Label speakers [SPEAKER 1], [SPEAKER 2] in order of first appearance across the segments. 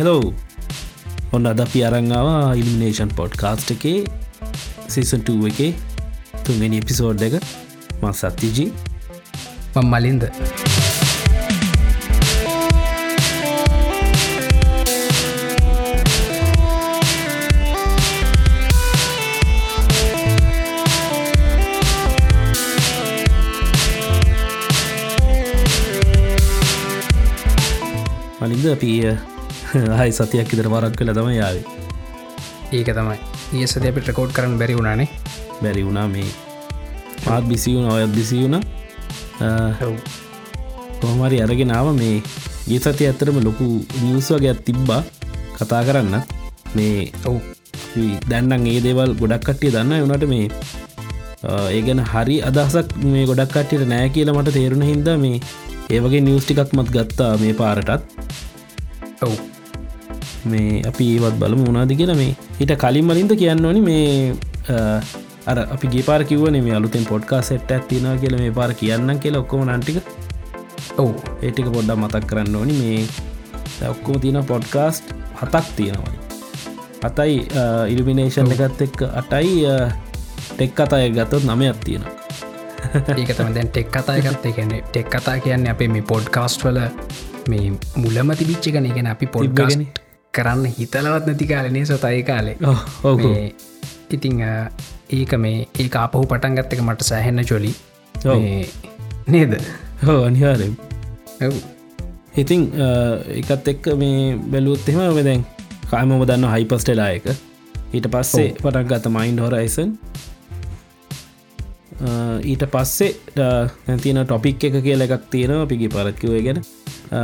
[SPEAKER 1] Hello ඔන්න අද අපි අරංගවා ඉල්ිනේෂන් පොඩ් කාස්ට් එකේ සිසන්2 එකේ තුන්වෙනි එපිසෝඩ් එක. මත් සත්තිජී
[SPEAKER 2] මං මලින්ද.
[SPEAKER 1] මලින්ද අපි හයි සතියක් ඉදර වරක් කළ තම යාවේ
[SPEAKER 2] ඒක තමයි. ඒ සද අපිට රකෝඩ් කරන්න බැරි වුණනේ
[SPEAKER 1] බැරි වුණා මේ. මාත් බිසි වුණ ඔයත් බිසි වුණ. කොහමරි අරගෙනාව මේ ගේ සති ඇත්තරම ලොකු නිියස් වගේත් තිබ්බා කතා කරන්න. මේ
[SPEAKER 2] ඔව්.
[SPEAKER 1] දැන්නම් ඒ දේවල් ගොඩක් කට්ටිය දන්න වනට මේ ඒ ගැන හරි අදහසක් මේ ගොඩක් කට්ටියට නෑ කියලා මට තේරුණ හින්ද මේ ඒවගේ නිියස් ටිකක් මත් ගත්තා මේ පාරටත්.
[SPEAKER 2] ඔව්
[SPEAKER 1] මේ අපි ඒවත් බලමු උනාද කියලා මේ හිට කලින් මලින්ද කියන්න ඕනි මේ අර අපි ගේ පාර කිවන මේ අලුතෙන් පොඩ්කා සෙට් ඇත්තින කියල මේ පාර කියන්න කියලා ඔක්කොම නන්ටික
[SPEAKER 2] ඔව්.
[SPEAKER 1] ඒටික පොඩ්ඩ මතක් කරන්න ඕනි. මේ දැන් ඔක්කොම තියෙන පොඩ්කාස්ට් හතක් තියෙනවා අතයි ඉල්ිමිනේෂන් එකත් එක් අටයි ටෙක් අතය ගතත් නමයක් තියෙනවා.
[SPEAKER 2] ඒක තම දැන් ටෙක් එකත් එකන්නේ ටෙක් කතා කියන්නේ අපේ මේ පොඩ්කාස්ට් වල මේ මුලම තිබිච්ච කන ගෙන අපි
[SPEAKER 1] තිබ්බගෙන.
[SPEAKER 2] කරන්න හිතලවත් නැති කාලනේ සොතයි කාලේ. ඉතිං ඒක මේ ඒ අපහු පටන් ගත්තක මට සෑහෙන්න චොලි. නේද?
[SPEAKER 1] හෝ අනිහාරම්
[SPEAKER 2] ඔව්.
[SPEAKER 1] ඉතිං එකත් එක්ක මේ බැලුත් එහෙම මෙදැන් කාමම දන්න හයිපස්ටෙලා එක. ඊට පස්සේ පටක් ගත මයින්ඩ හොරයිසන් ඊට පස්සේ නැතින ටොපික් එක කියල එකක් තියෙන පිගි පරත්කිවේ ගැන.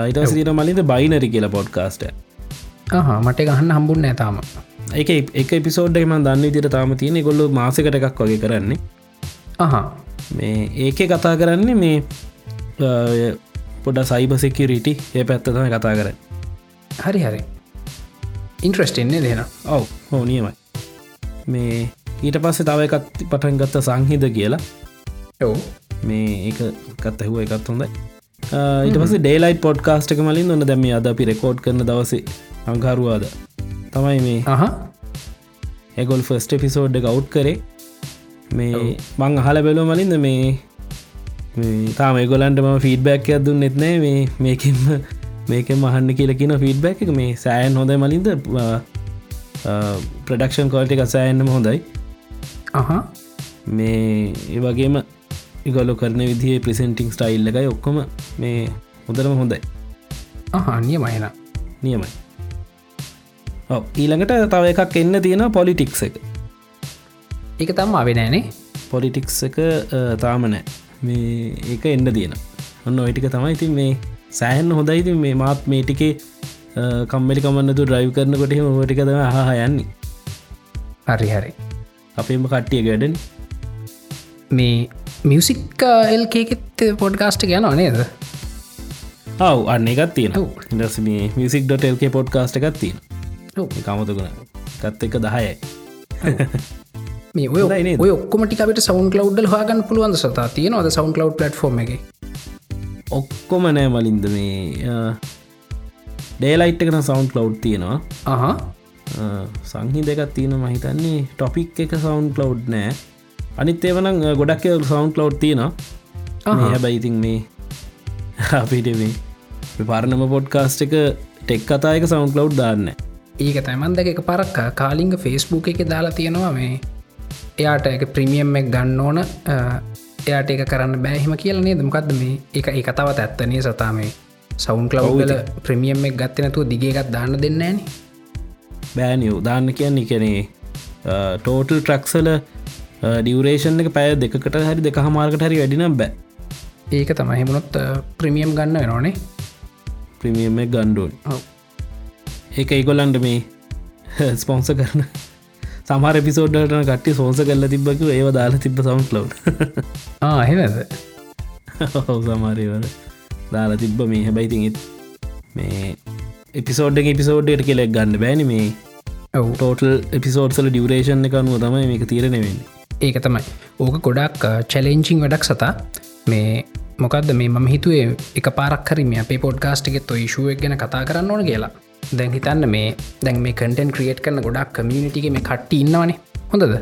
[SPEAKER 1] ඊට සිට මලින්ද බයිනරි කියලා පොඩ්කාස්ට
[SPEAKER 2] මට ගහන්න හම්බුන්න ඇතාම
[SPEAKER 1] එක එක පිසෝඩ් එකම දන්න තිර තාම තියෙන ගොල්ල මාසකට එකක් වගේ කරන්නේ.
[SPEAKER 2] අහ.
[SPEAKER 1] මේ ඒක කතා කරන්නේ මේ පොඩ සයිබ සෙකිරිටි ඒ පැත්තතම කතා කර
[SPEAKER 2] හරි හරි. ඉන්ට්‍රස්ටෙන්නේ දෙන
[SPEAKER 1] ඔව් හෝ නියමයි. මේ ඊට පස්සේ තව එකත් පටන් ගත්ත සංහිද කියලා.
[SPEAKER 2] ඔව්.
[SPEAKER 1] මේ ඒක කත් ඇහුව එකත් හොඳයි. ඊට පස ඩේලයිට පොඩ්කාස්ට් එක මලින් ඔන්න දැම අද අපි රෙකෝඩ් කරන දවසේ අංකාරුවාද තමයි මේ
[SPEAKER 2] අහ
[SPEAKER 1] එගොල් ෆස්ට පිසෝඩ් එක අවු් කරේ. මේ මං අහල බැලෝ මලින්ද මේ මේ තාම ගොලන්ටම ෆීඩබැක් අදුන්න නෙත්නෑ මේ මේකෙම මේක මහන්න කියලකින ෆීඩබැක් එක. මේ සෑන් හොඳයි මලින්ද. ප්‍රඩක්ෂන් කෝල්ට එක සෑන්නම හොඳයි.
[SPEAKER 2] අහ
[SPEAKER 1] මේ ඒ වගේම ඉගොලො කරන විදිහ ප්‍රසෙන්ටිං ස්ටයිල් එකයි ඔක්කොම. මේ හොඳරම හොඳයි.
[SPEAKER 2] අහනිය මයන
[SPEAKER 1] නියමයි ඊළඟට තව එකක් එන්න තියෙන පොලිටික්ස් එක.
[SPEAKER 2] ඒක තම් අවෙනෑනේ
[SPEAKER 1] පොලිටික්ස් එක අ, තාම නෑ. මේ ඒක එන්න තියෙන. ඔන්න ඔයිටික තමයි ඉතින් මේ සෑහන් හොඳයිති මේ මාත් මේ ටිකේ කම්මලි කමන්නතු ඩ්‍රයිව් කරනකොට ෝටික තම හා යන්නේ.
[SPEAKER 2] හරි හරි.
[SPEAKER 1] අපේම කට්ටිය ගැඩන්.
[SPEAKER 2] මේ මියසික් එල්කේකෙත් පොඩ්කාස්ට ගැන නේද?
[SPEAKER 1] ඔව් අන්න එකත් තියෙන
[SPEAKER 2] ඔව්.
[SPEAKER 1] ඉදස මේ මියසික් ඩොටල්ක පොඩ්කාස්ට එකත් තියෙන. කමතකුණ ගත් එක දහයයි
[SPEAKER 2] මේ ඔය? ඔය ඔක්කොමටිකට සවන් කලව් හගන්න පුළුවන් සතා තියෙනවද සවන් කලව් පලට්ෆෝර්ම එක?
[SPEAKER 1] ඔක්කොම නෑ මලින්ද මේ ඩේලයිට් එකන සවන්් කලව් තියෙනවා.
[SPEAKER 2] අහ.
[SPEAKER 1] සංහි දෙකත් තියෙන මහිතන්නේ ටොපික් එක සවන්් කලව් නෑ. අනිත් ඒවනම් ගොඩක් සවන්් කලව් තියෙනවා. හැබැයිඉතින් මේ අපිට මේ පරණම පොඩ්කාස්ට් එක ටෙක් කතායක සවන්් කලව් දාන්න
[SPEAKER 2] ඒක තමන් දෙක එක පරක් කාලිංග ෆෙස්බුක් එක දාලා තියෙනවා මේ එයාට එක ප්‍රමියම් එක් ගන්න ඕන එයාට එක කරන්න බෑහිම කියල නේද? මොකක්ද මේ? එක ඒ කතාවත් ඇත්තනේ සතා මේ සවුන් කලව්ල ප්‍රමියම් එක් ගත්ත නැතුව දිගේකත් දාන්න දෙන්නේන
[SPEAKER 1] බෑනියෝ දාන්න කියන්නේ කැනේ ටෝටල් ට්‍රක්සල ඩියවරේෂන් එක පැය දෙකට හරි දෙක හමාර්කට හරි වැඩිනම් බෑ.
[SPEAKER 2] ඒක තමයිහෙමුණොත් ප්‍රමියම් ගන්න වෙනවානේ.
[SPEAKER 1] ප්‍රමියම ගණ්ඩුවන් ඒක ඒගොල්ලන්ට මේ ස්පොන්ස කරන. සමහර පිසෝඩ්ඩටන කට්ටි සෝස කල්ල තිබ්බක ඒව දාලා තිබ සවන්් ලව්
[SPEAKER 2] ආහෙමද
[SPEAKER 1] ඔහු සමාරයවල දාලා තිබ්බ මේ. හැබයිතිත් මේ එපිසෝඩ් පිසෝඩ්ඩට කෙලෙක් ගන්න බෑන මේ. ටෝටල් එපිසෝඩ්සල ඩියවරේෂන් එක අනුව තමයි මේක තීරණවෙන්න
[SPEAKER 2] ඒක තමයි. ඕක ගොඩක් චලෙන්චිං වැඩක් සතා. මේ මොකක්ද මේ මම හිතුවේ එක පාරක්කරම අපේ පොඩ්කාස්ට් එකෙත් ඉශුවක් ගැන කතා කරන්න ඕන කියලා දැන් හිතන්න මේ දැන් මේ කටන් ක්‍රියට් කරන ගොඩක් කමියනිටිගේ මේ කට්ටි ඉන්නවනේ. හොඳද?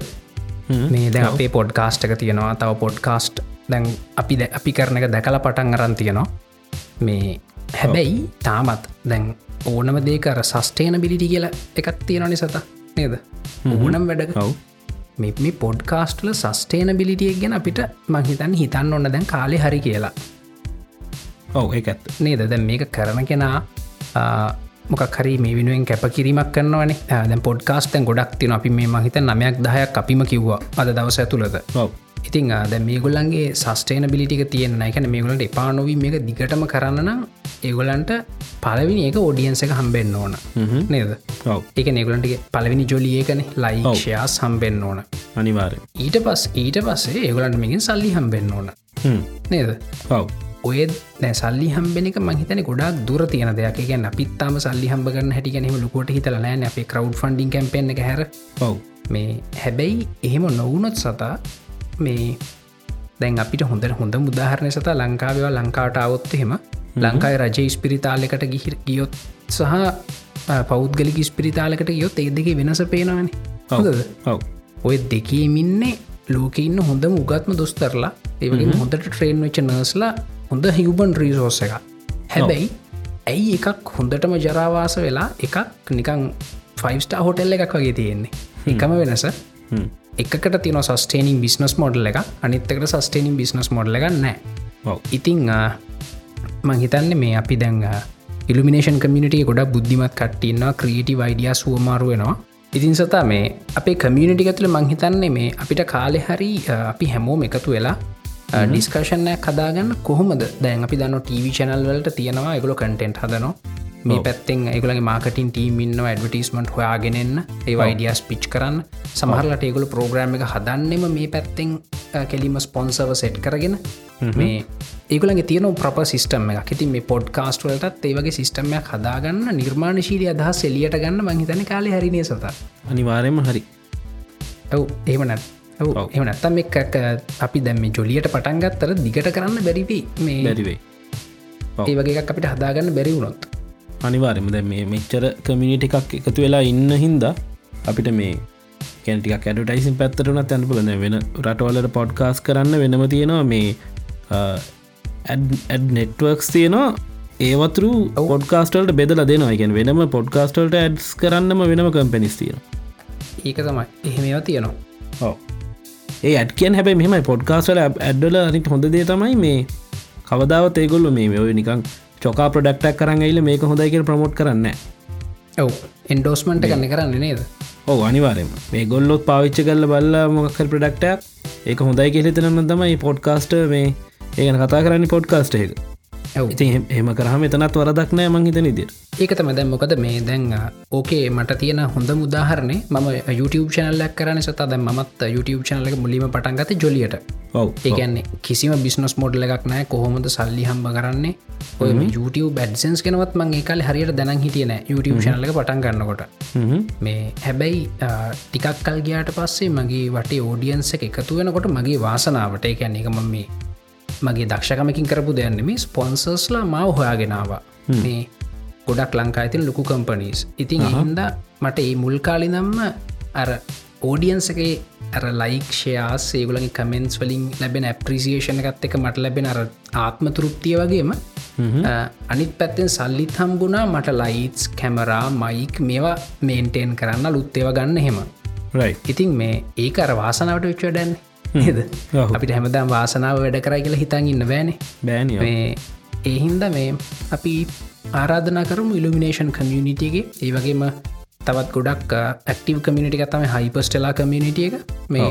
[SPEAKER 2] මේ දැන් අපේ පොඩ්කාස්ට් එක තියෙනවා. තව පොඩ්කාස්ට් දැන් අපි දැ අපි කරන එක දැකල පටන් අරන් තියෙනවා. මේ හැබැයි තාමත් දැන් ඕනම දේකර සස්ටේන බිලිටි කියලා එකක් තියෙනනි සත? නේද? වැඩක.
[SPEAKER 1] ඔව්.
[SPEAKER 2] මේ පොඩ්කාස්ටල සස්ටේන බිලිටියක් ගැන අපිට මහිතන් හිතන්න ඔන්න දැන් කාලෙ හරි කියලා.
[SPEAKER 1] ඔව ඇත්ත.
[SPEAKER 2] නේද? දැන් මේක කරන කෙනා මොකක් හරි මේ වෙනුවෙන් කැපකිරීමක් කරනවනේ. දැ පොඩ්කාස්ටන් ගොඩක් තින අපි මේ මහිත නමයක් දහයක් අපිම කිව්වා අද දවස ඇතුළද ඉතින් දැ මේගොල්ලන්ගේ සස්ටේන බිලිටික තියෙන එකන මේගොලට එපානොවී මේක දිගටම කරන්න ඒගොලන්ට පලවිනි ඒක ඔඩියන්ස එක හම්බෙන්න්න ඕන. නේද? එක නෙගලන්ටගේ පලවිනි ජොලියකන ලයික්ෂයා සම්බෙන්න්න ඕන.
[SPEAKER 1] අනිවාරය
[SPEAKER 2] ඊට පස් ඊට පස්සේ ඒගොලන්ට මේකින් සල්ලි හම්බෙන්න්න ඕන. නේද?
[SPEAKER 1] ඔව
[SPEAKER 2] ඔය දැ සල්ලි හම්බෙනක මහිතන ගොඩක් දුර තියන දෙයක්. ගැන පිත්තාම සල්ලි හම්බගන්න හැටිගැනීම ලොකොට හිතල නෑන අපේ කරව් ෆන්ඩින් කැම්පෙන් එක හැර.
[SPEAKER 1] ඔව්.
[SPEAKER 2] මේ හැබැයි එහෙම නොවුනොත් සතා මේ දැන් අපිට හොඳට හොඳ මුදාහරණය සතා ලංකාවවා ලංකාට අවොත් එහෙම ලංකායි රජ ස්පිරිතාලකට ගිහිර ගියොත් සහ පෞද්ගලික ස්පිරිතාලකට ගියොත් ඒ දෙක වෙනස පේනවන.
[SPEAKER 1] ඔව්.
[SPEAKER 2] ඔය දෙකේමින්නේ ලෝක ඉන්න හොඳ මුගත්ම දොස්තරලා ඒවගේ හොඳට ට්‍රේන් වෙච්ච නර්ස්ලා හොඳ හිවබන් රීසෝස එක හැබැයි ඇයි එකක් හොඳටම ජරාවාස වෙලා එකක් නිකං ෆයිස්ටා හොටෙල් එකක් වගේ තියෙන්නේ? එකම වෙනස.
[SPEAKER 1] හ්ම්.
[SPEAKER 2] එකකට තින සස්ටේනින් බිස්නස් මොඩල් එක අනිත්තකට සස්ටේනින් බිස්නස් මොඩල එක නෑ. ඉතිං මංහිතන්න මේ අපි දැන් ඉල්ිනේෂන් කමිනිටිය ගොඩක් බුද්ධිමත් කට්ටින්නවා ක්‍රියටි වයිඩිය සුවමාරුවෙනවා ඉතින් සතා මේ අපේ කමියනිටි ඇතුළ මංහිතන්නේ මේ අපිට කාලෙ හරි අපි හැමෝම එකතු වෙලා ඩිස්කර්ෂණය කදාගන්න කොහොමද? දැන් අපි දන්න ටීවි චනල් වලට තියෙනවා එකගොල කටෙන්ට් හදනවා. මේ පැත්තෙන් ඒගලගේ මාකටින් ටීම් ඉන්න ඇඩවටිස්මට හොයාගෙනන්න ඒ වයිඩියස් පිච් කරන්න. සමහරලට ඒගොල ප්‍රෝග්‍රම් එක හදන්නෙම මේ පැත්තෙන් කෙලිම ස්පොන්සව සෙට් කරගෙන. මේ ඒගලගේ තියන ප්‍රප සිස්ටම එක ඉතින් මේ පොඩ්කාස්ට වලටත් ඒවගේ සිස්ටමයක් හදාගන්න නිර්මාණශීලය අදහස් එලියට ගන්න මහිතන කාලය හරිනය සත
[SPEAKER 1] අනිවාරයම හරි.
[SPEAKER 2] ඔව් ඒමනත්
[SPEAKER 1] ඔව්.
[SPEAKER 2] එම නැත්තම් එක් අපි දැම ජොලියට පටන්ගත්තර දිගට කරන්න බැරිවි මේ
[SPEAKER 1] බැරිවෙයි ඔව්.
[SPEAKER 2] ඒ වගේ අපිට හදාගන්න බැරි වුණොත්.
[SPEAKER 1] අනිවාරම දැ මේ මෙච්චර කමිනිට එකක් එකතු වෙලා ඉන්න හින්දා අපිට මේ කැටික කැඩටයිසින් පැත්තරන තැන්පලන වෙන රටවලට පොඩ්කාස් කරන්න වෙනම තියෙනවා මේ ඇඩ් නෙට්වර්ක්ස් තියෙනවා. ඒවතුරු පොඩ්කාස්ටල්ට බෙදල දෙනවා. එකෙන් වෙනම පොඩ්කාස්ටල්ට ඇඩ්ස් කරන්නම වෙනම කම්පැනිස් තියෙන
[SPEAKER 2] ඒක තමයි. එහෙමවා තියෙනවා.
[SPEAKER 1] ඔව ඒ ඇඩ් කියන් හැබයි මෙම පොඩ්කාස්ටල ඇඩ්ඩල අනිට හොඳ දේ තමයි මේ කවදාවත් ඒගොල්ල මේ ඔය නිකං චොකා ප්‍රඩක්ටක් කරන්න එයිල මේක හොඳයික ප්‍රමෝට් කරන්න
[SPEAKER 2] ඔව්. එන්ඩෝස්මන්ට ගන්න කරන්න නේද?
[SPEAKER 1] ඕ අනිවාරම මේ ගොල්ලොත් පාවිච්ච කල්ල බල්ල මොකල් ප්‍රඩක්ටක් ඒක හොඳයි කෙහෙතනම තමයි පොඩ්කාස්ට මේ ඒගන කතා කරන්න පොඩ්කාස්ට එක ඉති එහම කරහම එතනත් වරදක් නෑ මංහිත නිදිර
[SPEAKER 2] ඒක තම දැන් මොකද මේ දැන් ඕකේ මට තියෙන හොඳ මුදාහරණය ම YouTube චනල්ලක් කරන සතා දැ මත් YouTube චනලක මුලිම පටන්ගත ජොලියට. ඒකන්නේ කිසිම බිස්නස් මොඩ්ල එකක් නෑ කොහොමද සල්ලි හම්බ කරන්නේ? ඔය මේ YouTube බැඩ්සන්ස් කෙනවත් මං ඒකාල හරියට දැන හිටියන YouTube චනලක පටන් ගන්නකොට. මේ හැබැයි ටිකක් කල් ගයාට පස්සේ මගේ වටේ ඕඩියන්ස එක එකතු වෙනකොට මගේ වාසනාවට කියන්නේ එක මම මේ මගේ දක්ෂකමකින් කරපු දෙයන්න මේ ස්පොන්සර්ස්ලා මාව හොයාගෙනවා මේ ගොඩක් ලංකා ඇතින් ලොකු කම්පනීස් ඉතින් එහින්ද මට ඒ මුල් කාලි නම්ම අර ඕඩියන්සගේ අර ලයික්ෂයා සේගුලගේ කමෙන්ස් වලින් ලැබෙන ඇප්‍රිසිේෂණ එකත් එක මට ලැබෙන අර ආත්ම තෘප්තිය වගේම අනිත් පැත්තෙන් සල්ලිත් හම්බුණා මට ලයිටස් කැමරා මයික් මේවා මේන්ටේන් කරන්න ලුත්තේව ගන්න හෙම ඉතින් මේ ඒක අර වාසනාවට විච්චඩැන් නේද. අපිට හැමදාම් වාසනාව වැඩ කරයි කියලා හිතන් ඉන්න බෑනේ.
[SPEAKER 1] බෑනිය
[SPEAKER 2] මේ ඒහින්ද මේ අපි ආරාධනා කරමු ඉල්ිනේෂන් කමියනිිටියගේ ඒ වගේම තවත් ගොඩක් ඇක්ටව කමිනිටි එකතම හයිපස්ටලා කමියනිටිය එක. මේ.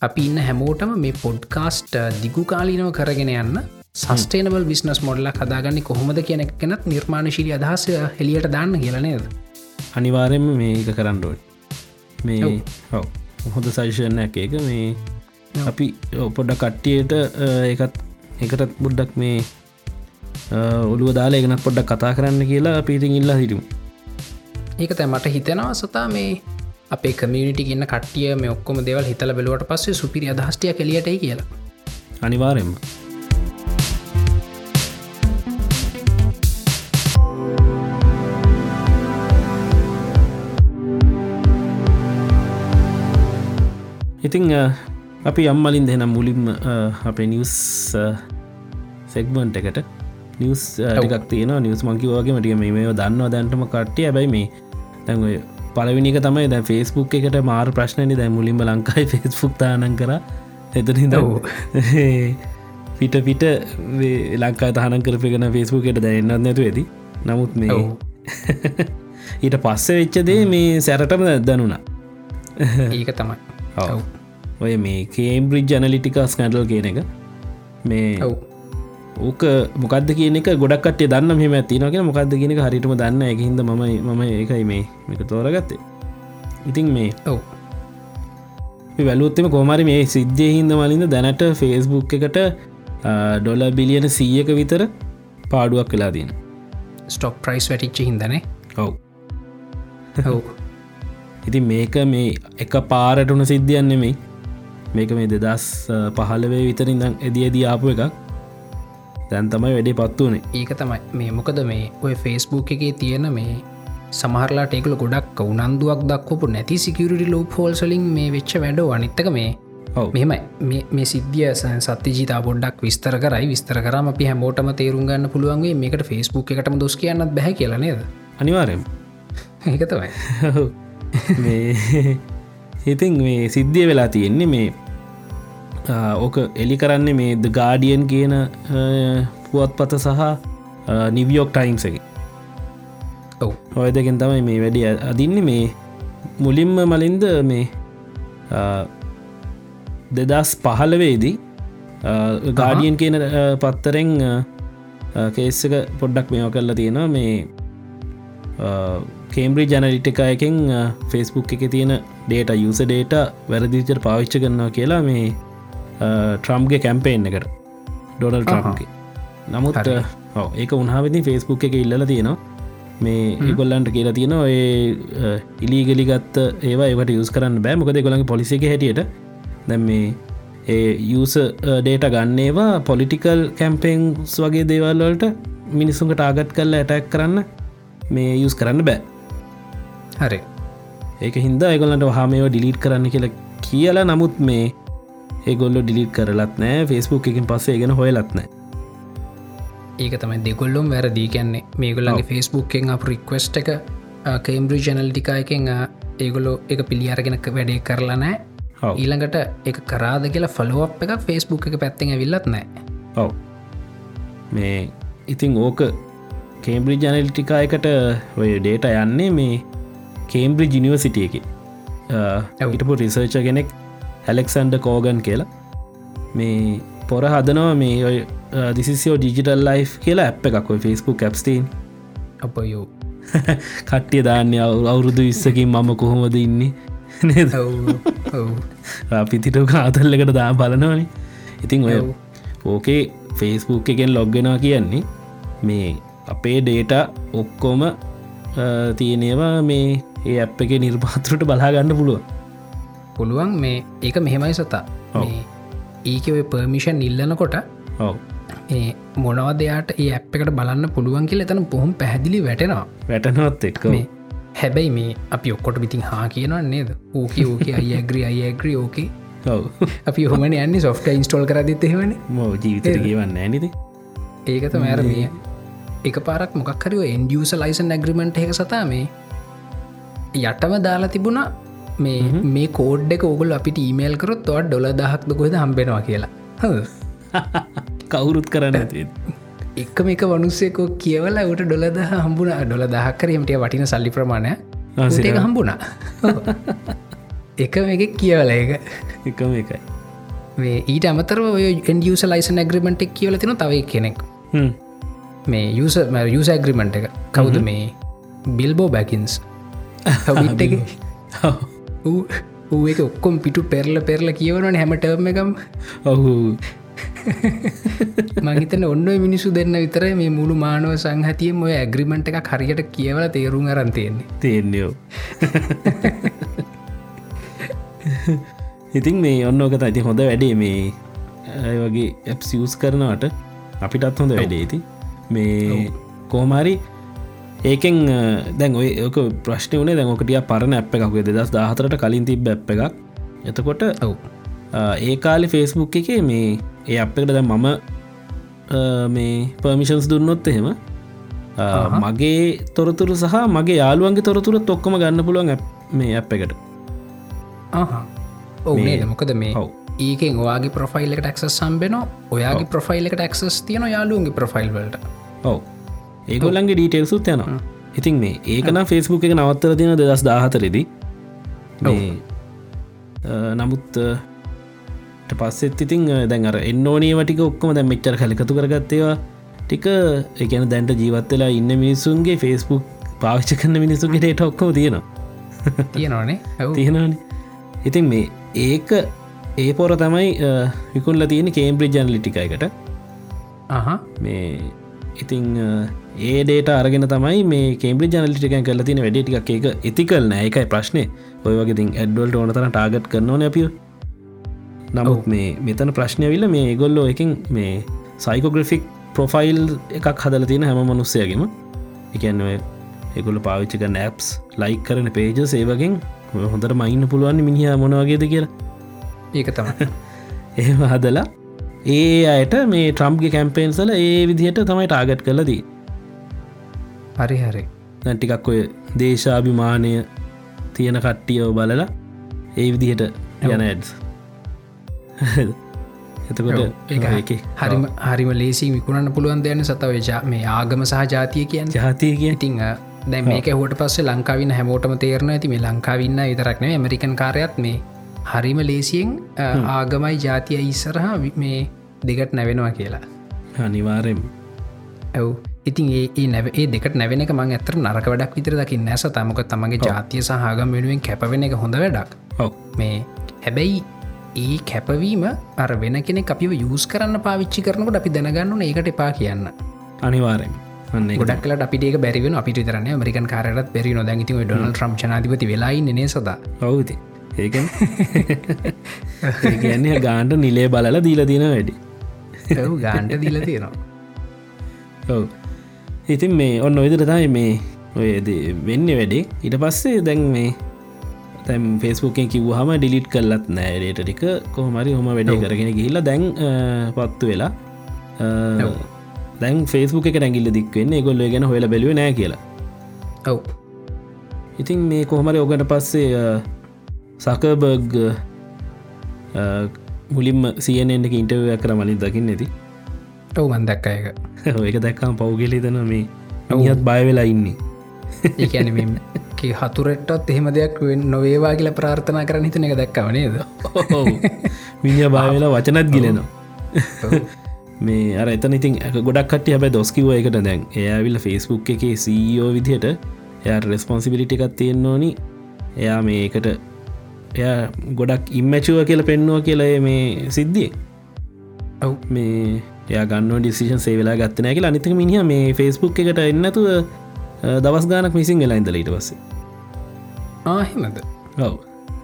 [SPEAKER 2] අපි ඉන්න හැමෝටම මේ පොඩ්කාස්ට් දිගු කාලීනව කරගෙන යන්න සස්ටේනබල් විස්නස් මොඩල්ල කදාගන්න කොහොමද කියන කෙනත් නිර්මාණශීලි අදහස හෙළියට දාන්න කියලනේද
[SPEAKER 1] අනිවාරෙන්ම මේක කරන්නඩුවන් මේ හව හොඳ සයිෂණ එක එක මේ අපි පොඩ්ඩ කට්ටියට එකත් එකටත් බුඩ්ඩක් මේ ඔළුව දාලා එකනත් පොඩ්ඩක් කතා කරන්න කියලා පිටිං ඉල්ලා හිටමු
[SPEAKER 2] ඒක තැ මට හිතෙනවා සතා මේ අපේ කමියනිටි ගන්න කටිය මේ ඔක්කොම දෙවල් හිතල බැලුවට පස්සේ සුපිරි අදහස්ටිය කලියටයි කියලා.
[SPEAKER 1] අනිවාරෙන්ම ඉතිං අපි අම්මලින් දෙනම් මුලින්ම අපේ නිවස් සෙක්බන්ට එකට. නිවස් ටිකක් තියෙන නිවස් මංකිවගේ මටික මේ දන්නවා දැන්ටම කට්ටිය. ඇබයි මේ දැන්ඔය පලවිනික තමයි දැ ෆෙස්බුක් එකට මාර් ප්‍රශ්නනි දැ මුලින්ම ලංකායි ෆෙස්බුක් තානන් කර. එතනිද පිට පිට ලංකා තහන කරපගෙන ෆෙස්බුකට දැන්නත් නැතු ඇති. නමුත් මේ ඊට පස්ස වෙච්චදේ මේ සැරටම දැනුණා.
[SPEAKER 2] ඒක තමයි
[SPEAKER 1] ඔය මේ කේම්බ්‍රිජ් ජනලිටිකස් කැඩල් කියන එක. මේ ඕක මොකක්ද කියන එක ගොඩක්ට දන්න මෙම ඇතිනක මොකක්ද කියනක හරිටම දන්න එකහිද ම මම ඒකයි මේ මේක තෝරගත්තේ. ඉතින් මේ
[SPEAKER 2] ඔව.
[SPEAKER 1] වැලුත්තම කෝමරි මේ සිද්ධිය හින්ද මලින්ද දැනට ෆේස්බුක් එකට ඩොල බිලියන සීයක විතර පාඩුවක් වෙලා දීන
[SPEAKER 2] ස්ටොක් ප්‍රයිස් වැටිච්ච හිදනේ
[SPEAKER 1] ඔව්.
[SPEAKER 2] ඔව්.
[SPEAKER 1] ඉතින් මේක මේ එක පාරටුන සිද්ධියන්නෙමයි මේක මේ දෙදස් පහලවේ විතරින්දම් එදියදී ආපු එකක්. දැන් තමයි වැඩේ පත්තු වනේ.
[SPEAKER 2] ඒක තමයි. මේ මොකද මේ ඔය ෆේස්බුක් එකේ තියෙන මේ සමහරලා ටෙකල ගොඩක් උනන්දුවක් දක්වපු නැති සිකරටි ලෝ පෝල්සලින් මේ වෙච්ච වැඩෝ අනිත්තක මේ මෙම මේ සිද්ධිය සත්‍ය ජීතා පොඩ්ඩක් විස්තර කරයි. විස්තර කරම අපි හැමෝටම තේරුම් ගන්න පුළුවන්ගේ මේකට ෆේස්බුක් එකටම දොස් කියන්නත් බැහ කියලනේද
[SPEAKER 1] අනිවාරෙන්
[SPEAKER 2] ඒක තමයි.
[SPEAKER 1] මේ ඉතින් මේ සිද්ධිය වෙලා තියෙන්නේ මේ ඕක එලි කරන්නේ මේ ද ගාඩියන් කියන පුවත් පත සහ නිවියෝක් ටයිම්ස එක.
[SPEAKER 2] ඔව.
[SPEAKER 1] ඔය දෙකෙන් තමයි මේ වැඩි අදින්න. මේ මුලින්ම මලින්ද මේ දෙදස් පහලවේදී ගාඩියන් කියන පත්තරෙන් කේස්සක පොඩ්ඩක් මේෝ කරලා තියෙනවා. මේ කේම්බ්‍රි ජනලිටිකායකෙන් ෆෙස්බුක් එක තියෙන ඩේට යුස ඩේට වැරදිචර පාවිච්ච කරන්නවා කියලා මේ ට්‍රම්ගේ කැම්පේෙන් එකට. ඩොනල් ට්‍රම්ගේ නමුත් ඒක උන්හාවෙති ෆෙස්බුක් එක ඉල්ල තියෙනවා. මේ ඒගොල්ලන්ට කියලා තියෙන ඔය ඉලිගලි ගත්ත ඒවා ඒවට යුස් කරන්න බෑ. මොකද ගොළඟ පොලිසික හැටියට. දැම් මේ ඒ යුස ඩේට ගන්නේවා පොලිටිකල් කැම්පෙන්ස් වගේ දේවල්වලට මිනිසුන්ට ටාගට් කරල ඇටැක් කරන්න මේ යුස් කරන්න බෑ.
[SPEAKER 2] හරි
[SPEAKER 1] ඒක හින්ද ඒගොලන්ට හාමේව ඩිලිට් කරන්න කියලා කියලා නමුත් මේ ඒගොල්ල ඩිලිට් කරලත් නෑ ෆෙස්බුක් එකින් පස්සේ ගෙන හොයලත්නෑ
[SPEAKER 2] ඒක තමයි දෙගොල්ලොම් වැරදී. කියන්නේ මේගොල්ලගේ ෆෙස්බුක්ෙන් අප රික්වස්ට එක කේම්බ්‍රි ජනල්ටිකායකෙන් ඒගොලෝ එක පිළියාරගෙනක වැඩේ කරලා නෑ. ඊළඟට එක කරාද කියලා ෆලෝප් එක ෆෙස්බුක් එක පැත්තෙන් ඇවිල්ලත් නෑ.
[SPEAKER 1] ඔව. මේ ඉතිං ඕක කේම්බ්‍රි ජනල්ටිකායකට ඔය ඩේට යන්නේ මේ කේම්බ්‍රි ජිනිවසිටිය එක. ඇවිටපු රිසර්ච කෙනෙක් ඇලෙක්සන්ඩ කෝගන් කියලා. මේ පොර හදනවා මේ ඔය දිසිෝ ඩිජිටල් ලයි් කියලා ඇප් එකක් ඔයි ෆෙස්බුක් ඇප්ස්ටීන්
[SPEAKER 2] අපයෝ
[SPEAKER 1] කට්ටිය දාන්න අවුරුදු විස්සකින් මම කොහොමද ඉන්නේ? පිතිට කාතල්ලකට දා බලනවනි. ඉතිං ඔය ඕකේ ෆේස්බුක් එකෙන් ලොග්ගෙනවා කියන්නේ මේ අපේ ඩේට ඔක්කොම තියෙනවා මේ ඒ අප් එක නිර්මාතෘට බලාගන්න පුළුව
[SPEAKER 2] පුළුවන්. මේ ඒක මෙහෙමයි සතා. ඒක පර්මිෂන් ඉල්ලනකොට
[SPEAKER 1] ඔව.
[SPEAKER 2] ඒ මොනවදයාට ඒ අප් එකට බලන්න පුළුවන් කියල එතන පොහොම පැහැදිලි වැටෙනවා.
[SPEAKER 1] වැටනොත් එක්ක
[SPEAKER 2] මේ හැබැයි මේ අපි ඔක්කොට පිතින් හා කියනවා නේද? ඕක ඕක අයග්‍රී අයග්‍රී ඕකේ.
[SPEAKER 1] ඔව.
[SPEAKER 2] අපි හොමන යන්නේ සොෆ්ට ඉන්ස්ටෝල් කරදිත් එහෙවන
[SPEAKER 1] මෝ ජීවිත කියවන්න ඇනිද
[SPEAKER 2] ඒකත මෑර මේ එක පාරක් මොක්හරිව එන්ඩියස ලයිසන් ඇග්‍රිමෙන්ට් එක සතා මේ යටම දාලා තිබුණා. මේ මේ කෝඩ් එක ඔගුල් අපිට ඊමේල් කරොත් තොත් ඩොල දහක්ද ගොද හම්බෙනවා කියලා.
[SPEAKER 1] කවුරුත් කරන්න ඇති
[SPEAKER 2] එක්ක මේක වනුස්සේකෝ කියවල ට ඩොලද හම්බුණ. ඩොල දහක්කරීමට වටින සල්ලි ප්‍රමාණය ඒක හම්බුණා. එක එක කියවල එක
[SPEAKER 1] එකම එකයි.
[SPEAKER 2] මේ ඊට අමතර එන්ඩියස ලයිසන් ඇග්‍රිමෙන්ට් එක් කියවල තින තවයි කෙනෙක්. මේ යස යස ඇග්‍රිමෙන්ට් එක. කවුද මේ බිල්බෝ බැකින්ස් හබිට් එක? ඌ එක ඔක්කොම් පිටු පෙරල පෙරල කියවනට හැමටම එකම්
[SPEAKER 1] ඔහු
[SPEAKER 2] මහිතන ඔන්න මිනිසු දෙන්න විතර මේ මුළු මානව සංහතියම ඔය ඇග්‍රිමෙන්ට් එක හරියට කියවල තේරුම් අරන්තියෙන්නේ
[SPEAKER 1] තියෙන්නේෝ. ඉතින් මේ ඔන්න ඕක ඇති හොඳ වැඩේ මේ අය වගේ ඇප්සිියස් කරනවට අපිටත් හොඳ වැඩේ. ඇති මේ කෝමාරි ඒකෙන් දැන් ඔය ඕක ප්‍රශ්න වනේ දැන්ෝකටිය පරණ ඇප් එකක් දෙදස් දාහතරට කලින් තිබ ඇප් එකක්. එතකොට
[SPEAKER 2] ඔව්.
[SPEAKER 1] ඒ කාලි ෆේස්බුක් එක මේ ඒ අප්කට දැ මම මේ පර්මිෂන්ස් දුන්නොත් එහෙම මගේ තොරතුරු සහ මගේ යාළුවන්ගේ තොරතුර තොක්කම ගන්න පුළුවන් මේ ඇප් එකට.
[SPEAKER 2] ඔවනේ මොකද මේ
[SPEAKER 1] ඔව්.
[SPEAKER 2] ඒකෙන් ඔයාගේ ප්‍රොෆයිල්ලකට ක්සස් සම්බෙන ඔයාගේ ප්‍රොෆයිල්ලකට ක්සස් තියන යාලුවන්ගේ ප්‍රොෆයිල්වලට
[SPEAKER 1] ඔව ඒගොල්ලන්ගේ ඩීටෙල්සුත් යනවා. ඉතින් මේ ඒකන ෆෙස්බුක් එක නවත්තර තියෙන දෙදස් දාහතරෙදි නමුත් පස්සෙත් ඉතින් දැන් අර එන්නෝනේ වටික ඔක්කොම දැ මෙච්චර කලිකතු කරගත්තේවා ටික එකන දැන්ට ජීවත්වෙලා ඉන්න මිනිස්සුන්ගේ ෆෙස්බුක් පාවිච්ච කරන මිනිස්සුන්ගේ ඩේට ඔක්කෝ තියෙනවා.
[SPEAKER 2] තියෙනවානේ.
[SPEAKER 1] තියෙනවාන. ඉතින් මේ ඒක ඒ පොර තමයි විකුල්ල තියෙන කේම්බ්‍රි ජනලිටිකයිකට
[SPEAKER 2] අහ.
[SPEAKER 1] මේ ඉතිං ඒ ඩේට අරගෙන තමයි මේ කේම්බි ජනලිටිකන් කල තින වැඩ ටික් එක ඉතිකල් නෑ. එකයි ප්‍රශ්නය ඔය වගේ තින් ඇඩ්වල්ට ඕන තර ටාගට් කරනවා නැපිය නමුත් මේ මෙතන ප්‍රශ්නය විල්ල මේ ගොල්ලෝ එකින් මේ සයිකෝග්‍රෆික් ප්‍රොෆයිල් එකක් හදල තියෙන හැම මනුස්සයගේම. එකන්න එකුල පාවිච්චික නෑප්ස් ලයි කරන පේජ සේවගෙන් හොඳට මයින්න පුළුවන් මිනිහ මොනවගේද කියලා.
[SPEAKER 2] ඒක තම
[SPEAKER 1] එහෙම හදලා ඒ අයට මේ ට්‍රම්ගේ කැම්පේන්සල ඒ විදිහට තමයි ටාගට් කලදී
[SPEAKER 2] හරි හරි
[SPEAKER 1] නැටිකක් ඔය දේශාභිමානය තියෙන කට්ටියෝ බලලා ඒ විදිහට යන ඇඩ්ස් එතකොට ඒක
[SPEAKER 2] හරිම හරිම ලේසි විකුණන්න පුළුවන් දෙයන්න සතව. ජා මේ ආගම සහ ජාතිය කියන්න.
[SPEAKER 1] ජාතිය කිය
[SPEAKER 2] ඉතිං දැ මේක හොට පස්සේ ලංකාවින්න හැමෝටම තේරන ඇති මේ ලංකාවින්න විතරක්න ඇමරිකන් කාරයත් මේ හරිම ලේසියෙන් ආගමයි ජාතිය ඉස්සරහා මේ දෙකට නැවෙනවා කියලා.
[SPEAKER 1] අනිවාරෙන්
[SPEAKER 2] ඇව් ඉතින් ඒ නැව ඒ දෙකට නැවෙන එක මං ඇතර නරක වැඩක් විතර දකින්න නැස තමක තමගේ ජාතිය සහගම වෙනුවෙන් කැපවෙන එක හොඳ වැඩක්. මේ හැබැයි ඒ කැපවීම අර වෙන කෙනෙ අපිව යස් කරන්න පාවිච්චි කරනකට අපි දැනගන්න ඒකට එපා කියන්න.
[SPEAKER 1] අනිවාරෙන් අන්න එක
[SPEAKER 2] ගොඩක් කලට අපිට බැරිවෙන අපිට තරන මරිකන් කාරත් බැරි නොදැගති ඩොනල් ්‍රම් නාධපති වෙලායි නේ සදා
[SPEAKER 1] ඔවුති ඒකන ඒගන්නේ ගාන්ට නිලේ බලල දීල දින වැඩි.
[SPEAKER 2] ගාන්ට දිල තියෙනවා.
[SPEAKER 1] ඔව ඉතින් මේ ඔන්න ඔයිදර තමයි මේ ඔය දේ වෙන්න වැඩේ. ඉට පස්සේ දැන් මේ තැම් ෆෙස්බුකෙන් කිව්හම ඩිලිට් කල්ලත් නෑඩේට ටික. කොහමරි හොම වැඩේ කරගෙන ගිහිල්ල දැන් පත්තු වෙලා. දැන් ෆෙස්බුක රැගිල්ල දික්වෙන්නේ ගොල්ල ගැන හොල බැලුව නෑ කියලා.
[SPEAKER 2] ඔව්.
[SPEAKER 1] ඉතින් මේ කොහමරි ඔකට පස්සේ සකබර්ග් මුලින්ම සියනෙන්ට ඉන්ටව කර මලින් දකින්න ඇති.
[SPEAKER 2] ඔව් මන්දක්ක එක
[SPEAKER 1] ඒක දැක්කම් පෞගෙලිතන මේ ඔහත් බයවෙලා ඉන්නේ.
[SPEAKER 2] ඒැන හතුරෙට්ටත් එහෙම දෙයක් වෙන් නොවේවා කියල ප්‍රාර්ථනා කරන හිතන එක දැක්කවනේද
[SPEAKER 1] මිනිිය බාවෙලා වචනත් ගිලෙනවා. මේ අර එතන ඉතින් ගොඩක් කටිය හැබැ දොස්කිව එකට දැන්. එයාවිල්ල ෆෙස්බුක් එක සීෝ විදිහට එයා රෙස්පොන්සිබිලිටි එකක් තියෙන්න ඕනි. එයා මේකට එයා ගොඩක් ඉම්මැචුව කියල පෙන්නුව කියලා මේ සිද්ධිය.
[SPEAKER 2] ඔව්.
[SPEAKER 1] මේ එයා ගන්න ඩිසිෂන් සේවෙලා ගත්තනෑ කියලා. අනිතක මිනිහ මේ ෆෙස්බුක් එකට එන්නතුව දවස් ගානක් මිසින් වෙලා ඉඳල ඊට පස්සේ.
[SPEAKER 2] ආහෙමද
[SPEAKER 1] ඔව්.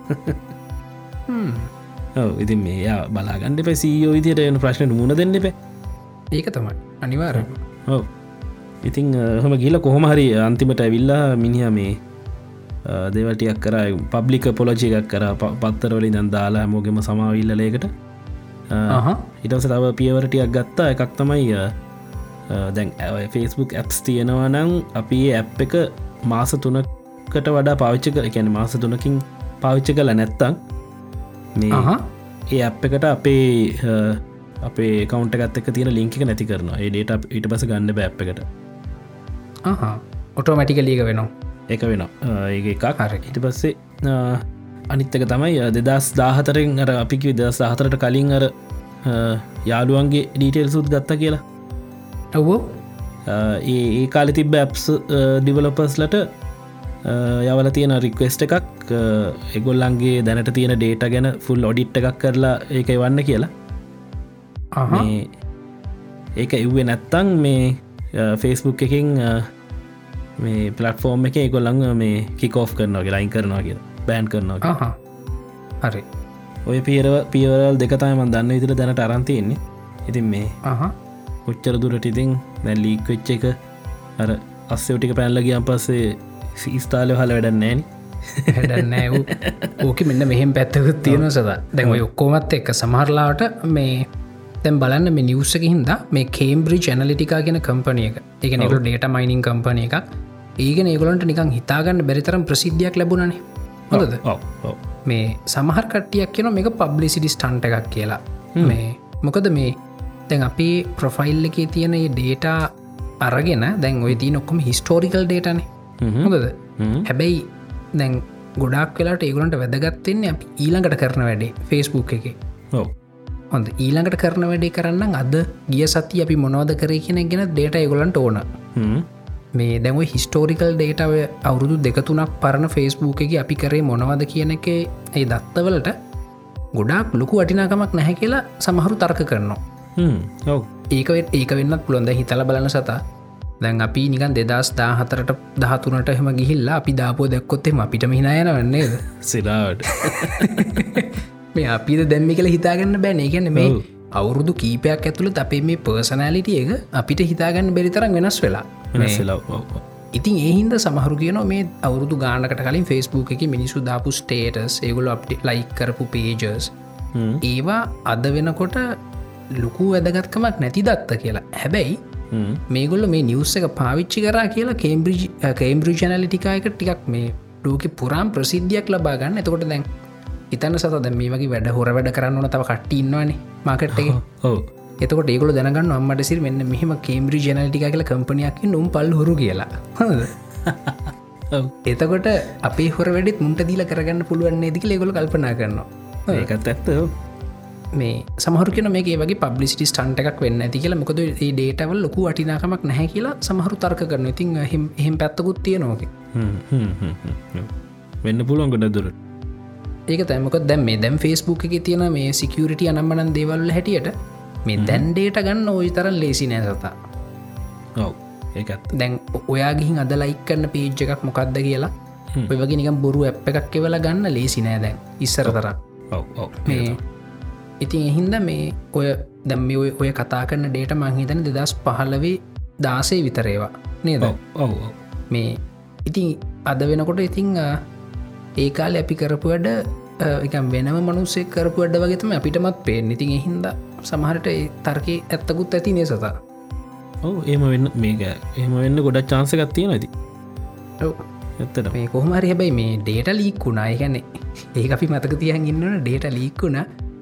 [SPEAKER 1] ඔව ඉතින් මේ යා බලාගණඩ පැ සීයෝ විදියට එන ප්‍රශ්නයට මුණ දෙන්න එප.
[SPEAKER 2] ඒක තමයි. අනිවාර
[SPEAKER 1] ඔව. ඉතිං හම ගිල කොහොම හරි අන්තිමට ඇවිල්ලා මිනිහ මේ දේවටියක් කර පබ්ලික පොලජි එකක් කර පත්තරවලින් දන් දාලා මෝගෙම සමාවිල්ලලේකට හිටස තව පියවරටියක් ගත්තා. එකක් තමයි දැන් ෆෙස්බුක් ඇප්ස් තියෙනවා නම් අපි ඇප් එක මාස තුනකට වඩා පාවිච්චක එකැන මාස තුනකින් පාවිච්ච කල නැත්තං මේ ඒ අප් එකට අපේ අපේ කවන්ට ගත්ත තියෙන ලිංකික නැති කරන ඒ ඩේට ඉට පස ගන්න බැප් එකට.
[SPEAKER 2] ඔටෝමැටික ලීක වෙනවා.
[SPEAKER 1] එක වෙන ඒ එකක්.
[SPEAKER 2] හරි.
[SPEAKER 1] ඉට පස්සේ අනිත්තක තමයි දෙදස් දාහතරෙන් අර අපිකි දෙදස් දාහතරට කලින් අර යාළුවන්ගේ ඩීටෙල් සුත් ගත්ත කියලා. අ, ඒ ඒ කාලි තිබ ඇප්ස් ඩිවලපස්ලට යවල තියෙන රික්වෙස්ට එකක් එගොල්ලන්ගේ දැනට තියෙන ඩේට ගැන ෆුල් ඔඩිට් එකක් කරලා ඒක වන්න කියලා. ඒක එව්වේ නැත්තං මේ ෆේස්බුක් එකින් මේ පලටෆෝර්ම් එක ගොල්ලඟ මේ කිකෝ් කරනවාගේ ලයින් කරනවා කිය බෑන් කරනවා
[SPEAKER 2] හරි.
[SPEAKER 1] ඔය පියරව පියවරල් දෙකතයිම දන්න විදිර දැනට අරන්තියන්නේ ඉතින් මේ කොච්චර දුරට ඉතින් දැන් ලීක් වෙච්ච එක අර අස්සයෝටික පැල්ලගියන් පස්සේ සීස්ථාලය හල වැඩන්නෑන
[SPEAKER 2] හැඩන්නෑ ඕක මෙන්න මෙහෙම පැත්තකුත් තියෙන සද. දැන් ඔක්කෝමත් එක්ක සමහරලාට මේ තැන් බලන්න මේ නිවසක හින්ද මේ කේම්බ්‍රි චැනලිටිකා ගෙන කම්පනිය එක. එක නෙකු ඩේට මයිනින් කම්පනය එකක්. ඒක ඒගොලන්ට නිකං හිතාගන්න බැරිතරම් ප්‍රසිද්ධියක් ලැබුණනේ හොඳද? මේ සමහර කට්ටියක් කියන මේක පබ්ලිසිටි ස්ටන්ට එකක් කියලා. මේ මොකද මේ දැන් අපි ප්‍රොෆයිල් එකේ තියෙන ඩේට අරගෙන දැන් ඔය දී නොක්කොම හිස්ටෝරිකල් ඩේටනේ හොඳද? හැබැයි දැන් ගොඩක් වෙලාට ඒගුලන්ට වැදගත්තෙන්නේ අප ඊළඟට කරන වැඩේ ෆෙස්බුක් එක. හොඳ. ඊළඟට කරන වැඩේ කරන්න අද ගිය සති අපි මොනවද කරේ කියෙන ගෙන ඩේට ඒගොලන්ට ඕන මේ දැව හිස්ටෝරිකල් ඩේටාව අවුරුදු දෙකතුනක් පරණ ෆෙස්බුක් එක අපි කරේ මොනවද කියන එක ඒ දත්තවලට ගොඩක් ලොකු වටිනාකමක් නැහැ කියලා සමහරු තර්ක කරනවා. ඒක ඒක වෙන්නත් පුළොන්ද හිතල බලන සතා. දැන් අපි නිකන් දෙදස් දා හතරට දහතුනට එහෙම ගිහිල්ලා අපි දාපෝ දැක්කොත්තෙම අපිට හිනායන වන්නේද
[SPEAKER 1] සිලාට
[SPEAKER 2] මේ අපිද දැම්මි කළ හිතාගන්න බෑන. ගැන මේ අවුරුදු කීපයක් ඇතුළ අපේ මේ පර්සනෑලිටිය එක අපිට හිතාගන්න බෙරිතරම් වෙනස් වෙලා. ඉතින් ඒහින්ද සමහරු කියන මේ අවුරුදු ගානකට කලින් ෆෙස්බුක් එක මිනිසු දාපු ස්ටේටස් ඒගොල අප්ට ලයි කරපු පේජස් ඒවා අද වෙනකොට ලොකු වැදගත්කමක් නැති දත්ත කියලා. හැබැයි මේගොල්ල මේ නිවස් එක පාවිච්චි කරා කියලා කේම්බ්‍රි කේම්බ්‍රි ජනලිටිකායක ටිකක් මේ ලෝක පුරාම් ප්‍රසිද්ධියක් ලබා ගන්න. එතකොට දැන් ඉතන්න සත දැ මේ වගේ වැඩ හොර වැඩ කරන්න ඕන තව කට්ටින්නවානේ මාකට් එක. එතකොට ඒගොල දැනගන්න අම්මට සිර මෙන්න මෙහම කේම්බ්‍රි ජනලිටික කියලා කම්පනයක් නුම් පල් හොරු කියලා. එතකොට අපේ හොර වැඩත් මුන්ට දීල කරගන්න පුළුවන් ඇදික ලෙගොල කල්පනා කරනවා.
[SPEAKER 1] ඒකත් ඇත්ත
[SPEAKER 2] මේ සමහර කියන මේ වගේ පබ්ලිසිටි ස්ටන්ට එකක් වෙන්න ඇති කියලා. මොකද ඒ ඩේටවල් ලොකු වටිනාකමක් නැහැ කියලා සමහරු තර්ක කරන ඉතින් එහෙම පැත්තකුත් තියනෝක
[SPEAKER 1] වෙන්න පුළුවන් ගොඩ දුර
[SPEAKER 2] ඒක තැමක දැම් මේ දැම් ෆෙස්බුක් එක තියෙන මේ සිකියරිට අනම්මනන් දේවල් හැටියට මේ දැන් ඩේට ගන්න ඔයි තරන් ලේසි නෑ සතා.
[SPEAKER 1] ඔව ඒත්
[SPEAKER 2] දැන් ඔයා ගිහින් අද ලයික් කරන්න පේජ් එකක් මොකක්ද කියලා ඔය වගේ නිකම් බොරු ඇ් එකක් කෙවල ගන්න ලේසි නෑ දැන් ඉස්සර තර මේ ඉතින් එහින්ද මේ ඔය දැම්ම ඔය ඔය කතා කරන ඩේට මංහිතන දෙදස් පහලවේ දාසේ විතරේවා නේද?
[SPEAKER 1] ඔව
[SPEAKER 2] මේ ඉතින් අද වෙනකොට ඉතිං ඒකාල අපි කරපු වැඩ එකම් වෙනම මනුස්සේ කරපු වැඩ වගේතම අපිටමත් පේෙන් ඉතින් එහින්ද සමහරට තර්කය ඇත්තකුත් ඇති නේ සතා?
[SPEAKER 1] ඔව ඒම වෙන්න මේක එහම වෙන්න ගොඩක් චාන්සකත් තියෙන ඇති
[SPEAKER 2] ඇත්තට මේ කොහමරි හැබයි මේ ඩේට ලීක්කුණා ගැනෙ ඒ අපි මතක තියන් ඉන්නන ඩේට ලීක්කුණ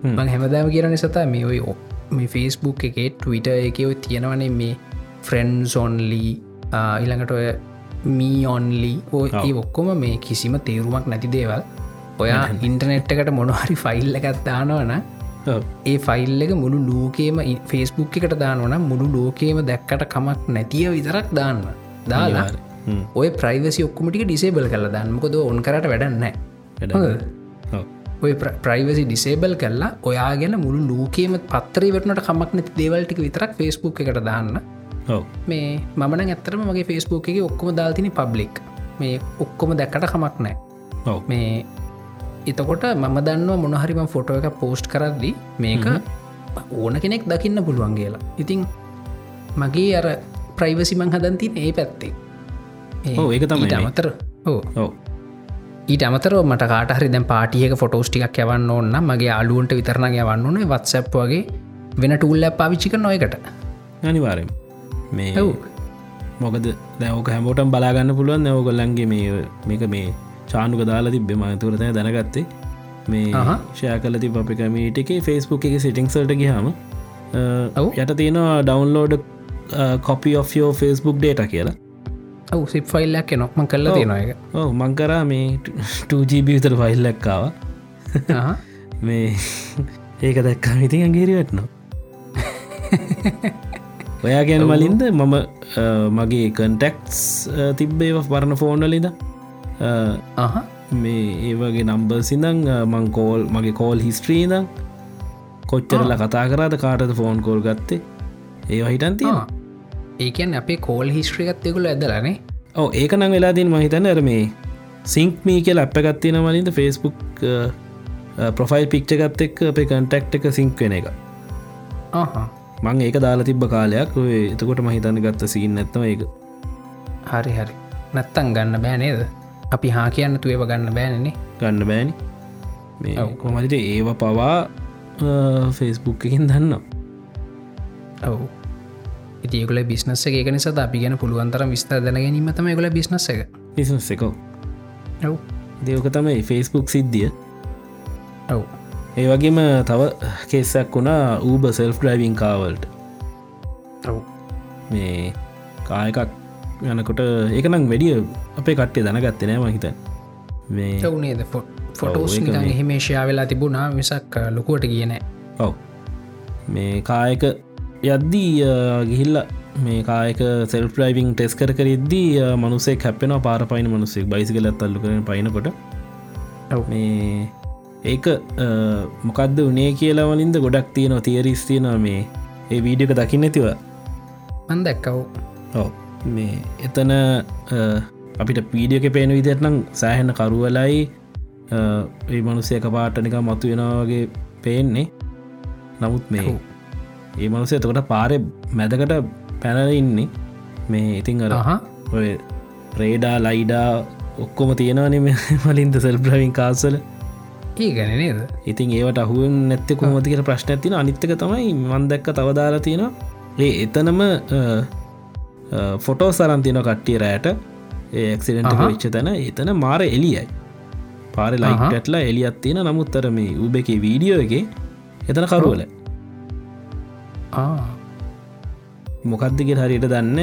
[SPEAKER 2] මං හැමදාම කියරන සතා මේ ඔය මේ ෆෙස්බුක් එකේ ටවිට එක තියෙනවනේ මේ ෆ්‍රෙන්න්සොන්ලී ඉළඟට ඔය මීඔන්ලි ඔය ඒ ඔක්කොම මේ කිසිම තේරුමක් නැති දේවල්. ඔයා ඉන්ටනෙට් එකට මොනහරි ෆයිල් එකත් දානවන ඒ ෆයිල් එක මුළු ලෝකේම ෆෙස්බුක් එකට දානවන මුළු ලෝකේම දැක්කට කමක් නැතිය විතරක් දාන්න. දාලා ඔය ප්‍රයිවසි ඔක්කමටික ඩිසේබල් කල දන්නමකොද ඔන් කරට වැඩන්න ඔය ප්‍රයිවසි ඩිසේබල් කරලා ඔයා ගැන මුළු ලෝකේම පත්තරේ වටනට කමක් නැති දේවල්ටික විතරක් ෆෙස්බුක් එකට දාන්න මේ මමන ඇත්තරම මගේ ෆෙස්බුක් එක ඔක්කොම දාල්තින පබ්ලික් මේ ඔක්කොම දැක්කට කමක් නෑ මේ එතකොට මම දන්නවා මොනහරිම ෆොටෝ එක පෝස්ට් කරද්දි මේක ඕන කෙනෙක් දකින්න පුළුවන් කියලා. ඉතිං මගේ අර ප්‍රයිවසි මං හදන්තින් ඒ පැත්තේ.
[SPEAKER 1] ඒක තමයි
[SPEAKER 2] අමතර ඕ ඊට අමතර මට කාටහරි දැන් පාටියක ෆොටෝස් ටිකක් යවන්න ඕන්න මගේ අලුවන්ට විතරණ යවන්න ඕන වත්සැප් වගේ වෙන ටූල්ල පාවිච්චික නොයකට
[SPEAKER 1] අනිවාරෙන් මේ මොකද දැවක හැමෝටම් බලාගන්න පුළුවන් නැවගොල්ලන්ගේ මේ මේක මේ චානුක දාලා තිබ්බෙ මතුරතය දැනගත්තේ. මේ ෂය කල ති අප කමීට එක ෆෙස්බුක් එක සිටිංසල්ට ගහම යට තියෙනවා ඩවන්ලෝඩ කොපි of ෝ ෆෙස්බුක් ඩේට කියලා.
[SPEAKER 2] ඔව සිප් ෆයිල්ලක් නොක්ම කල්ල තියෙනවා එක
[SPEAKER 1] ඕ මංකරා මේ 2ජීබ විතර ෆයිල්ලක්කාව මේ ඒක දැක්කා ඉතින් අගේරි වැටනවා ඔයා ගැන මලින්ද මම මගේ කන්ටෙක්ස් තිබ්බේ පරණ ෆෝන්වලිද
[SPEAKER 2] අහ.
[SPEAKER 1] මේ ඒවගේ නම්බර් සිදං මං කෝල් මගේ කෝල් හිස්ට්‍රීද කොච්චරල කතා කරාද කාටද ෆෝන් කෝල් ගත්තේ? ඒ හිටන් තිය
[SPEAKER 2] ඒකන් අපේ කෝල් හිස්ට්‍රියගත්තයකුල ඇදලනේ
[SPEAKER 1] ඕ ඒක නම් වෙලාදින් මහිතන්න ඇර මේ සිංක් මී කියල අප ගත්තින මලින්ද ෆෙස්බුක් ප්‍රොෆයිල් පික්්චගත් එක් අපේ කන්ටක්් එක සිංක් වෙන එක මං ඒක දාලා තිබ්බ කාලයක් එතකොට මහිතන්න ගත්ත සිීන් නැත්ම ඒක.
[SPEAKER 2] හරි හරි. නැත්තන් ගන්න බෑනේද අපි හා කියන්න තුව ගන්න බෑනනේ
[SPEAKER 1] ගන්න බෑනි. මේ
[SPEAKER 2] ඔව්.
[SPEAKER 1] කොමතිට ඒව පවා ෆෙස්බුක් එකින් දන්න
[SPEAKER 2] ඔවු. ඉතියකුල බිස්නස එක නිසා අපි ගැන පුළුවන්තර විස්ථා දැනගැනීමතම ගොල බිස්නස එක.
[SPEAKER 1] පිසස් එකෝ.
[SPEAKER 2] ඔව්.
[SPEAKER 1] දෙවක තමයි ෆෙස්බුක් සිද්ධිය.
[SPEAKER 2] ඔව්
[SPEAKER 1] ඒ වගේම තව කෙස්සක් වුණා ඌබ සෙල්ෆ් ඩ්‍රයිවිං කාවල්ට මේ කායකක් යනකොට ඒකනම් වැඩිය අපේ කට්ටේ දැනගත්තේ නෑ මහිත මේ
[SPEAKER 2] ඔවුනේද ෆොටෝස් හිමේශයා වෙලා තිබුණා මිසක් ලොකුවට කියන
[SPEAKER 1] ඔව්. මේ කායක යද්දී ගිහිල්ල මේ කායක සෙල් ්‍රයිවිං ටෙස් කර කරිද්දී මනුසේ කැපෙන පාර පයින මනුසෙක් බයිසිකලත් අල්ලු කරන පයිනකොට.
[SPEAKER 2] ඔව්.
[SPEAKER 1] මේ ඒක මොකක්ද උනේ කියලා වලින්ද ගොඩක් තියනවා තියරිස් තියනවා මේ. ඒ වීඩියක දකින්න ඇතිව
[SPEAKER 2] මන් දැක්කව්.
[SPEAKER 1] ඔව. මේ එතන අපිට පීඩියක පේන විදිරනම් සෑහෙන කරුවලයි ඒ මනුසයක පාටනික මතු වෙනවාගේ පේන්නේ. නමුත් මේ. ඒ මනුසේ එතකොට පාරය මැදකට පැනල ඉන්නේ. මේ ඉතිං අර
[SPEAKER 2] අහ
[SPEAKER 1] ඔය රේඩා ලයිඩා ඔක්කොම තියෙනවානෙ මලින්ද සෙල්බ්‍රවින් කාසල
[SPEAKER 2] ඒ ගැන නේද?
[SPEAKER 1] ඉතින් ඒවට අහුවෙන් නැත්ත කොමතිකට ප්‍රශ්න ඇතින අනිත්තක තමයි මන්දැක්ක තවදාලා තියෙන ඒ එතනම ෆොටෝ සරන්තින කට්ටිය රෑට ඒක්සිඩෙන්ට
[SPEAKER 2] අහහ.
[SPEAKER 1] විච්ච තැන. එතන මාර එලියයි පාර. ඇටලා එලියත් තියෙන නමුත්තර මේ උබ එක වීඩියෝ එක එතන කරුවල. මොකක්දගෙ හරියට දන්න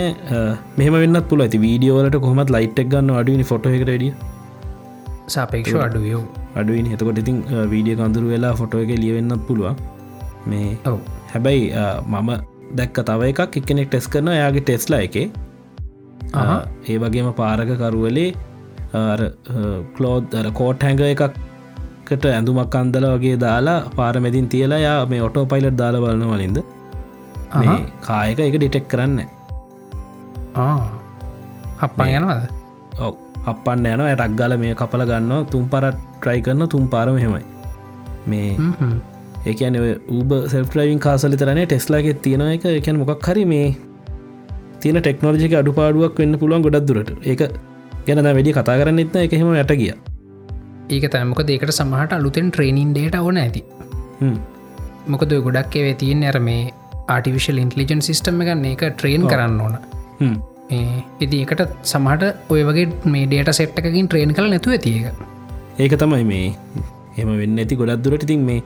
[SPEAKER 1] මෙම වෙන්න පුල ඇති වීඩියෝලට කොමත් ලයිට්ක් ගන්න අඩුවනි ෆොට එකට ඩිය
[SPEAKER 2] සාපේක්ෂ අඩුවෝ
[SPEAKER 1] අඩුවනි එතකොට ඉතින් වීඩිය කඳුරු වෙලා ෆොටෝ එක ලියවෙන්නත් පුළුවන්. මේ
[SPEAKER 2] ඔව්.
[SPEAKER 1] හැබැයි මම දැක්ක තව එකක් එකනෙක් ටෙස් කරන යාගේ ටෙස්ලා එක. ඒ වගේම පාරක කරුවලේ කලෝද් කෝට් හැඟ එකක්කට ඇඳුමක් අන්දල වගේ දාලා පාරමැදින් තියලා යා මේ ඔටෝ පයිලට් දාල බලන වලින්ද. කායක එක ඩිටෙක් කරන්න
[SPEAKER 2] අප්පා යනවාද?
[SPEAKER 1] ඔව අපන්න යන ඇටක් ගල මේ කපල ගන්න තුම් පරත් ට්‍රයි කරන තුම් පාරම හෙමයි මේ
[SPEAKER 2] හ්ම්.
[SPEAKER 1] ඒකන ඌබ සෙල්ට්‍රයිවින් කාසලි තරනේ ටෙස්ලාගේ තියෙන එක. එකැන මොකක් හරි මේ තියෙන ටෙක්නෝජික අඩුපාඩුවක් වෙන්න පුළුවන් ගොඩක් දුරට. ඒක ගැන වැඩි කතා කරන්න එත්න එකහෙම යට ගිය.
[SPEAKER 2] ඒක තැමක දෙකට සමහට අලුතෙන් ට්‍රේනින් ඩේට ඕන ඇති. මොකද ගොඩක් එවේ තියෙන් ඇර මේ ආටිවිශල් ඉන්ටලිජන් සිිස්ටම ගන්න එක ට්‍රේන් කරන්න ඕන ඉදි එකට සමහට ඔය වගේ මේ ඩේට සෙට්ටකින් ට්‍රේන් කළ නැතුව ඇතික
[SPEAKER 1] ඒක. තමයි මේ. එම වෙන්න ඇති ගොඩක් දුරට ඉතින් මේ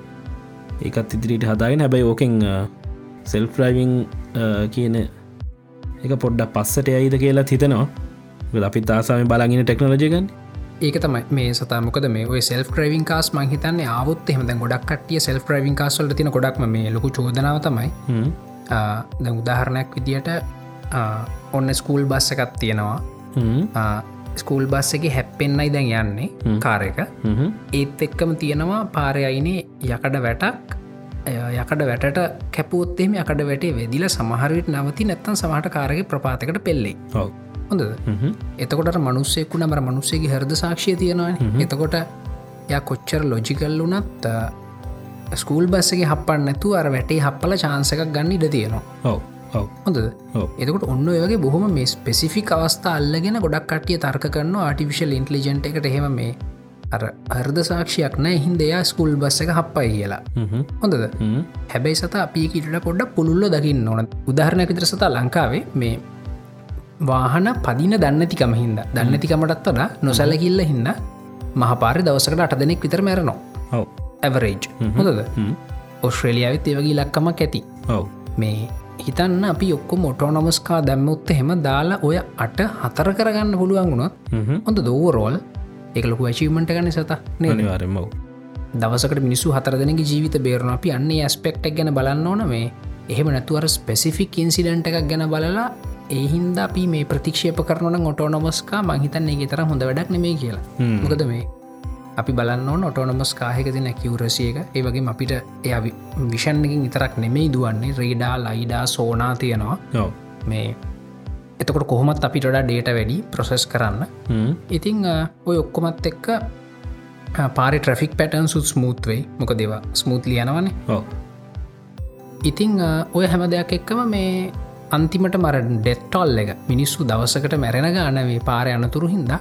[SPEAKER 1] ඒකත් ඉදිරිට හදාගෙන හැබැයි ඕකෙන් සෙල්ෆ්‍රයිවිං කියන එක පොඩ්ඩක් පස්සට අයිද කියලා හිතනවා. අපි තාසාම බලාගෙන ටෙක්නෝජයගන්න
[SPEAKER 2] ඒක තමයි මේ සතමකද මේ සෙල් ්‍රවින් කාස් මහිතන්න ආවත් එහම ගොඩක් කටිය සෙල් ්‍රවින් කාස්වල තින ගොඩක්ම මේ ලොකු චෝදනාව තමයි. ද උදාහරණයක් විදියට ආ, ඔන්න ස්කූල් බස්ස එකත් තියෙනවා. ස්කූල් බස් එක හැප්පෙන්න්නයි දැන් යන්නේ කාර එක. ඒත් එක්කම තියෙනවා පාරයයිනේ යකඩ වැටක්. යකඩ වැට කැපුත්තෙම යකඩ වැටේ වෙදිල සමහරවිට නවති නැත්තන් සමහට කාරගේ ප්‍රපාතකට පෙල්ලේ හොඳද? එතකොට මනුස්සෙක්කු නමර මනුස්සේගේ හරද සාක්ෂය තියෙනවා එතකොට ය කොච්චර ලොජිකල් වනත් ස්කූල් බස්සගේ හපන්න නැතු අර වැටේ හප්පල චාන්සකක් ගන්න ඉඩ තියෙනවා.
[SPEAKER 1] ඔව ඔව්.
[SPEAKER 2] එතකට ඔන්න ඔය වගේ බොහොම මේ ස්පෙසිෆික් අවස්ථා අල්ලගෙන ගොඩක් කටිය තර්ක කරන්න ආටිවිශල් ඉන්ටලිජන්ට එකට එහෙම මේ අර අර්ධ සාක්ෂයක් නෑ හින්දයා ස්කුල් බස්ස එක හප්පයි කියලා. හොඳද? හැබැයි සත අපි කිට පොඩ්ඩ පුළුල්ල දකින්න ඕන. උදාහරණයක් විතර සතා ලංකාවේ මේ වාහන පදින දන්නතිකම හින්ද. දන්නතිකමටත් වඩා නොසැලකිල්ල හින්න මහපාරි දවසකට අට දෙනෙක් විතර මැරනවා. ඇවරේජ් හොඳද? ඔස්ට්‍රේලියාවත් ඒවගේ ලක්කමක් ඇති.
[SPEAKER 1] ඔව.
[SPEAKER 2] මේ හිතන්න අපි ඔක්කො මොටෝනොමස්කා දැම්මුත්ත හෙම දාලා ඔය අට හතර කරගන්න පුළුවන් වුණොත් හොඳ දෝරෝල් එකලොකු වැචීමට ගන්න සත
[SPEAKER 1] අනිවාරම ඔව.
[SPEAKER 2] දවසකට මිනිසු හතර දෙනක ජීවිත බේරන අපි අන්නේ ඇස්පෙක්ටක් ගැන බලන්න ඕන. මේ එහෙම නැතුවර ස්පෙසිෆික් ඉන්සිඩන්ට එකක් ගැන බලලා ඒහින්ද අපි මේ ප්‍රතික්ෂේප කරන ඔටෝනොමස්කා මහිතන්නේ ගේ තර හොඳ වැඩක් නෙමේ කියලා. මොකද මේ අපි බලන්න ඔටෝනොමස් කාහක තින කිවරසියක ඒවගේ අපිට එය විෂන්කින් විතරක් නෙමෙයි දුවන්නේ. රේඩා ලයිඩා සෝනා තියෙනවා. මේ එතකොට කොහොමත් අපිට ඩේට වැඩි ප්‍රොසෙස් කරන්න. ඉතිං ඔය ඔක්කොමත් එක්ක පාරි ට්‍රෆික් පැටන් සුත් ස්මූත් වෙයි. මොක දෙවා ස්මූත් ලියනවනේ ඉතිං ඔය හැම දෙයක් එක්කම මේ අන්තිමට මර ඩෙට්ටොල් එක මිනිස්සු දවසකට මැරෙන ගානවේ පාරය අනතුරු හින්දා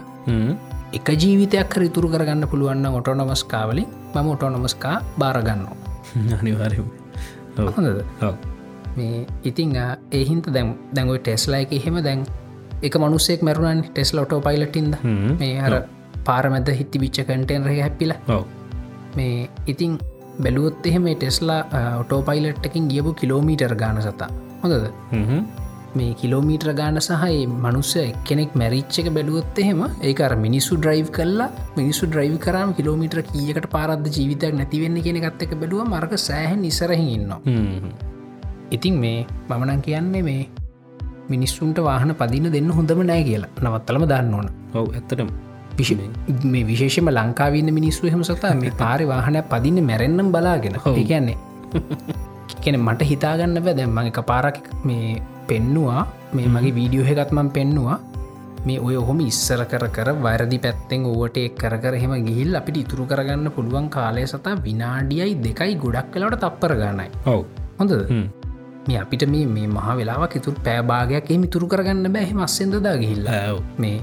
[SPEAKER 2] එක ජීවිතයක් කර ඉතුරු කරගන්න පුළුවන්න ඔටෝනොමස්කාවලින් මම ඔටෝනොමස්කා බාරගන්න
[SPEAKER 1] අනිවාරම
[SPEAKER 2] හොඳද? මේ ඉතිං අ, ඒහින්ත දැම් දැන්ගොයි ටෙස්ලා එක එහෙම දැන් එක මනුස්සෙක් මැරුණන් ටෙස්ල ඔටෝ පයිලටින්ද. මේ හර පාරමැද හිත්ති විච්ච කටෙන් රහ හැපිල මේ ඉතිං බැලුවොත් එහෙම ටෙස්ලා ඔටෝ පයිලට්ටකින් ගියපු කිලෝමීටර් ගාන සතා. හොඳද මේ කිලෝමීට්‍ර ගාන සහයි මනුස්ස කෙනෙක් මැරිච්චක බැලුවොත් එහෙම ඒකර මිනිස්සු ඩ්‍රයිව් කල්ලා මිනිස්සු ඩ්‍රයිව් කරම කිලෝමීට්‍ර කියකට පාරද ජීවිතයක් නැතිවෙන්න කියෙන ගත්තක බැලුව මර්ක සෑහ නිසරහි ඉන්න ඉතින් මේ මමනන් කියන්නේ මේ මිනිස්සුන්ට වාහන පදින දෙන්න හොඳම නෑ කියලා. නවත්තලම දන්න ඕන.
[SPEAKER 1] ඔව ඇත්තටම.
[SPEAKER 2] විශ- මේ විශේෂම ලංකාවන්න මිනිස්සු හෙම සතා මේ පාරි වාහනය පදින්න මැරෙන්නම් බලාගෙන.
[SPEAKER 1] ඔව්.
[SPEAKER 2] කියන්නේ කෙන මට හිතාගන්න බෑ. දැම් මඟ පාරක් මේ පෙන්නවා. මේ මගේ වීඩියෝ එකත්මන් පෙන්නවා. මේ ඔය ඔහොම ඉස්සර කර කර වරදි පැත්තෙන් ඕවට එක් කර කර හෙම ගිහිල් අපිට ඉතුරු කරගන්න පුළුවන් කාලය සතා විනාඩියයි දෙකයි ගොඩක් කලට තප්පර ගන්නයි.
[SPEAKER 1] ඔව.
[SPEAKER 2] හොඳද? මේ අපිට මේ මේ මහ වෙලාවක් ඉතුර පෑභාගයක් එම ඉතුරු කරගන්න බැහෙම අස්සෙන්දදා ගිහිල්ලා. මේ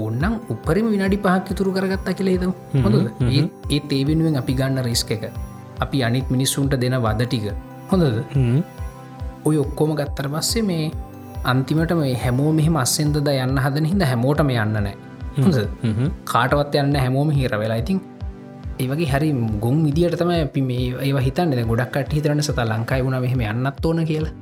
[SPEAKER 2] ඕන්නම් උපරිම විනාඩි පහක් ඉතුරු කරගත්තා කියලේද හොඳ ඒ ඒවෙනුවෙන් අපි ගන්න රිස්ක එක. අපි අනිත් මිනිස්සුන්ට දෙන වද ටික. හොඳද ඔය ඔක්කොම ගත්තර පස්සේ මේ අන්තිමට මේ හැමෝ මෙහෙම අස්සෙන්දද යන්න හදන හිද හැමෝටම යන්න නෑ කාටවත් යන්න හැමෝම හිර වෙලා. ඉතින් ඒවගේ හරි ගොන් විදිට තම අපි මේ ඒ හිතන්න. ගොඩක්ට හිතරන්න සත ලංකායි වුණ මෙහෙම යන්නත් ඕන කියලා.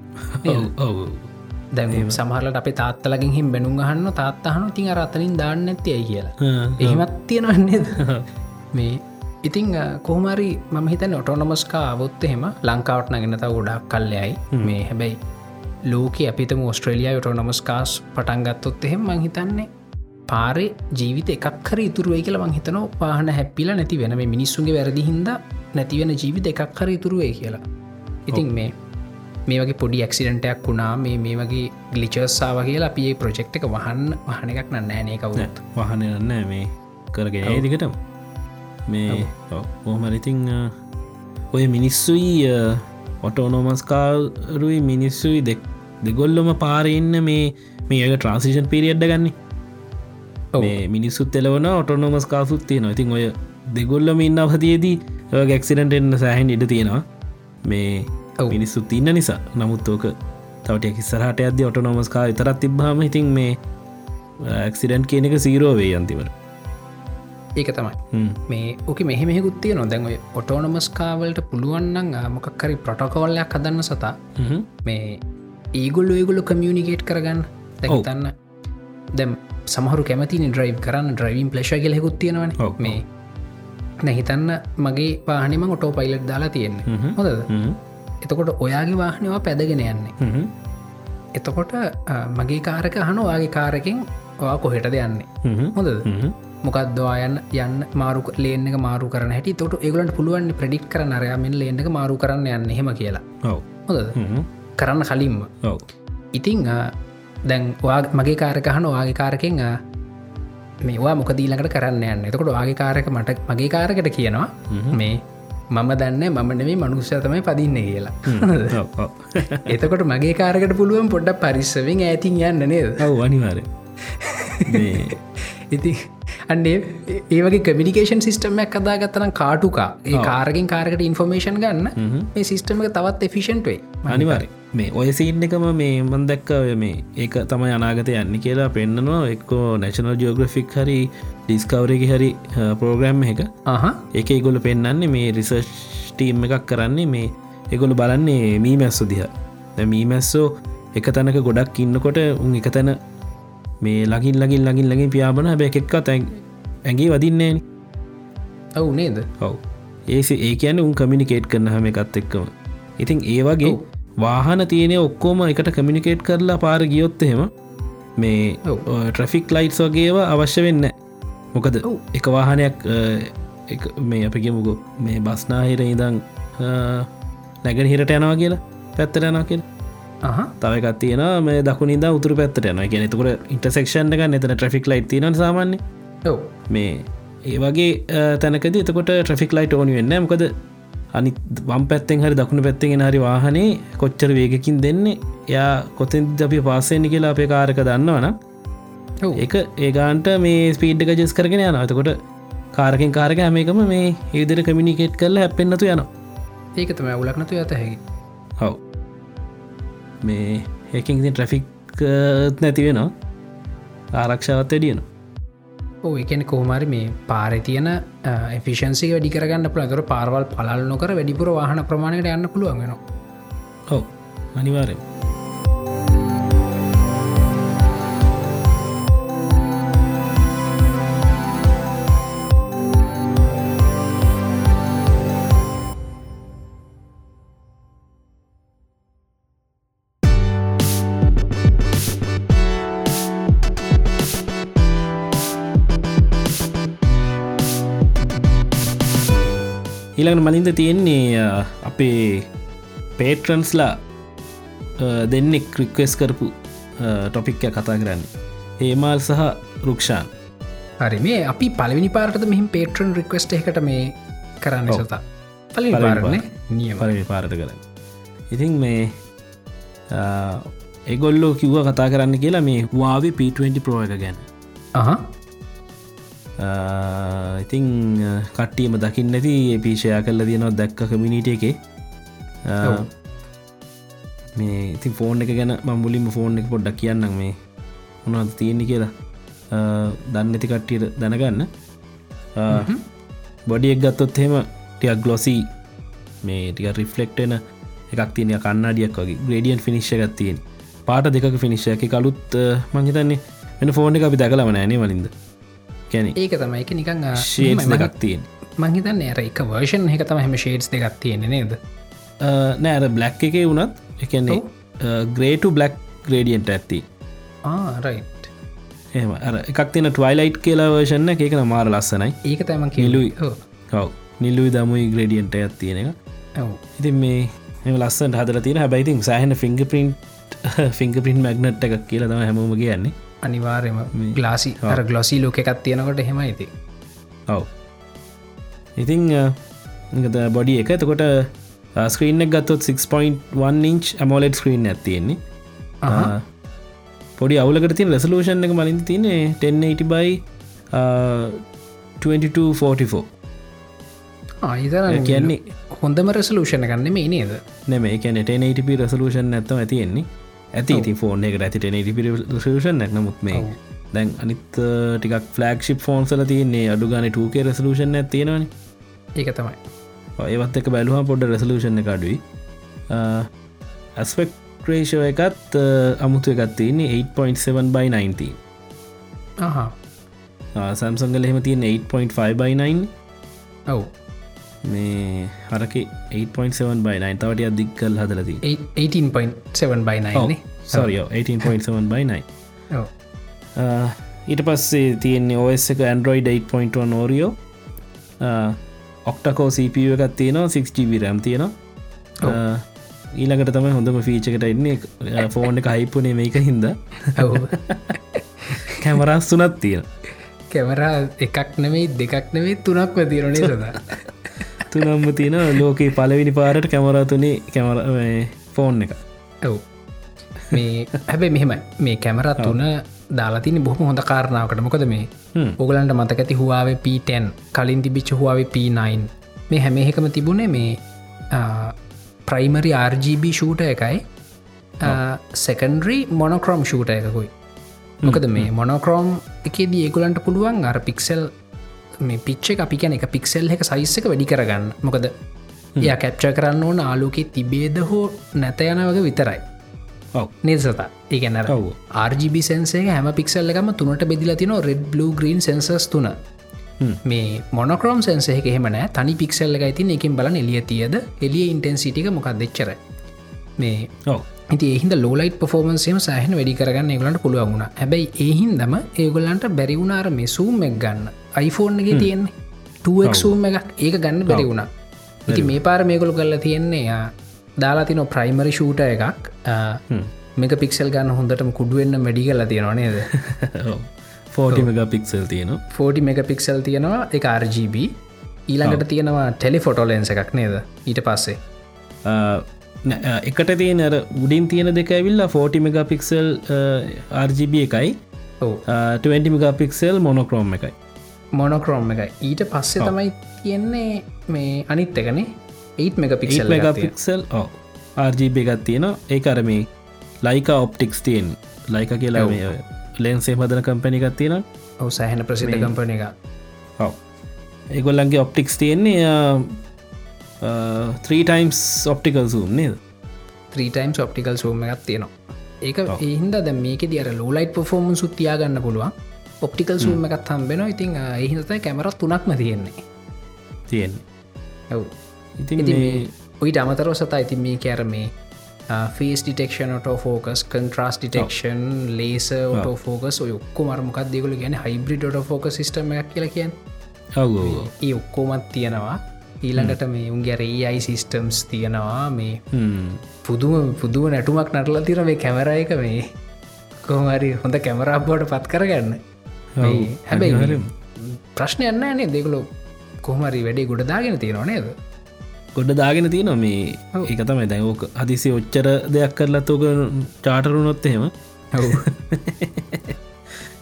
[SPEAKER 2] දැ සමහරලට අප තාත්තලකින් හිම බැනුම් අහන්න තාත්තහනු තින් අරත්තනින් දාන්න ඇති ඇයි කියලා. එහෙමත් තියෙනවන්නේද මේ ඉතිං කොහමරි මම හිතන ඔටෝනොමස්කා අවොත් එහෙම ලංකාවටන ගෙන තව ගොඩක් කල්ලයයි මේ හැබැයි ලෝක අපිතම ඔස්ට්‍රේලියයා යොටෝනොමස්කාස් පටන්ගත්තොත් එහෙම මං හිතන්නේ පාරේ ජීවිත එකක්හර ඉතුරුවයි කියලා මං හිතන පාහන හැපිල නැති වෙන මේ මිනිස්සුන්ගේ වැරදි හින්ද නැතිවෙන ජීවිත එකක්හර ඉතුරුවේ කියලා. ඉතින් මේ මේ වගේ පොඩි ඇක්සිඩටයක් වුණා. මේ මේ වගේ ගලිචර්සාාව කියලා අපි ප්‍රජෙක්් එක වහන්න වහන එකක් නෑනේ කවුත්
[SPEAKER 1] වහනන්න මේ. කරගෙන ඒදිකටම මේ ඕහමරිතිං ඔය මිනිස්සුයි ඔටෝනෝමස්කාරුයි මිනිස්සුයි දෙක් දෙගොල්ලොම පාරඉන්න මේ මේ ඇක ට්‍රන්සිෂන් පිරිියඩ්ඩ ගන්නේ. මිනිස්සුත් එලවන ඔටෝනෝමස් කාසුත් තියෙන ඉතින් ඔය දෙගොල්ලම ඉන්න අවතියේදී ගැක්සිඩන්ට එන්න සෑහන් ඉඩ තියෙනවා. මේ. මිනිස්සුත් ඉන්න නිසා. නමුත් ඕක තවට කිස්සරහට අද ඔටනොමස්කා විතරත් තිබ්බාම ඉතින් මේ ඇක්සිඩන්් කියන එක සීරෝවේ අන්තිවට
[SPEAKER 2] ඒක තමයි. මේ ඕක මෙහෙමෙකුත් තිය නොදැන් ඔය ඔටෝනොමස්කාවලට පුළුවන්න්න මොකක්කරි ප්‍රටකෝල්ලයක් හදන්න සතා මේ ඒගොල්ල ඒගොල්ල කමියනිකේට් කරගන්න. දැතන්න දැම් සමහරු කැමතින ඩ්‍රයිව් කරන්න. ඩ්‍රයිවින් පලේශ කෙලෙකුත් තියෙනවන. මේ නැහිතන්න මගේ වාහනම ඔටෝ පයිලට් දාලා තියෙන්නේ. හොඳද? එතකොට ඔයාගේ වාහනවා පැදගෙන යන්නේ. එතකොට මගේ කාරක හන ඔයාගේ කාරකින් ඔයා කොහෙටද යන්නේ? හොඳද මොකක්දවා යන්න යන්න මාරු ලේන මාරු කරන හැටි. තොට ඒගලන්ට පුළුවන් ප්‍රඩික් කර නරයාමෙන් ලේන මාරු කරන්න යන්න හෙම කියලා. හොඳද? කරන්න කලින්ම. ඉතිං දැන් මගේ කාරකහන ඔයාගේ කාරකෙන් මේවා මොක දීලකට කරන්න යන්න? එතකොට වාගේ කාරක මට මගේ කාරකට කියනවා මේ මම දන්න මම නෙවේ මනුෂ්‍යතමයි පදින්න කියලා. එතකොට මගේ කාරකට පුළුවන් පොඩ්ඩ පරිස්සවෙන් ඇතින් යන්න නේද?
[SPEAKER 1] අනිවාර
[SPEAKER 2] ඉති අන්නේ ඒවගේ කමිනිකේෂන් සිිටමයක් කදා ගත්තනම් කාටුකා ඒ කාරකින් කාරකට ඉන්ෆර්මේෂන් ගන්න මේ සිිස්ටම තවත් එෆිෂන්ට වේ
[SPEAKER 1] අනිවාර මේ ඔය සීන් එකම මේ මන් දැක්ක ඔය මේ ඒක තමයි අනාගත යන්න කියලා පෙන්න්නනවා එක්කෝ නැශනල් ජෝග්‍රෆික් හරි ඩිස්කවරගේ හරි පෝග්‍රෑම් එක.
[SPEAKER 2] ආහ
[SPEAKER 1] එක ඉගොල පෙන්න්නන්නේ මේ රිසර්් ටීම් එකක් කරන්නේ මේ එගොලු බලන්නේ මී මැස්සු දිහ. මී මැස්සෝ එක තැනක ගොඩක් ඉන්නකොට උන් එක තැන මේ ලගින් ලගින් ලගින් ලගින් පියාබන බැ එකක්ක තැන් ඇගේ වදින්නේ
[SPEAKER 2] ඔවු නේද?
[SPEAKER 1] ඔව. ඒ ඒ කියන උන් කමිනිකේට් කරන හම එකත් එක්කම. ඉතින් ඒ වගේ වාහන තියනෙ ඔක්කෝම එකට කමිනිකේට් කරලා පාර ගියොත් එහෙම මේ. ට්‍රෆික් ලයිට්ස් වගේවා අවශ්‍ය වෙන්න මොකද. එක වාහනයක් මේ අපිගමුකු මේ බස්නාහිර ඉදං නැගෙන හිරට යනවා කියලා පැත්තට යනවා කියලා තව එකත් තියෙන මේ දකුණනිද උතුර පැත්තට යන කියෙන තුකට ඉන්ටසෙක්ෂන් එක නතන ට්‍රික් ලයි් තින සාමාන්‍ය
[SPEAKER 2] ඔව්.
[SPEAKER 1] මේ ඒ වගේ තැනකද එතකොට ට්‍රෆික් ලයිට ඕනි වෙන්න මොකද අනි වම් පැත්තෙන් හරි දකුණු පැත්තෙන් හරි වාහනේ කොච්චර වේගකින් දෙන්නේ? යා කොතෙන් අපි පාසෙන්නි කියලා අපේ කාරක දන්නවන එක ඒගාන්ට මේ ස්පීඩ්ක ජෙස් කරගෙන යන එතකොට කාරකින් කාරක හැමකම මේ ඒදර කමිනිකේට් කරල හැපෙන්න්නතු යනවා.
[SPEAKER 2] ඒක තම උලක්නතු ඇත හැකි
[SPEAKER 1] මේ ඒකින් ට්‍රෆික් නැති වෙනවා. ආරක්ෂාවත් වැඩියන
[SPEAKER 2] ඕ එකන කෝමරි මේ පාරි තියන එෆිෂන්සික වැඩි කරගන්න පුළ තුර පාරවල් පලල් නොකර වැඩිපුර වාහන ප්‍රමාණයට යන්න පුළුවන්ගෙන
[SPEAKER 1] ඔව අනිවාරෙන් ඊළඟ මලින්ද තියෙන්නේ අපේ පේට්‍රන්ස්ලා දෙන්නෙක් ක්‍රික්වෙස් කරපු ටොපික්ය කතා කරන්න. ඒමල් සහ රුක්ෂාන්.
[SPEAKER 2] හරි මේ අපි පලවිනි පාරට මෙහිම පේට්‍රන් රික්වස්ට එකට මේ කරන්න. සතා පලි පාරන්නේ නියම.
[SPEAKER 1] පරවි පාරට කරන්න. ඉතින් මේ එගොල්ලෝ කිව්ව කතා කරන්න කියලා මේ වාවි P20 ප්‍රෝ එක ගැන ඉතිං කට්ටියම දකින්න නැති පිෂයා කල්ල තියෙනවා දැක්ක කමිනිට එක. මේ ඉතින් ෆෝන් එක ගැන මම්බුලින්ම ෆෝන් එක පොඩ්ඩක් කියන්නම් මේ. උනත් තියෙන්නේ කියලා. දන්න ඇති කට්ටියට දැනගන්න. බොඩියක් ගත්තොත් හෙම ටියක් ගලොසී මේ ටික රිෆලෙක්ටන එකක් තියන කන්නාඩියක් වගේ. ග්‍රඩියන් ෆිනිශ්ෂ එකක් තියෙන්. පාට දෙක ෆිනිශ්ෂ එක කලුත් මංහිතන්නේ වෙන ෆෝන් එක අපි දැකලම නෑනේ වලින්ද කැනෙ
[SPEAKER 2] ඒක තමයි. එක නිකං
[SPEAKER 1] ශේස් දෙකක් තියෙන්
[SPEAKER 2] මංහිතන්න ඇර එක වර්ෂන් එක තම හැම ෂේඩ්ස් දෙකක් තියෙන නේද?
[SPEAKER 1] නෑර බ්ලක් එක වුණත් එකන්නේ ග්‍රේටු බ්ලක් ග්‍රේඩියන්ට ඇත්ති
[SPEAKER 2] ආරයි
[SPEAKER 1] එම එකක් තින ටවයිලයිට් කියලා වර්ෂන්න එකන මාර ලස්සනයි.
[SPEAKER 2] ඒක තම. ඔව්.
[SPEAKER 1] කව් නිල්ලුයි දමුයි ග්‍රඩියන්ට ඇත් තියෙන එක. ඉතින් මේ එම ලස්සට හදර තියෙන. හැබයිතින් සෑහන ෆිංග පින්ට් ෆිංග පින් මැග්නට් එකක් කියලා තම හැමෝම කියන්නේ
[SPEAKER 2] අනිවාර්යම ගලාසි. අර ගලොසි ලෝක එකත් තියෙනකොට හෙම ඇති
[SPEAKER 1] ඔව්. ඉතිං බොඩි එක. එතකොට ස්ක්‍රීන ගත්තොත් 6.1 ඉංච් ඇමෝලෙඩ් ස්ක්‍රීන් ඇතියෙන්නේ. පොඩි අවුලකට තින් රෙසලූෂන් එක මලින් තිනේ 1080 බයි 2244
[SPEAKER 2] ආයිතර
[SPEAKER 1] කියන්නේ
[SPEAKER 2] හොඳම රෙසලූෂණ ගන්න මේ නේද?
[SPEAKER 1] නෙම එකන 1080p රසලූෂන් ඇත්තම ඇතියෙන්නේ ඇති ඉති ෆෝන් එකට ඇති 1080p රසලූෂන් නැනමුත් මේ. දැන් අනිත් ටික් ෆලක්ෂිප් ෆෝන්සල තියන්නේ අඩුගන 2ක රසලූෂන් ඇතියෙනවානි
[SPEAKER 2] ඒක තමයි.
[SPEAKER 1] ඒවත් එක බැලුහ පොඩ රෙසලූෂන් එක අඩුයි. ඇස්පෙක් ක්‍රේෂෝ එකත් අමුතු එකත් තියන්නේ 8.7 බයි 19
[SPEAKER 2] අහ.
[SPEAKER 1] සම්සංගල එහෙම තියන 8.5 බයි 9
[SPEAKER 2] ඔව්
[SPEAKER 1] මේ හරක 8.7 බයි 9 තවට අධික් කල් හදලදී
[SPEAKER 2] 18.7 බයි
[SPEAKER 1] සරියෝ 18.7 බයි 9
[SPEAKER 2] ඔව්.
[SPEAKER 1] Uh, ඊට පස්සේ තියෙන්නේ ඔස් එක Android 8.1 නෝරියෝ ඔක්ටකෝ CPU එකත් තියෙනවා 6GB රැම් තියෙනවා. ඊළඟට තමයි හොඳම ෆීචකට එන්නේ ෆෝන් එක හයිපුනේ මේක හින්ද කැමරස් තුනත් තියෙන
[SPEAKER 2] කැමරා එකක් නෙමෙයි දෙකක් නෙවෙයි තුනක් වැතිරනේ සදා
[SPEAKER 1] තුනම්ම තියෙන ලෝකයේ පලවිනි පාරට කැමරාතුනේ කැමර ෆෝන් එක.
[SPEAKER 2] ඔව්. මේ හැබැ මෙහෙම මේ කැමරත් තුන දාලාතින බොහම හොඳ කාරණාවකට. මොකද මේ. ඔගලන්ට මතක ඇති හවාවේ P10 කලින් තිබිච්ච හවාවේ P9 මේ හැම එකම තිබුණේ මේ ප්‍රයිමරි RGB ෂූට එකයි. සෙකන්ඩරි මොනොක්‍රෝම් ෂූට එකකුයි. මොකද මේ මොනොක්‍රෝම් එකේදී ඒගුලන්ට පුළුවන් අර පික්සෙල් මේ පිච්ච අපි කියන එක පික්සෙල් එක සයිස්සක වැඩි කරගන්න. මොකද එය කැප්ච කරන්න ඕන ආලෝකෙ තිබේද හෝ නැත යන වගේ විතරයි. නිසතා ඒගැන
[SPEAKER 1] ඔව්.
[SPEAKER 2] RGB සන්සේ හැම පික්සල් එකම තුනට බෙදිල තින රෙඩ් බ්ලු ග්‍රීන් සන්සස් තුන. මේ මොනොක්‍රෝම් සන්සේක එහෙමනෑ තනි පික්සල් එක ඉතින් එකින් බලන එලිය තියද? එලිය ඉන්ටන්සිටික මොකක් දෙච්චර මේ ඉති ඒහිද ලෝලයිට පෆෝමන්සේම සෑහන වැඩි කරගන්න ඒගලන්ට පුළුවන් වුණ. හැබැයි ඒහින්දම ඒගොල්ලන්ට බැරිවුණාර මෙසූම් එක් ගන්න iPhoneෆෝන් එක තියෙන්නේ. ටක්සූම් එකක්. ඒක ගන්න බැරි වුණා. ඉති මේ පාර මේකොළු කරලා තියෙන්නේ දාලා තින ප්‍රයිමරි ෂූට එකක්. මේක පික්සල් ගන්න හොඳටම කුඩුවෙන්න්න මැඩි කලා තියෙනවා නේද?
[SPEAKER 1] 40 මෙග පික්සල් තියෙන
[SPEAKER 2] 40 මෙක පික්සල් තියෙනවා. එක RGB ඊළඟට තියෙනවා ටෙලිෆොටෝලෙන්ස එකක් නේද? ඊට පස්සේ.
[SPEAKER 1] එකට තියෙන උඩින් තියෙන දෙක ඇවිල්ලා 40 මෙගපික්සල් RGB එකයි.
[SPEAKER 2] ඔව්.
[SPEAKER 1] 20 මෙගපික්සල් මොනොක්‍රෝම් එකයි
[SPEAKER 2] මොනොක්‍රෝම් එක. ඊට පස්සේ. තමයි තියෙන්නේ මේ අනිත් එකනේ 8 මෙක පික්සල්
[SPEAKER 1] මෙගපික්සල් RGB එකත් තියෙන ඒ අරමේ ලයික ඔප්ටික්ස් තියෙන් ලයික කියලා. මේ ලෙන්සේ මදන කම්පැණි එකත් තියෙන
[SPEAKER 2] ඔව සෑහන ප්‍රසිද්ධ කම්පන එක
[SPEAKER 1] ඔව. ඒගොල්ලන්ගේ ඔප්ටික්ස් තියෙන්නේ 3ටයිම්ස් ඔප්ටිකල් සූම් නේද?
[SPEAKER 2] 3ටයිම් ඔප්ටිකල් සූම එකක් තියෙනවා. ඒක
[SPEAKER 1] ඔව්.
[SPEAKER 2] එහින්ද ද මේක දිර ලෝලයිට පොෆෝර්මන් සුත්තියා ගන්න පුළුවන් ඔප්ටිකල් සූම එකත් හම්බෙන ඉතින් එහිතයි කැමරත් තුනක්ම තියෙන්නේ.
[SPEAKER 1] තියෙන්නේ.
[SPEAKER 2] ඇව් ඉති ඔයිට අමතරව සතා ඉතින් මේ කැර මේ face detection auto focus contrast detection ලේස auto focus ඔයක්කො මරමකක් දෙගල ගැන හයිබ්‍රිඩ ෆෝක සිටම එකක් කියල කියන් ඒ ඔක්කෝමත් තියෙනවා. ඊළඟට මේ උන්ගේ ඒයි සිිස්ටම්ස් තියෙනවා. මේ පුදුම පුදුව නැටුමක් නටල තිර මේ කැමරයක මේ. කොහමරි හොඳ කැමරාබ්බෝට පත් කරගන්න හැබැයි
[SPEAKER 1] අනිවාර්යෙන්ම.
[SPEAKER 2] ප්‍රශ්නය යන්න නේ දෙකලු කොහමරි වැඩේ ගොඩදාගෙන තියෙනවා නේද?
[SPEAKER 1] ගොඩ දාගෙන තියෙන මේ
[SPEAKER 2] ඔව්.
[SPEAKER 1] එක තමයි දැන් ඕක හදිසි ඔච්චර දෙයක් කරලත් ඕක චාටරුණොත් එහෙම.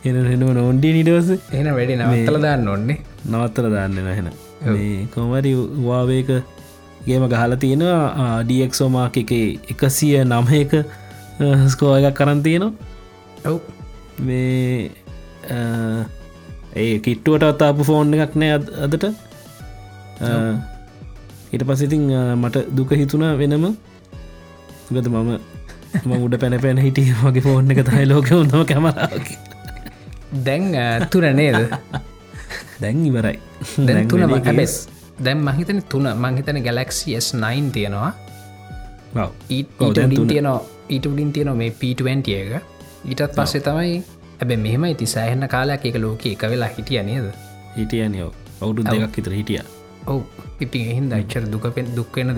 [SPEAKER 1] එන හෙනුව නොන්ඩී නිටවස
[SPEAKER 2] එන වැඩි නවත්තල දාන්න ඔන්නේ
[SPEAKER 1] නවත්තර දාන්න නැහෙන කොමරි වාවේක ගේම ගහල තියෙනවා. ඩක්සෝමාක් එක එකසිය නමයක ස්කෝ එකක් කරන් තියෙනවා.
[SPEAKER 2] ඔව්.
[SPEAKER 1] මේ ඒ කිට්ටුවට අතාපු ෆෝන් එකක් නෑ අද- අදට. හිට පසිතින් මට දුක හිතුණ වෙනම. ගත මම ම උඩ පැන පැන හිටිය මගේ ෆෝන් එක තයි ලෝක හොඳම කැමරාවකි
[SPEAKER 2] දැන් තුන නේද?
[SPEAKER 1] දැන් ඉවරයි.
[SPEAKER 2] දැන් තුන
[SPEAKER 1] වැඩි
[SPEAKER 2] හැබෙස්
[SPEAKER 1] case.
[SPEAKER 2] දැන් මහිතන තුන. මංහිතන ගලක්සි S9 තියෙනවා.
[SPEAKER 1] ඔව්.
[SPEAKER 2] ඊට
[SPEAKER 1] ඔව්, දැන්
[SPEAKER 2] උඩින්
[SPEAKER 1] තුන.
[SPEAKER 2] තියනවා ඊට උඩින් තියනවා මේ P20 එක. ඊටත් පස්සේ තමයි ඇබ මෙහෙම ඉති සෑහන්න කාලයක් එක ලෝක එක වෙලා හිටිය නේද?
[SPEAKER 1] හිටියනයෝ අවුරුදු
[SPEAKER 2] ඔව්.
[SPEAKER 1] දෙකක් හිතර හිටිය.
[SPEAKER 2] ඔව්. ඉතින් එහින් දච්චර දුකපෙන් දුක්වෙන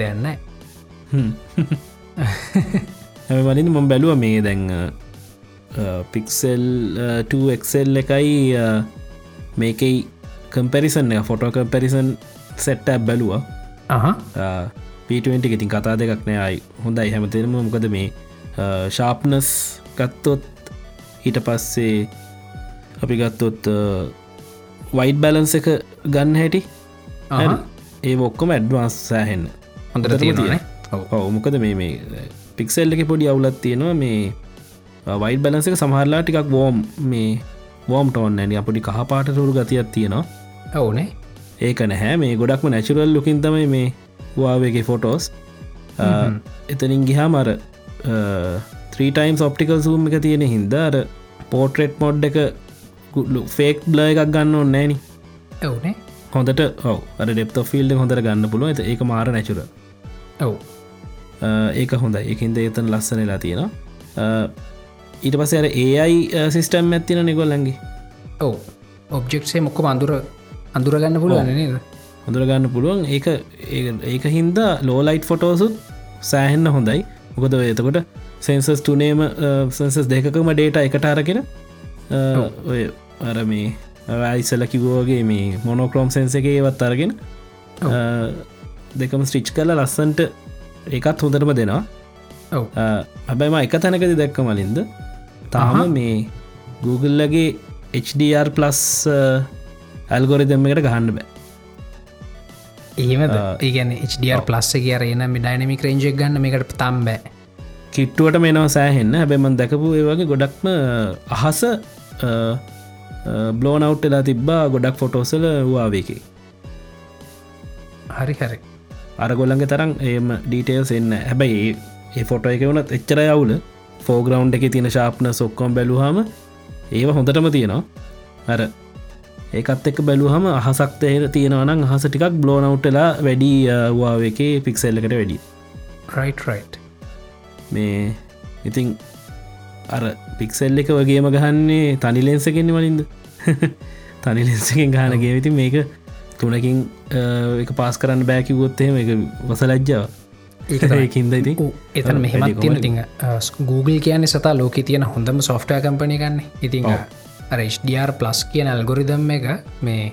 [SPEAKER 1] ඇම වලින් මොම් බැලුව මේ දැන් පික්සෙල් 2එක්සෙල් එකයි මේකයි කම්පැරිසන් ෆොටෝ කම්පැරිසන් සෙට්ට බැලුවා.
[SPEAKER 2] අහ
[SPEAKER 1] පිට ඉතින් කතා දෙකක් නෑයි හොඳයි. හැමතෙරම මොකද මේ ශාප්නස් ගත්තොත් හිට පස්සේ අපි ගත්තොත් වයිඩ් බැලන්ස එක ගන්න හැටි. ඒ ඔක්කොම ඇඩ්වාන්ස් සෑහෙන්න.
[SPEAKER 2] හොඳට තියෙනවානේ? ඔව්.
[SPEAKER 1] ඔව මොකද මේ මේ පික්සෙල් එක පොඩි අවුලත් තියෙනවා. මේ වයිඩ බැලන්ස එක සමහරලා ටිකක් වෝම් මේ වෝම් ටෝන් ඇනි අපපුඩි කහපාට රුරු ගතියක් තියෙනවා.
[SPEAKER 2] ඔවුනේ
[SPEAKER 1] ඒක නැහැ. මේ ගොඩක්ම නැචුරල් ලුකින් තමයි මේ වාවගේ ෆොටෝස් එතනින් ගිහා මර 3ටයිම් ඔප්ටිකල් සූම් එක තියෙන හින්දාර පෝට්‍රෙට් මොඩ් එක ෆේක් බ්ල එකක් ගන්න ඕන්න නෑනි
[SPEAKER 2] ඔවුනේ
[SPEAKER 1] හොඳට ඔව අර ඩෙප්ත ෆිල්ඩ හොඳට ගන්න පුළුව ඇත ඒක මාර නැචුර
[SPEAKER 2] ඔව්.
[SPEAKER 1] ඒක හොඳ එකින්ද එතන ලස්සනලා තියෙනවා. ඊට පස අර ඒයි සිිස්ටම් ඇත්තින නිගොල්ලන්ගේ
[SPEAKER 2] ඔව්. ඔබ්ජෙක්සේ මොක්කොම අඳුර අඳුරගන්න පුළුවන් නේද?
[SPEAKER 1] හොඳරගන්න පුළුවන්. ඒ- ඒක හින්දා ලෝලයිට් ෆොටෝසුත් සෑහෙන්න හොඳයි. මොකද එතකොට සෙන්සස් තුනේම සන්සස් දෙකකම ඩේට එකට අරගෙන ඔය අර මේ අයිසල කිවෝගේ මේ මොනොක්‍රෝම් සෙන්ස එක ඒවත් අරගෙන දෙකම ස්ටිච් කල ලස්සන්ට ඒකත් හොඳටම දෙනවා. හැබැයිම එක තැනකද දැක්ක මලින්ද තාම මේ Googleලගේ HDR ප්ලස් ඇල්ගොරි දෙම්මකට ගහන්න බෑ. ආ,
[SPEAKER 2] ඒගැන HDR ප්ලස්ස කිය රේන මේ ඩයිනමික් රේජෙක් ගන්න මේකට තම්බෑ
[SPEAKER 1] කිට්ටුවට මෙනවා සෑහෙන්න. හැබැමන් දැකපු ඒ වගේ ගොඩක්ම අහස බ්ලෝනවට් එලා තිබ්බා ගොඩක් ෆොටෝසල වාවේකි
[SPEAKER 2] හරි හරි.
[SPEAKER 1] අරගොල්ලන්ගේ තරම් ඒම ඩීටේල්ස් එන්න හැබැයි ඒ- ෆොටෝ එක වනත් එච්චර යවුල ෆෝග්‍රවන්් එක තියෙන ශාප්න සොක්කොම් බැලුහම ඒව හොඳටම තියෙනවා. අර ඒකත් එක් බැලුහම අහසක් තේර තියෙනවනම් අහස ටිකක් බ්ලෝනවට්ලා වැඩි වාව එකේ පික්සෙල්ලකට වැඩි.
[SPEAKER 2] රයිට් රයිට්
[SPEAKER 1] මේ ඉතින් අර පික්සෙල් එක වගේම ගහන්නේ තනි ලෙන්සකෙන්න්න වලින්ද තනි ලෙන්සකෙන් ගානගේ විති මේක තුනකින් එක පාස් කරන්න බෑකිවොත්තේම එක වසලජ්ජාව. ඒකින්ද ඉති
[SPEAKER 2] එතන මෙහෙමත් තියෙන ති Google කියන්නේ සතා ලෝක තියෙන හොඳම සොෆ්ටය කම්පනය ගන්න ඉතින් රස්ඩර් ප්ලස් කියන ඇල්ගොරිදම් එක මේ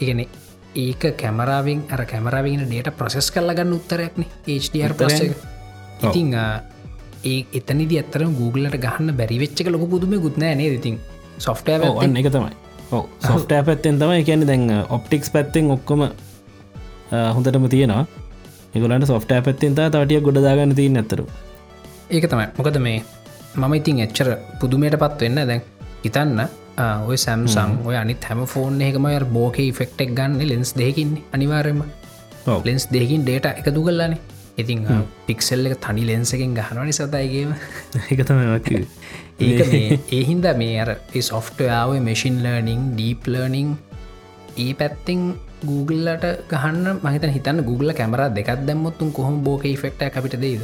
[SPEAKER 2] ඉගෙන ඒක කැමරාවෙන් අර කැමරාවෙන ඩේට ප්‍රසෙස් කරල ගන්න උත්තරයක්න HDR පලස් එක ඉතිං ඒ එතනිදි අත්තර Googleට ගහන්න බැරිවෙච්චක ලොක පුදුම ගුත්නෑ නේ ඉතින්? සොෆ්ටය
[SPEAKER 1] ඔන්න එක තමයි. සොෆ්ටෑ පැත්තෙන් තමයි. කියන්න දැන් ඔප්ටික්ස් පැත්තෙන් ඔක්කොම හොඳටම තියෙනවා. එගලට සොෆ්ටෑ පැත්තෙන් තා තටිය ගොඩදාගන්න තිී ඇතරු
[SPEAKER 2] ඒක තමයි. මොකද මේ මම ඉතින් එච්චර පුදුමයට පත් වෙන්න දැන් හිතන්න ඔය සැම්සං ඔය අනිත් හැම ෆෝන් එකම බෝක ෆෙක්ටෙක් ගන්න ලෙන්ස් දෙකින් අනිවාරයම ලෙන්ස් දෙකින් ඩේට එක දුගල්ලානේ ඉතින් පික්සෙල් එක තනි ලෙන්සකෙන් ගහනවනි සතයිගේම
[SPEAKER 1] එකතමක්
[SPEAKER 2] ඒක ඒහින්ද මේ අර සොෆ්ටයාව මෙසින් ලර්නිං ඩීප් ලර්නිං ඒ පැත්තිං Googleලට ගහන්න මහිත හිතන්න Google කැමර දෙකක් දැම්මොත්තුන් කොහොම බෝක ෆෙක්ට අපිට දේද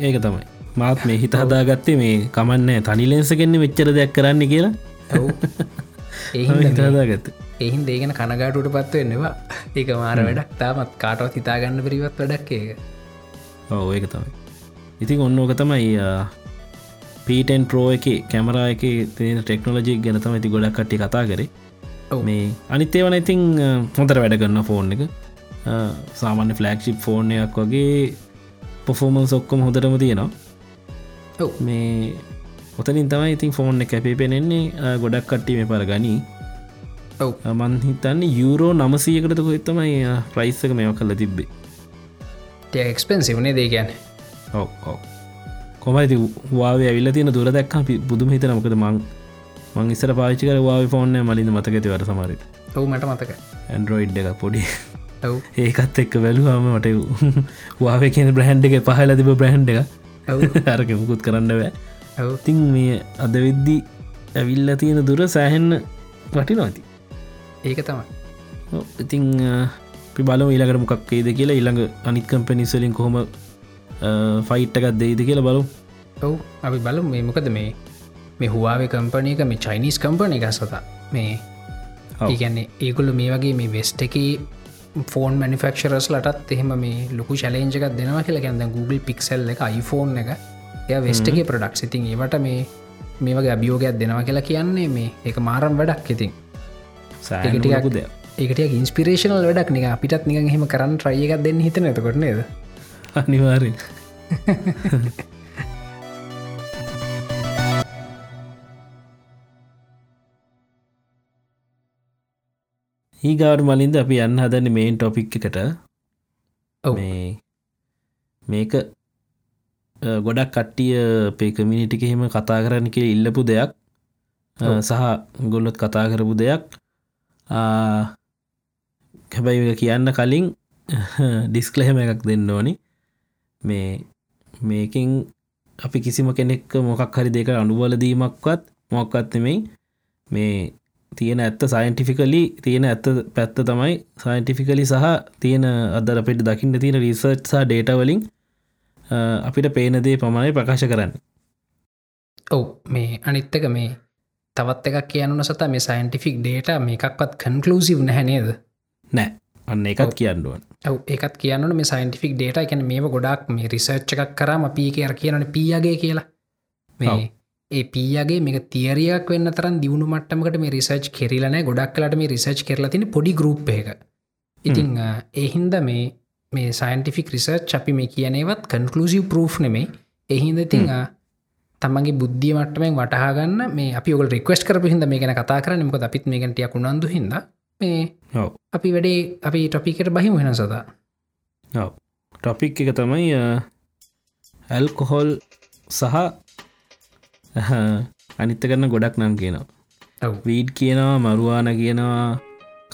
[SPEAKER 1] ඒක තමයි. මාත් මේ හිත හදාගත්තේ මේ කමන්න තනිලෙන්සගෙන්න්න වෙච්චර දෙයක් කරන්න කියලා. ඒ හිතාදාගත්ත
[SPEAKER 2] එහින් දේගෙන කනගාටුට පත්වවෙන්නවා ඒක මාර වැඩක් තාමත් කාටවත් හිතාගන්න පිරිවත් වැඩක් ඒක.
[SPEAKER 1] ඒක තමයි. ඉතින් ඔන්න ඕක තමයි පීටන් ප්‍රෝ එක කැමරා එක තියෙන ටෙක්නෝලජි ගැන තම ඇති ගොඩක් කට්ටි කතා කරේ. මේ අනිත්තේ වන ඉතිං හොඳර වැඩ කරන්න ෆෝන් එක. සාමාන්‍ය ෆලක්ෂිප් ෆෝර්නයක් වගේ පොෆෝමන්ස් ඔක්කොම හොඳටම තියෙනවා. මේ ඔතනින් තමයි ඉතින් ෆෝන් එක ඇපේ පෙනෙන්නේ ගොඩක් කට්ටි මේ පර ගනී මන් හිතන්න යුරෝ නමසීයකට කොත්තමයි ප්‍රයිස්සක මේව කල්ල තිබ්බේ.
[SPEAKER 2] ටක්ස්පෙන්සිවනේ දේ ගැන
[SPEAKER 1] ඔව ඔව. කොමයිති වාව ඇවිල්ල තියෙන දුර දැක්කා බුදුම හිත නමකද මං මං ඉස්සර පාචි කර වාව ෆෝන්න මලින්ද මතකති වර සමර
[SPEAKER 2] ඔවු මට මතක
[SPEAKER 1] ඇන්ඩරෝයිඩ් එක පොඩි. ඒකත් එක්ක වැලුවාම මට වාව කියන බ්‍රහන්් එක පහල තිබ බ්‍රහන්් එක අරක මුකුත් කරන්න බෑ. තින් මේ අද වෙද්දි ඇවිල්ල තියෙන දුර සෑහෙන්න වටි නොති
[SPEAKER 2] ඒක තමයි.
[SPEAKER 1] ඉතිං පිබල ඊලකට මොකක් ඒද කියලා. ඉළඟ අනිත් කම්පැනිස්වලින් කොහොම ෆයිට්ටකත් දෙයිද කියලා බලු
[SPEAKER 2] ඔවු අපි බලු මේ මොකද මේ මේ හවාාව කම්පනයක මේ චයිනිස් කම්පන එක සතා මේ ඒගැන්නේ ඒකුල්ල මේ වගේ මේ වෙස්ට එක ෆෝන් මනිෆක්ෂරස් ලටත් එහෙම මේ ලොකු ශලේජක දෙනවා කියලා ගැද Google පික්සල් එක iPhoneෆෝන් එක. එය වෙස්ටගේ ප්‍රඩක්් සිතින් ඒවට මේ මේ වගේ අභියෝගයක් දෙනවා කියලා කියන්නේ මේ එක මාරම් වැඩක්. ඉතින්
[SPEAKER 1] සෑටිකුද
[SPEAKER 2] ඒකට ඉන්ස්පිරේෂනල් වැඩක් නික අපිටත් නික හෙම කරන්න ට්‍රයකක් දෙන්න හිතන ඇතකොට නේද?
[SPEAKER 1] අනිවාරෙන් ඒගවට මලින්ද අපි යන්න හදන්න මේන් ටොපික් එකට. මේක ගොඩක් කට්ටිය පේ කමිනිිටික හෙම කතා කරන්න කිය ඉල්ලපු දෙයක් සහ ගොල්ලොත් කතා කරපු දෙයක් හැබැයි කියන්න කලින් ඩිස්කලහෙම එකක් දෙන්න ඕනි. මේ මේකින් අපි කිසිම කෙනෙක් මොකක් හරි දෙක අනුවලදීමක්වත් මොක්කත් නෙමෙයි. මේ තියෙන ඇත්ත සයින්ටිෆිකලි තියෙන ඇත්ත පැත්ත තමයි සයින්ටිෆිකලි සහ තියෙන අදර අපිට දකින්න තියෙන රිසර්ච් සහ ඩේටවලින් අපිට පේනදේ පමණයි ප්‍රකාශ කරන්න.
[SPEAKER 2] ඔව් මේ අනිත්තක මේ තවත් එකක් කියන්න සත මේ සයින්ටිෆික් ඩේට මේකක්වත් කන්කලූසිව් නැහැනේද
[SPEAKER 1] නෑ. අන්න එකත් කියන්නුවන්
[SPEAKER 2] ඔව ඒකත් කියන්න මේ සයින්ටිෆික් ඩේට එකන මේ ගොඩක් මේ රිසර්ච් එකක් කරම පී කියර කියනන පියගේ කියලා. මේ ඒ පියගේ මේ තියරයක් වන්න තරන් දියුණු මට්ටමකට මේ රිසර්ච් කෙරලන ගොඩක් කලට මේ රිසර්ච් කරලතින පොඩි ගරුප් එක ඉතිං ඒහින්ද මේ මේ සයින්ටිෆික් රිසර්ච් අපි මේ කියනවත් කන්කලසිව් පරෝ් නෙමේ එහින්ද ඉතිං තමගේ බුද්ධිය මට්ටමෙන් වටහාගන්න මේ අපි ඔගල් රික්වස්ට කරපු හිද මේ ගැන කතා කරන මක අපිත් මේ ගැටිය කුණන්දු හිද මේ අපි වැඩේ අපි ටොපිකට බහිම වෙන සදා
[SPEAKER 1] ටොපික් එක තමයි ඇල්කොහොල් සහ අනිත්ත කරන්න ගොඩක් නම් කියනවා. වීඩ් කියනවා මරුවාන කියනවා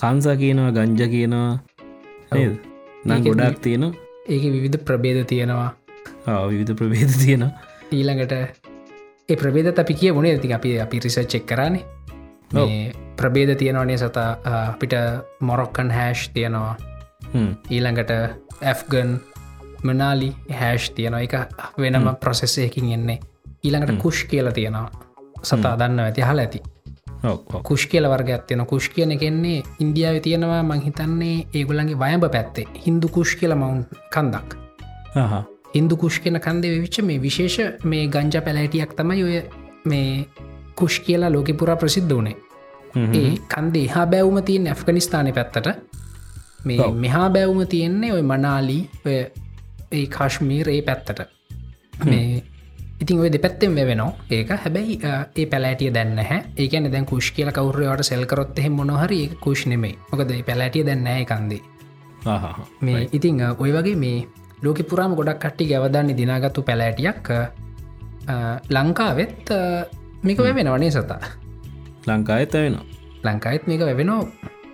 [SPEAKER 1] කන්සා කියනවා ගංජ කියනවා. නම් ගොඩක් තියෙනවා.
[SPEAKER 2] ඒක විවිධ ප්‍රබේද තියෙනවා.
[SPEAKER 1] විවිධ ප්‍රබේද තියෙනවා.
[SPEAKER 2] ඊළඟට ඒ ප්‍රබේද අපි කිය වුණේ ඇති අපි අපි රිසර් චෙක් කරන්නේ ප්‍රබේද තියෙනවනේ සතා අපිට මොරොක්කන් හැෂ් තියෙනවා. ඊළඟට ඇෆ්ගන් මනාලි හැෂ් තියෙනවා. එක වෙනම ප්‍රොසෙස්සයකින් එන්නේ. ඊළඟට කුෂ් කියලා තියෙනවා. සතා දන්න ඇති හල ඇති. කුෂ් කියල වර්ගයක් තියෙන කුෂ් කියන කෙන්නේ ඉන්දියාව තියෙනවා. මංහිතන්නේ ඒගොලන්ගේ වයඹ පැත්තේ. හින්දු කුෂ් කියල මවුන් කන්දක් හින්දු කුෂ් කියන කන්දේ විච්ච මේ විශේෂ මේ ගංජ පැලෑටියක් තමයි ඔය මේ කුෂ් කියලා ලෝක පුරා ප්‍රසිද්ධ වනේ ඒ කන්දේ හා බැවුම තියෙන් ඇෆ්ගනිස්ථානය පැත්තට. මේ. මෙහා බැවුම තියෙන්නේ ඔය මනාලී ඔය ඒ කාශ්මීර ඒ පැත්තට. මේ ඉතින් ඔය දෙපැත්තෙන් වෙනවා ඒක හැබැයි ඒ පැලෑටිය දැන්න හැ ඒකන දැන් කුෂ් කියල කවරවට සෙල්කරොත් එහෙම මොනහරි ඒ කුෂ් නෙමේ මොකද ඒ පැලෑටිය දැන්නෑ කන්දේ. මේ ඉතිං ඔය වගේ මේ ලෝක පුරාම ගොඩක් කට්ටි ගැවදන්නේ දිනාගත්තු පැලෑටියක් ලංකාවෙත් මේක වෙන වනේ සතා?
[SPEAKER 1] ලංකායත වෙනවා
[SPEAKER 2] ලංකායිත් මේක වැවෙනෝ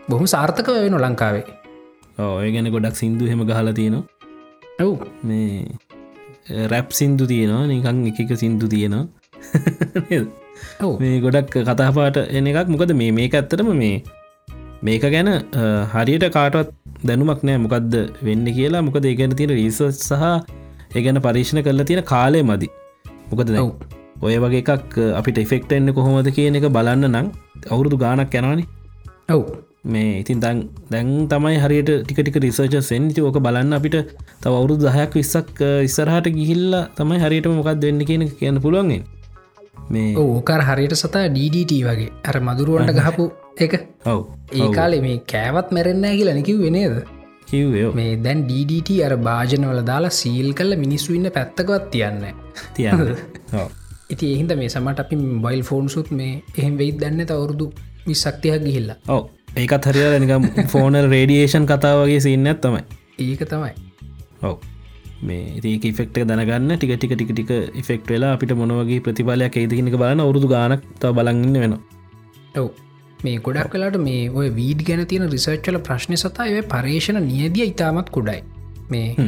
[SPEAKER 2] බොහම සාර්ථක වෙන ලංකාවේ.
[SPEAKER 1] ඔය ගැන ගොඩක් සිින්දු හෙම ගහල තියෙනවා.
[SPEAKER 2] ඔව්.
[SPEAKER 1] මේ රැප් සින්දු තියෙනවා නිකං එකක සින්දු තියෙනවා. මේ ගොඩක් කතාපාට එන එකක්. මොකද මේ මේක ඇත්තටම මේ මේක ගැන හරියට කාටවත් දැනුමක් නෑ මොකක්ද වෙන්න කියලා. මොකද ඒගැන තියෙන රිසස් සහ ඒගැන පරීක්ෂණ කරලා තියෙන කාලය මදි. මොකද දැන්
[SPEAKER 2] ඔව්.
[SPEAKER 1] ඔය වගේ එකක් අපිට එෆෙක්ට එන්න කොහොමද කියන එක බලන්න නම් අවුරුදු ගානක් යනවානි.
[SPEAKER 2] ඔව්.
[SPEAKER 1] මේ ඉතින් දැන් දැන් තමයි හරියට ටිකටික රිසර්ච සෙන්ති ඕක බලන්න අපිට තව අවුරුදු දහයක් විස්සක් ඉස්සරහට ගිහිල්ල තමයි හරියට මොකක් දෙන්න කියන කියන්න පුළුවන්ගෙන් මේ
[SPEAKER 2] ඕකර හරියට සතා DDT වගේ. අර මදුරුවන්ට ගහපු එක
[SPEAKER 1] ඔව්.
[SPEAKER 2] ඒ කාලෙ මේ කෑවත් මැරෙන්නෑ කියලා නිකිව වෙනේද මේ දැන් DDT අර භාජනවල දාලා සීල් කල්ල මිනිස්සු ඉන්න පැත්තකවත් තියන්න
[SPEAKER 1] තියන්න.
[SPEAKER 2] ඉති එහින්ද මේ සමට අපි බයිල් ෆෝන්සුත් මේ එහෙම වෙයිත් දන්න තවරුදු විසක්තියක් ගිහිල්ලා.
[SPEAKER 1] ඔව්. ඒකත් හරිලා නිකම් ෆෝනල් රේඩියේෂන් කතා වගේ සින්නත් තමයි.
[SPEAKER 2] ඒක තමයි.
[SPEAKER 1] ඔව්. මේ ඒක ෆෙක්ට දැනගන්න ටික ටික ටික ටික ෆෙක්ට වෙලා අපිට මොනවගේ ප්‍රතිබලයක් ඒදකිනක බලන්න අවුරදු ගානක් තව බලගන්න වෙන
[SPEAKER 2] ඔව් මේ ගොඩක් කලාට මේ ඔය වීඩ් ගැන තියෙන රිසර්ච්චල ප්‍රශ්න සතා ඔය පර්ේෂණ නියදිය ඉතාමත් කුඩයි. මේ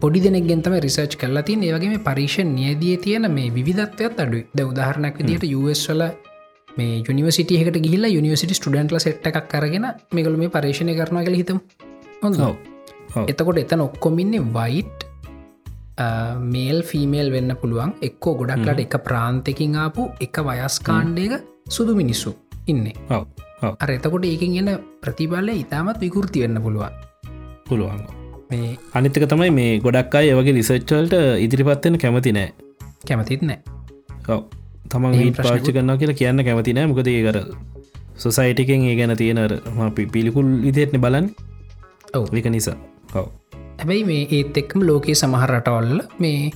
[SPEAKER 2] පොඩි දෙනෙක් තම රිසර්ච් කල්ලා තින් ඒවගේ මේ පරීක්ෂ නියදිය තියෙන මේ විධත්වයක් අඩු ද උදාහරණක් විදිට යස්වල මේ යනිවසිටහකට ගිල්ල යනිවසිට ස්ටඩන්ටල සෙට් එකක් කරගෙන මේකල මේ පර්ේෂණය කරන කළ හිතම්. හොඳ. එතකොට එතන ඔක්කොමින්නේ වයිට් මේල් ෆීමේල් වෙන්න පුළුවන්. එක්කෝ ගොඩක්ලට එක ප්‍රාන්තකින් ආපු එක වයස්කාණ්ඩයක සුදු මිනිස්සු ඉන්නේ. අර එතකොට ඒකින් එන්න ප්‍රතිබලය ඉතාමත් විකෘති වෙන්න පුළුවන්.
[SPEAKER 1] පුළුවන්
[SPEAKER 2] මේ
[SPEAKER 1] අනිතක තමයි මේ ගොඩක් අයි වගේ රිසච්චල්ට ඉදිරිපත්වෙන කැමති නෑ.
[SPEAKER 2] කැමතිත් නෑ.
[SPEAKER 1] ඔව්. තමන් ඊට පාච්චි කරන්න කියලා කියන්න කැමති නෑ. මොකද ඒ කර සොසයිටිකෙන් ඒ ගැන තියෙනර අපි පිළිකුල් විදිෙත්න බලන්
[SPEAKER 2] ඔව්.
[SPEAKER 1] වික නිසා. ඔව.
[SPEAKER 2] හැබැයි මේ ඒත් එක්ම ලෝකයේ සමහරටවල්ල මේ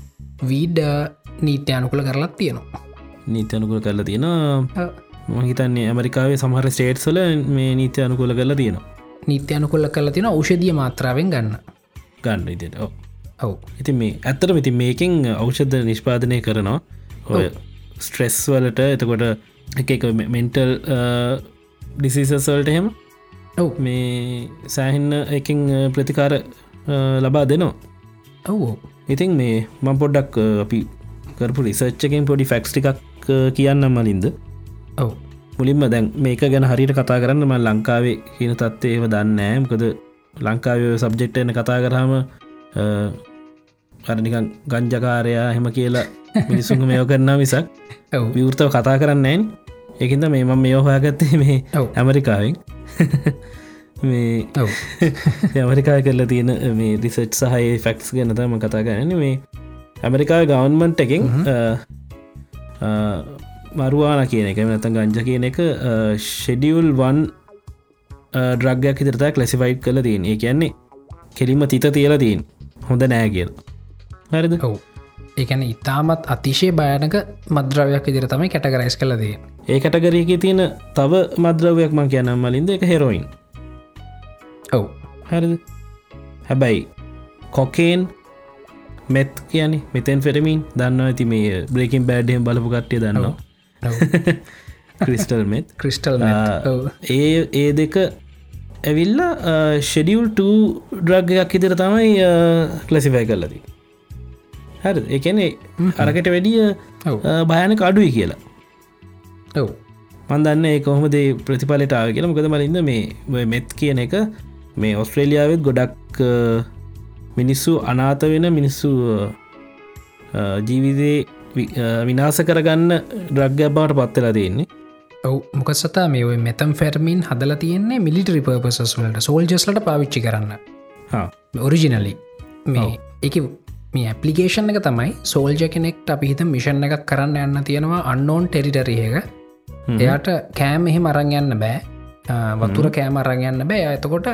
[SPEAKER 2] වීඩ නීත්‍යයනුකුල කරලත් තියෙනවා.
[SPEAKER 1] නීති අනුකුල කරලා තියෙන
[SPEAKER 2] ඔව්.
[SPEAKER 1] මහිතන්නේ ඇමරිකාවේ සමහර ස්ටේට්සල මේ නීති අනුකුල කරලා තියෙනවා.
[SPEAKER 2] නීත්‍යයනුකුල්ල කරලා තියෙන ෞෂධිය මාත්‍රාවෙන් ගන්න.
[SPEAKER 1] ගන්න ඉදිට ඔව. ඉතින් මේ ඇත්තට ඉතින් මේකින් ඖෂධ නිෂ්පාදනය කරනවා. ඔය ස්ට්‍රෙස් වලට එතකොට එක මෙන්ටල් ඩිසිසස්වල්ට එහෙම
[SPEAKER 2] ඔව්.
[SPEAKER 1] මේ සෑහින්න එකින් ප්‍රතිකාර ලබා දෙනවා.
[SPEAKER 2] ඔව්.
[SPEAKER 1] ඉතින් මේ මං පොඩ්ඩක් අපි කරපු රිසර්ච්චකින් පොඩි ෆැක්ස් ටිකක් කියන්න මලින්ද
[SPEAKER 2] ඔව්.
[SPEAKER 1] මුලින්ම දැන් මේක ගැන හරිට කතා කරන්න ම ලංකාවේ කියන තත්ත්වය ඒව දන්නෑ මකද ලංකාව සබ්ජෙක්ට එන කතා කරහම අරනිකන් ගංජකාරයා හෙම කියලා මිනිසුන් මේෝ කරන්නා
[SPEAKER 2] ඔව්.
[SPEAKER 1] විවෘතව කතා කරන්නෑන් එකන්ද මේ මම මේ හොයාගත්තේ මේ. ඇමරිකාවෙන්. මේ
[SPEAKER 2] ඔව්.
[SPEAKER 1] ඇමරිකා කරලා තියෙන මේ රිසට් සහය ෆැක්ස් ගැන තම කතා කරන්න. මේ ඇමරිකා ගවන්මන්ට් එකින් මරුවාන කියන එක. නැත ගංජ කියන එක ෂෙඩියුල් වන් ඩ්‍රග්ගයක් ඉතරතා කලසිෆයිට් කල තින් ඒ කියන්නේ කෙලිම තිත තියලා තින් හොඳ නෑ කියල. හරිද?
[SPEAKER 2] ඔව්. ඒකැන ඉතාමත් අතිශය භයනක මද්‍රවයක් ඉදිර තමයි කැටගරයිස් කලදේ
[SPEAKER 1] ඒ කටගරයක තියෙන තව මද්‍රවයක් මං කියනම් මලින්ද එක හෙරෝයින්
[SPEAKER 2] ඔව්.
[SPEAKER 1] හරිද? හැබැයි කොකේන් මෙත් කියන මෙතැන් ෆෙරමින් දන්න ඇති මේ බ්‍රේකින් බෑඩ්ඩෙන් බලපු කට්ටිය දන්නවා ක්‍රිස්ටල් මෙත්
[SPEAKER 2] ක්‍රිස්ටල්
[SPEAKER 1] ඒ ඒ දෙක ඇවිල්ල ෂෙඩියල් ඩ්‍රග්ගයක් ඉදිර තමයි කලසිෆයි කරලදී හරි එකනේ අරකට වැඩිය
[SPEAKER 2] ඔව්.
[SPEAKER 1] භයනක අඩුයි කියලා.
[SPEAKER 2] ඔව්.
[SPEAKER 1] මන්දන්න ඒ කොහොමද ප්‍රතිඵලට ආව කියලා. මොකද මලින්ද මේ මෙත් කියන එක මේ ඔස්ට්‍රේලියාවත් ගොඩක් මිනිස්සු අනාත වෙන මිනිස්සු ජීවිතේ විනාස කරගන්න ඩ්‍රග්ග බවට පත්වෙලා තියෙන්නේ.
[SPEAKER 2] ඔව මොක සතා මේ ඔය මෙතම් ෆැර්මින් හදල තියන්නේ මිලිටරි පර්පසස් වලට සෝල්ජස්ලට පාවිච්චි කරන්න. ඔරිජිනලි මේ එක මේ ඇපලිකේෂන් එක තමයි සෝල්ජ කෙනෙක්ට අපිහිත මිෂන් එකක් කරන්න යන්න තියෙනවා අන්නෝන් ටෙරිටරියක එයාට කෑම් එහෙම අරං යන්න බෑ. වතුර කෑම අරං යන්න බෑ. ඇතකොට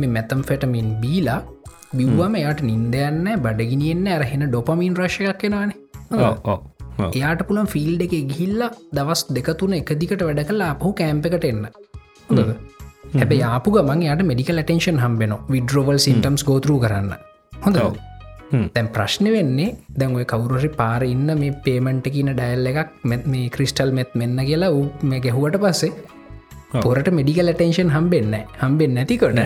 [SPEAKER 2] මේ මැතම් ෆෙටමින් බීලා බිව්වම එයාට නින්දයන්න බඩගිනියෙන්න්න ඇරහෙන ඩොපමින් රශ්යක් කෙනවානේ එයාට පුළන් ෆිල්ඩ එක ගිහිල්ල දවස් දෙකතුන එක දිකට වැඩ කලා අපහු කෑම්ප එකට එන්න. හැබ යාපු ගමන් යට මෙඩිකල් ටේෂන් හම්බෙන විඩ්‍රෝවල් සිින්ටම්ස් ගෝතරු කරන්න. හොඳ තැන් ප්‍රශ්න වෙන්නේ දැන් ඔය කවුරහරි පාර ඉන්න මේ පේමන්ට කියන ඩයිල් එකක් මෙත් මේ ක්‍රිස්ටල් මෙත් මෙන්න කියලා ඌ මේ ගැහුවට පස්සේ පොරට මෙඩිකල් ටේෂන් හම්බෙන්න හම්බෙන් නැතිකොට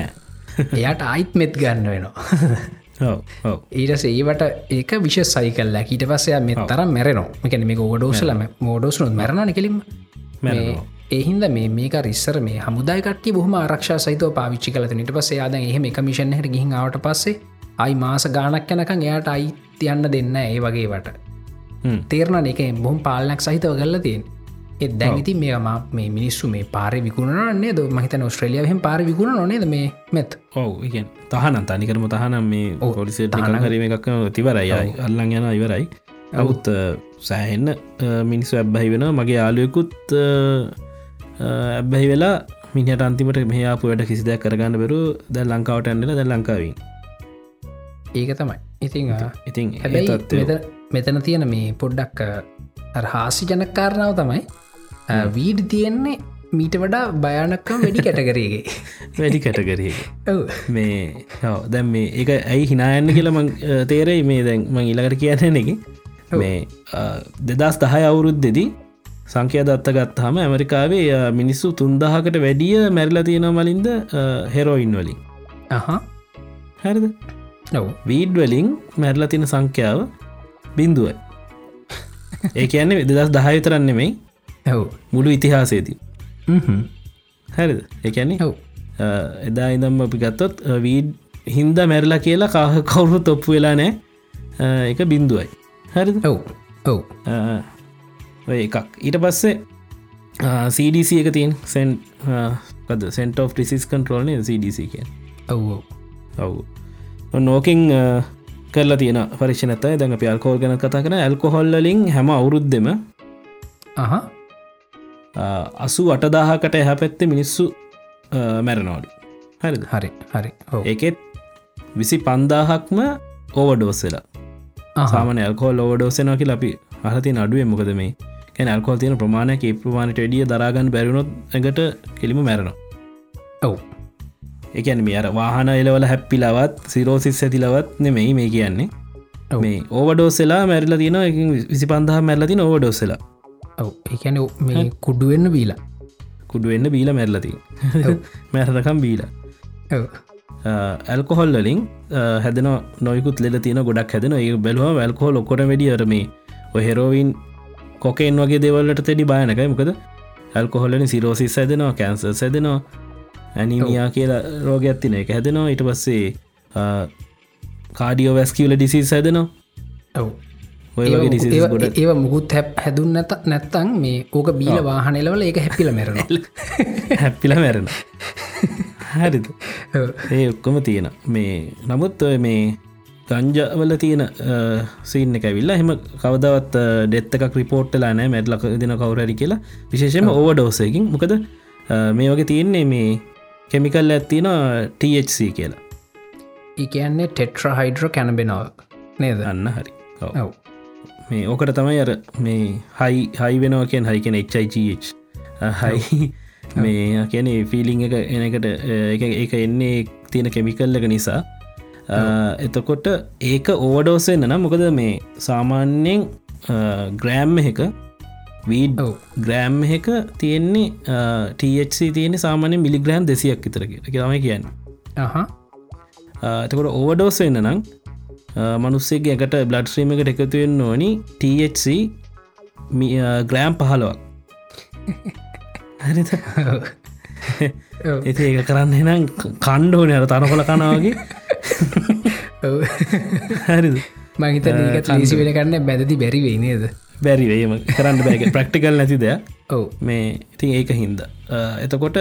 [SPEAKER 2] එයාට අයිත් මෙත් ගන්න වෙනවා ඊට ඒවට ඒක විශ සයිකල්ලා ඊට පස්සය මෙ තරම් මැරෙනවා. එකන මේ ගෝඩෝසලම මෝඩෝසනුත් මැරණ කෙලින්ම. එහින්ද මේ මේක රිස්සර මේ හමුදායකට බොහම ආරක්ෂ සහිතව පාවිච්චි කලත නිට පස්සේ ආද එහෙම එක මිෂන්හට ගිහිාවට පස්සේ අයි මාස ගානක් යනකං එයාට අයිතියන්න දෙන්න ඒ වගේවට තේරණ එක බොහම් පාලනක් සහිතව ගල්ල තියෙන් එත් දැන්ඉති මේම මේ මිනිස්සු මේ පාර විකුණනේ ද මහිතන ස්ට්‍රලියහෙම පාර විකුණ නොනේද මේ මෙත්?
[SPEAKER 1] ඔව ඉගෙන් තහනන් තනිකරම තහනම් මේ පොලිසේ හරීම එකක් තිවරයි. අල්ලං යන ඉවරයි. අවුත් සෑහෙන්න මිනිස්සු ඇබ්බහි වෙන මගේ යාලුවකුත් ඇබ්බැහි වෙලා මිනිට අන්තිමට මේයාපු වැඩ කිසිදයක් කරගන්න බරු දැ ලංකාවට ඇන්නල දැ ලංකාවී
[SPEAKER 2] ඒක තමයි. ඉතිං
[SPEAKER 1] ඉතින්
[SPEAKER 2] හැබැයි මෙතන තියෙන මේ පොඩ්ඩක් හාසි ජනකාරණාව තමයි වීඩ තියෙන්නේ මීට වඩා භයානක්කම් වැඩි කැටකරේගේ
[SPEAKER 1] වැඩි කැටකරේ මේ දැම් මේ එක ඇයි හිනායන්න කියලම තේරෙයි. මේ දැන් මං ඉලකට කියන්න එක මේ දෙදස් දහය අවුරුද් දෙදී සංකය දත්ත ගත්හම ඇමරිකාවේ මිනිස්සු තුන්දහකට වැඩිය මැරිලා තියෙන මලින්ද හෙරෝයින් වලින්. හැරිද? වීඩ් වලින් මැරල තින සංඛ්‍යාව බින්දුවයි ඒ කියන්නේ වෙදදස් දහයතරන්න නෙමෙයි
[SPEAKER 2] ඇව්
[SPEAKER 1] මුළු ඉතිහාසේදී හැරිද? ඒකැන්නේ හව් එදා ඉදම් අපි ගත්තොත් වීඩ් හින්ද මැරලා කියලා කාහ කවුරු තොප්පු වෙලා නෑ එක බින්දුවයි හරි
[SPEAKER 2] ඔව්. ඔව්.
[SPEAKER 1] එකක්. ඊට පස්සේ CDC එක තින් සෙන් සෙන්ට of ටිසිස් කන්ටරෝල්න CDC කිය
[SPEAKER 2] ඔව්
[SPEAKER 1] ඔව්. නෝකින් කරලා තියෙන පරික්ෂණත දැඟ අපි අල්කෝල් ගැන කතා කන ඇල්කොහොල්ලින් හැම අවුරුද්දෙම
[SPEAKER 2] අහ
[SPEAKER 1] අසු අටදාහකට එහ පැත්තේ මිනිස්සු මැරනෝඩු හරි
[SPEAKER 2] හරි. හරි
[SPEAKER 1] ඒකෙත් විසි පන්දාහක්ම ඕවඩෝස්සලා සාමන ඇල්කෝල් ඕවඩෝසනකි අපි අහති අඩුවේ මොකද මේ? කැන අල්කෝල් තියෙන ප්‍රමාණයක ප්‍රමාණට ඩිය දරාගන්න බැරුණොත් ඇඟට කෙලිම මැරනවා.
[SPEAKER 2] ඔව්.
[SPEAKER 1] එකැන මේ අර වාහන එලවල හැප්පිලවත් සිරෝසිස් ඇතිලවත් නෙමෙයි මේ කියන්නේ. මේ ඕවඩෝසෙලා මැරිල තින විසි පන්දහ මැල්ලතින ඕවඩෝසෙලා
[SPEAKER 2] ඔව. එකැන මේ කුඩුවෙන්න බීලා.
[SPEAKER 1] කුඩුවෙන්න බීල මැල්ලති මැරදකම් බීල. ඇල්කොහොල්ලින් හැදන නොයකුත් ලෙ තින ගොඩක් හැදන ඒ බැලවා වැල්කෝ ලොකොට වැඩියර මේ ඔහෙරෝවින් කොකෙන් වගේ දෙවල්ලට තෙඩි බායනකයි මොකද ඇල්කොහොල්ලනි සිරෝසිස් ඇදෙනවා කැන්සර් සැදෙනවා ඇනිමියා කියලා රෝගයක් තින එක හැදෙනවා. ඉට පස්සේ කාඩියෝ වැස්කිවල ඩිසිස් හැදෙනවා.
[SPEAKER 2] ඔව් ඒව මුකුත් හැප් හැදුන් නැත නැත්තං මේ ඕක බීල වාහනලවල ඒක හැපිල මැරන
[SPEAKER 1] හැපිල මැරෙන හැරිද? ඒ ඔක්කොම තියෙන මේ නමුත් මේ ගංජවල තියෙන සීන එක විල්ලා හෙම කවදවත් ඩෙත්තක රිපෝට්ටලා නෑ මැඩ්ලක දෙන කවුරරි කියලා. විශේෂම ඕව ඩෝසයකින් මොකද මේ වගේ තියෙන්නේ මේ කෙමිකල් ඇත්තින THC කියලා.
[SPEAKER 2] ඒකන්නේ ටෙට්‍ර හයිඩ්‍ර කැනබෙනව නේද?
[SPEAKER 1] අන්න හරි. ඔව මේ ඕකට තමයි අර මේ හයි හයි වෙනවා කියෙන් හයිකෙන HIGH හයි මේ කියන ෆිලිං එක එනකට එක එන්නේ තියෙන කෙමිකල් එක නිසා. එතකොට ඒක ඕවඩෝසෙන්න්න නම් මොකද මේ සාමාන්‍යයෙන් ග්‍රෑම් එක වීඩ් ග්‍රෑම් එක තියෙන්නේ THC තියෙන සාමානය මිලිග්‍රෑම් දෙසියක් විතරක තමයි කියන්න. එතකොට ඕවඩෝස් වෙන්න නම් මනුස්සේගේ එකට බ්ලඩ්ස්්‍රීම එකට එකතුවෙන් ඕනි. THC ග්‍රෑම් පහලවක් හරි එති ඒක කරන්න එනම් කණ්ඩෝන අර තනකොල කනාවගේ හරිද?
[SPEAKER 2] මහිත ලීසි වෙන කන්න බැදදි බැරිවෙයි නේද?
[SPEAKER 1] බැරිවේම කරන්න බැග ප්‍රක්ටිකල් නැති දෙයක්.
[SPEAKER 2] ඔව.
[SPEAKER 1] මේ ඉතින් ඒක හින්ද. එතකොට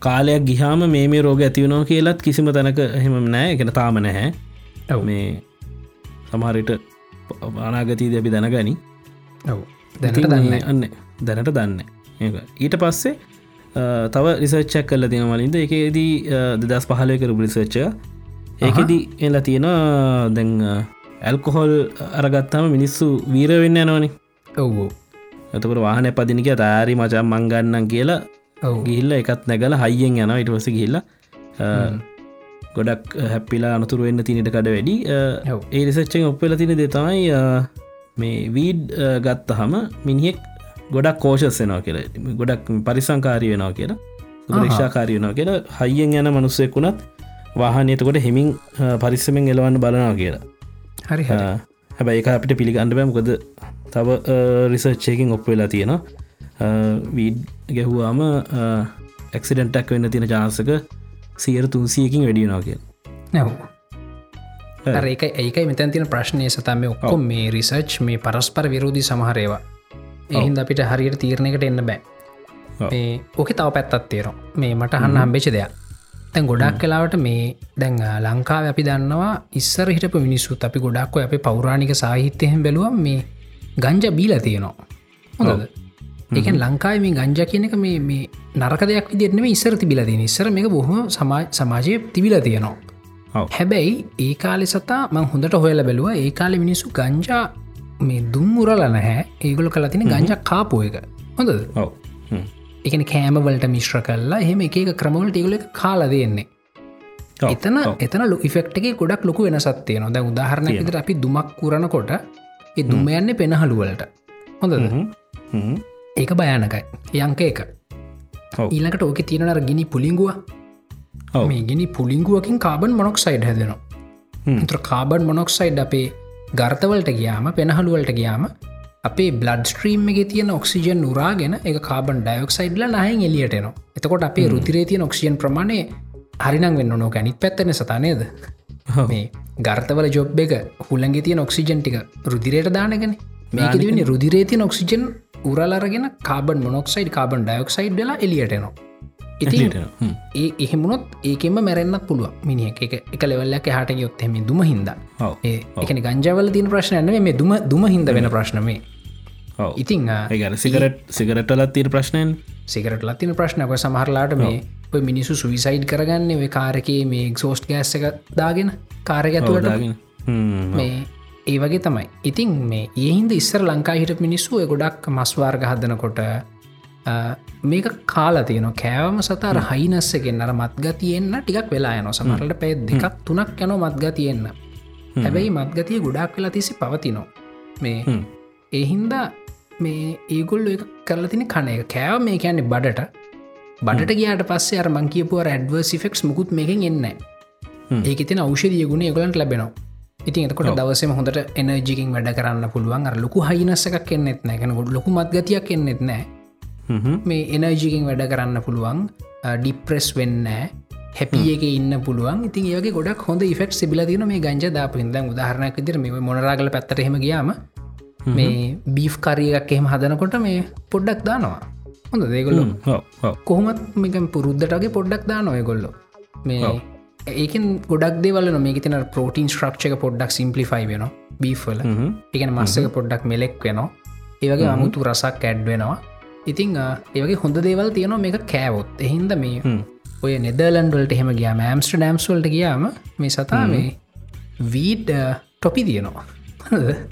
[SPEAKER 1] කාලයක් ගිහාම මේ මේ රෝග ඇතිවනෝ කියලත් කිසිම තැනක එහෙම නෑ. එකෙන තාම නැහැ මේ සමහරිට අනාගතීද අපි දැනගනි.
[SPEAKER 2] ඔව්. දැනට දන්න
[SPEAKER 1] අන්න දැනට දන්න. ඊට පස්සේ තව රිසර්ච්චක් කල්ල තියෙන වලින්ද එකේදී දෙදස් පහලය කරු රිසර්ච්ච ඒකෙදී එලා තියෙන දැන් ඇල්කොහොල් අරගත්තාම මිනිස්සු වීර වෙන්න යනවනි.
[SPEAKER 2] ඔව්
[SPEAKER 1] ඇතකට වාහන පදිනික තාරි මචම් මංගන්නම් කියලා
[SPEAKER 2] ඔව්.
[SPEAKER 1] ගිහිල්ල එකත් නැගල හයියෙන් යන ඉටවස ගිල්ල ගොඩක් හැපිලා අනතුර වෙන්න තිනට කඩ වැඩි. ඒ රිසච්චෙන් ඔප්පල තින දෙතමයි මේ වීඩ් ගත්තහම මිනිහෙක් ගොඩක් කෝෂස්සෙනවා කියල. ගොඩක් පරිසංකාරී වෙනවා කියලා. ප්‍රේක්ෂාකාරී වෙනවා කියලා. හයියෙන් යන මනුස්සෙක් වුණත් වාහනයතකොට හෙමින් පරිස්සමෙන් එලවන්න බලනවා කියලා.
[SPEAKER 2] හරි
[SPEAKER 1] හැබැයි එක අපිට පිළිගන්න බෑමකොද තව රිසර්ච්චයකින් ඔප් වෙලා තියෙනවා. වීඩ් ගැහුවාම එක්සිඩන්ටක් වෙන්න තියෙන ජාසක සියර තුන්සියකින් වැඩියනවා කිය
[SPEAKER 2] නැව් ඒක ඒකයි මෙතැන් තින ප්‍රශ්නය සතම ඔක්කොම මේ රිසර්ච් මේ පරස්පර විරෝධී සමහරේවා එහින්ද අපිට හරියට තීරණයකට එන්න බෑ. මේ ඕක තව පැත්තත් තේරවා මේ මට හන්න හම්බෙච දෙයක්. තැන් ගොඩක් කලාවට මේ දැන් ලංකාව අපි දන්නවා ඉස්සර හිටපු මිනිස්සුත් අපි ගොඩක්ව අප පෞරාණික සාහිත්‍යයෙන් බැලුවම් මේ ගංජ බීල තියෙනවා. හොඳද? ඒකන් ලංකායි මේ ගංජ කියන එක මේ මේ නරක දෙයක් විදිරනම ඉස්සර තිබිල තියෙන ඉස්සර මේ බොහොම සමාජය තිබිල තියෙනවා. හැබැයි ඒ කාලෙ සතා මං හොඳට හොයල බැලුව. ඒ කාලෙ මිනිස්සු ගංජා මේ දුම් උරල නැහැ. ඒගොල කලා තින ගංජක් කාපුව එක.
[SPEAKER 1] ඔව.
[SPEAKER 2] එකන කෑමවලට මිශ්‍ර කල්ලා එහෙම එක ක්‍රමවලට ඒගොල කාල දෙන්නේ. එතන එතන ලො ඉෆෙක්ට එක ගොඩක් ලොකු වෙන සත්තිය නොද උදාහරණ විතර අපි දුමක් කරනකොට ඒ දුම යන්නේ පෙනහළුවලට හොඳද? ඒක භයානකයි. යංක එක. ඊලකට ඕක තියෙනර ගිනි පුලිංගුව. මේ ගිනි පුලිංගුවකින් කාබන් මොනොක් සයිඩ් හැදෙනවා තර කාබන් මොනොක්සයිඩ් අපේ ගර්තවලට ගියාම පෙනහළුවලට ගියාම අපේ බ්ලඩ් ස්ට්‍රීම් එක තියෙන ඔක්සිජන් උරාගෙන එක කාබන් ඩයොක්සයිඩ්ල නහන් එලියටනවා එතකොට අපේ රුතිරේ තියන ඔක්සිජන් ප්‍රමාණය හරිනං වෙන්න නෝ ගැනිත් පැත්තන සතානේද මේ ගර්තවල ජොබ් එක හුල්ලන්ගේ තියන ඔක්සිජන් ටික රුදිරයට දානගෙන දිවෙන රුදිරේ තියන ඔක්සිජන් උරලරගෙන කාබන් මොනොක්සයිඩ් කාබන් ඩයොක්සයිඩ් වෙලා එලියටනවා ඉතින් ඒ එහෙමුණොත් ඒකෙම මැරෙන්න්නත් පුළුව මිනිිය එක එක ලෙවල්ලක් හට යොත්හෙම දුම හින්ද.
[SPEAKER 1] ඔව්.
[SPEAKER 2] එකන ගංජවල තින ප්‍රශ්නයන මේ දුම දුම හිද වෙන ප්‍රශ්නමේ ඉතිං
[SPEAKER 1] සිගරට් සිගරටලත් තීර ප්‍රශ්නයෙන්.
[SPEAKER 2] සිකරට ලත්තින ප්‍රශ්නක සමහරලාට මේ මිනිසු සුවිසයිඩ් කරගන්න කාරකේ මේ එක්සෝස්ට් ගෑස්ස එක දාගෙන කාරක ඇතුවට
[SPEAKER 1] දාගෙන.
[SPEAKER 2] මේ ඒ වගේ තමයි. ඉතින් මේ ඒහින්ද ඉස්සර ලංකා හිට මිනිස්සු ගොඩක් මස්වාර්ග හදනකොට මේක කාලා තියන කෑවම සතර හයිනස්සගෙන් අර මත්ගතියෙන්න්න ටිකක් වෙලා යන සමරලට පැත් දෙකක් තුනක් යන මත්ගතියෙන්න්න හැබැයි මත්ගතිය ගොඩක් වෙලා තිසි පවතිනෝ මේ ඒහින්දා මේ ඒගොල්ල එක කරලා තින කන එක කෑව මේ කියන්නේ බඩට. බඩට ගයාට පස්සේ අර මංකියපුුව ඇඩවර්ස් ෆෙක්ස් මුකුත් මේකින් එන්න ඒක තින අවෂධිය ගුණ ගලන්ට ලැබෙනවා ඉතින් එතකොට දවසම හොඳට එනජිකින් වැඩ කරන්න පුළුවන්. අර ලොකු හයිනස්සක් එන්නෙත් නෑ. ගැන ගොඩ ලොකු මත්ගතියක් එන්නෙත් නෑ. මේ එනජිකින් වැඩ කරන්න පුළුවන්. ඩිප්‍රෙස් වෙන්න හැපිය එක ඉන්න පුළුවන්. ඉතින් ඒගේ ගොඩක් හොඳ ෆෙක්් සිබිල තින මේ ගංජ දාපින්ද උදාහරණයක් විදිර මේ මොනරාගල පැත්තරහෙම ගියාම මේ බීෆ් කරියක් එහෙම හදනකොට මේ පොඩ්ඩක් දානවා. හොඳ දේගොල්ලු කොහොමත් මේක පුරුද්ධටගේ පොඩ්ඩක් දා නොයගොල්ලො මේ ඒකෙන් ගොඩක් දෙවල මේක තින පෝටීන් ස්ට්‍රක්ෂක පොඩ්ඩක් සිම්පලිෆයි වෙන බීෆල එකන මස්සක පොඩ්ඩක් මෙලෙක් වෙනවා. ඒවගේ අමුතු රසක් ඇඩ් වෙනවා. ඉතිං ඒවගේ හොඳ දේවල් තියනවා මේක කෑවොත්. එහින්ද මේ ඔය නෙදලන්ඩල්ට එහෙම ගියා මෑම්ස්ට ඩෑම්ස්වල්ට ගියාම මේ සතා මේ වීඩ ටොපි තියනවා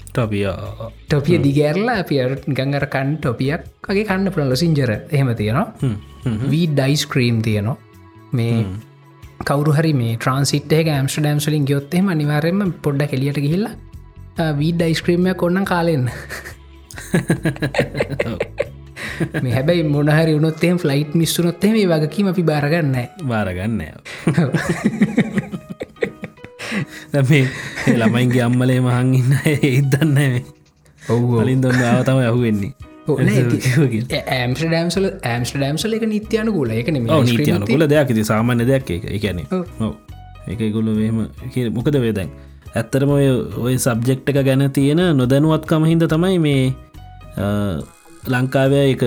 [SPEAKER 1] ටොපිය
[SPEAKER 2] දිගෑරලා අප ගංගර කන් ටොපියක් වගේ කන්න පුළල සිංජර එහෙම තියෙනවා. වී ඩයිස් ක්‍රීම් තියනවා. මේ කවරු හරි මේ ට්‍රන්සිට ඇම්ස්ට ඩම්සලින් ගයොත්තෙම අනිවාරෙන්ම පොඩ්ඩ කෙලියට ගිහිල්ලා වී ඩයිස්ක්‍රීමයක් කොන්න කාලෙන්න. මේ හැබැයි මොනහරි උනොත්තේ ෆ්ලයිට් මිස්සුනොත්තේ මේ වගකීම අපි බාරගන්න
[SPEAKER 1] බාරගන්න මේ ළමයින්ගේ අම්මලේ මහන් ඉන්න ඒදන්න
[SPEAKER 2] ඔව්
[SPEAKER 1] වලින් දොන්න ආවතම යහුවෙන්නේ
[SPEAKER 2] ඇම්ස් ඩම්සල ඇම්ස් ඩම්සල එක නිත්‍යයන ගුල. එක
[SPEAKER 1] නීතියනකුල දෙයක් ති සාමාන්‍ය දෙයක් එක එකන එක ගොලු වම මොකද වේදැන් ඇත්තරම ඔය ඔය සබ්ජෙක්් එක ගැන තියෙන නොදැනුවත්කම හිද තමයි මේ ලංකාවය එක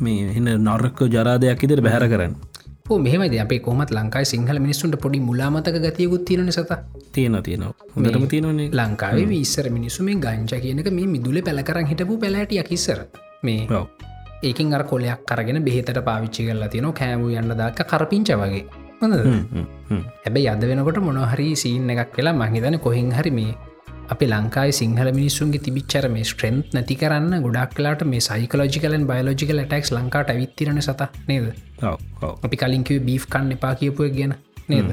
[SPEAKER 1] මේ එන්න නොර්ක ජරාදයක් ඉදිර බැහර කරන්න
[SPEAKER 2] මෙහමද අපේ කොමත් ලංකායි සිංහල මිනිස්සුන්ට පොඩි මුලාමතක ගතියකුත් තියෙන සත
[SPEAKER 1] තියෙන තියෙනවා හොඳටම තියෙනනේ
[SPEAKER 2] ලංකාවේ විස්සර මිනිස්සු මේ ගංච කියනක මේ මිදුල පැලකරන් හිටපු පැලටිය කිස්සර මේ ඒකින් අර කොලයක් කරගෙන බෙහෙතට පාවිච්චි කරලා තියෙන කෑමු යන්න දක්ක කරපිංච වගේ. හොඳ හැබැයි අද වෙනකොට මොනහරි සීන් එකක් වෙලා මහිතන කොහෙන් හරි මේ අපි ලංකායි සිංහල මිනිස්සුන්ගේ තිබිච්චර මේ ස්ට්‍රෙන්ත් නැති කරන්න ගොඩක් කලාට මේ සයිකලෝජිකලන් බයලෝජිකල ටක්ස් ලංකාට ඇවිත්තිරන සත නේද? අපි කලින්කිව බීෆ් කන්න එපා කියපුය ගැන නේද?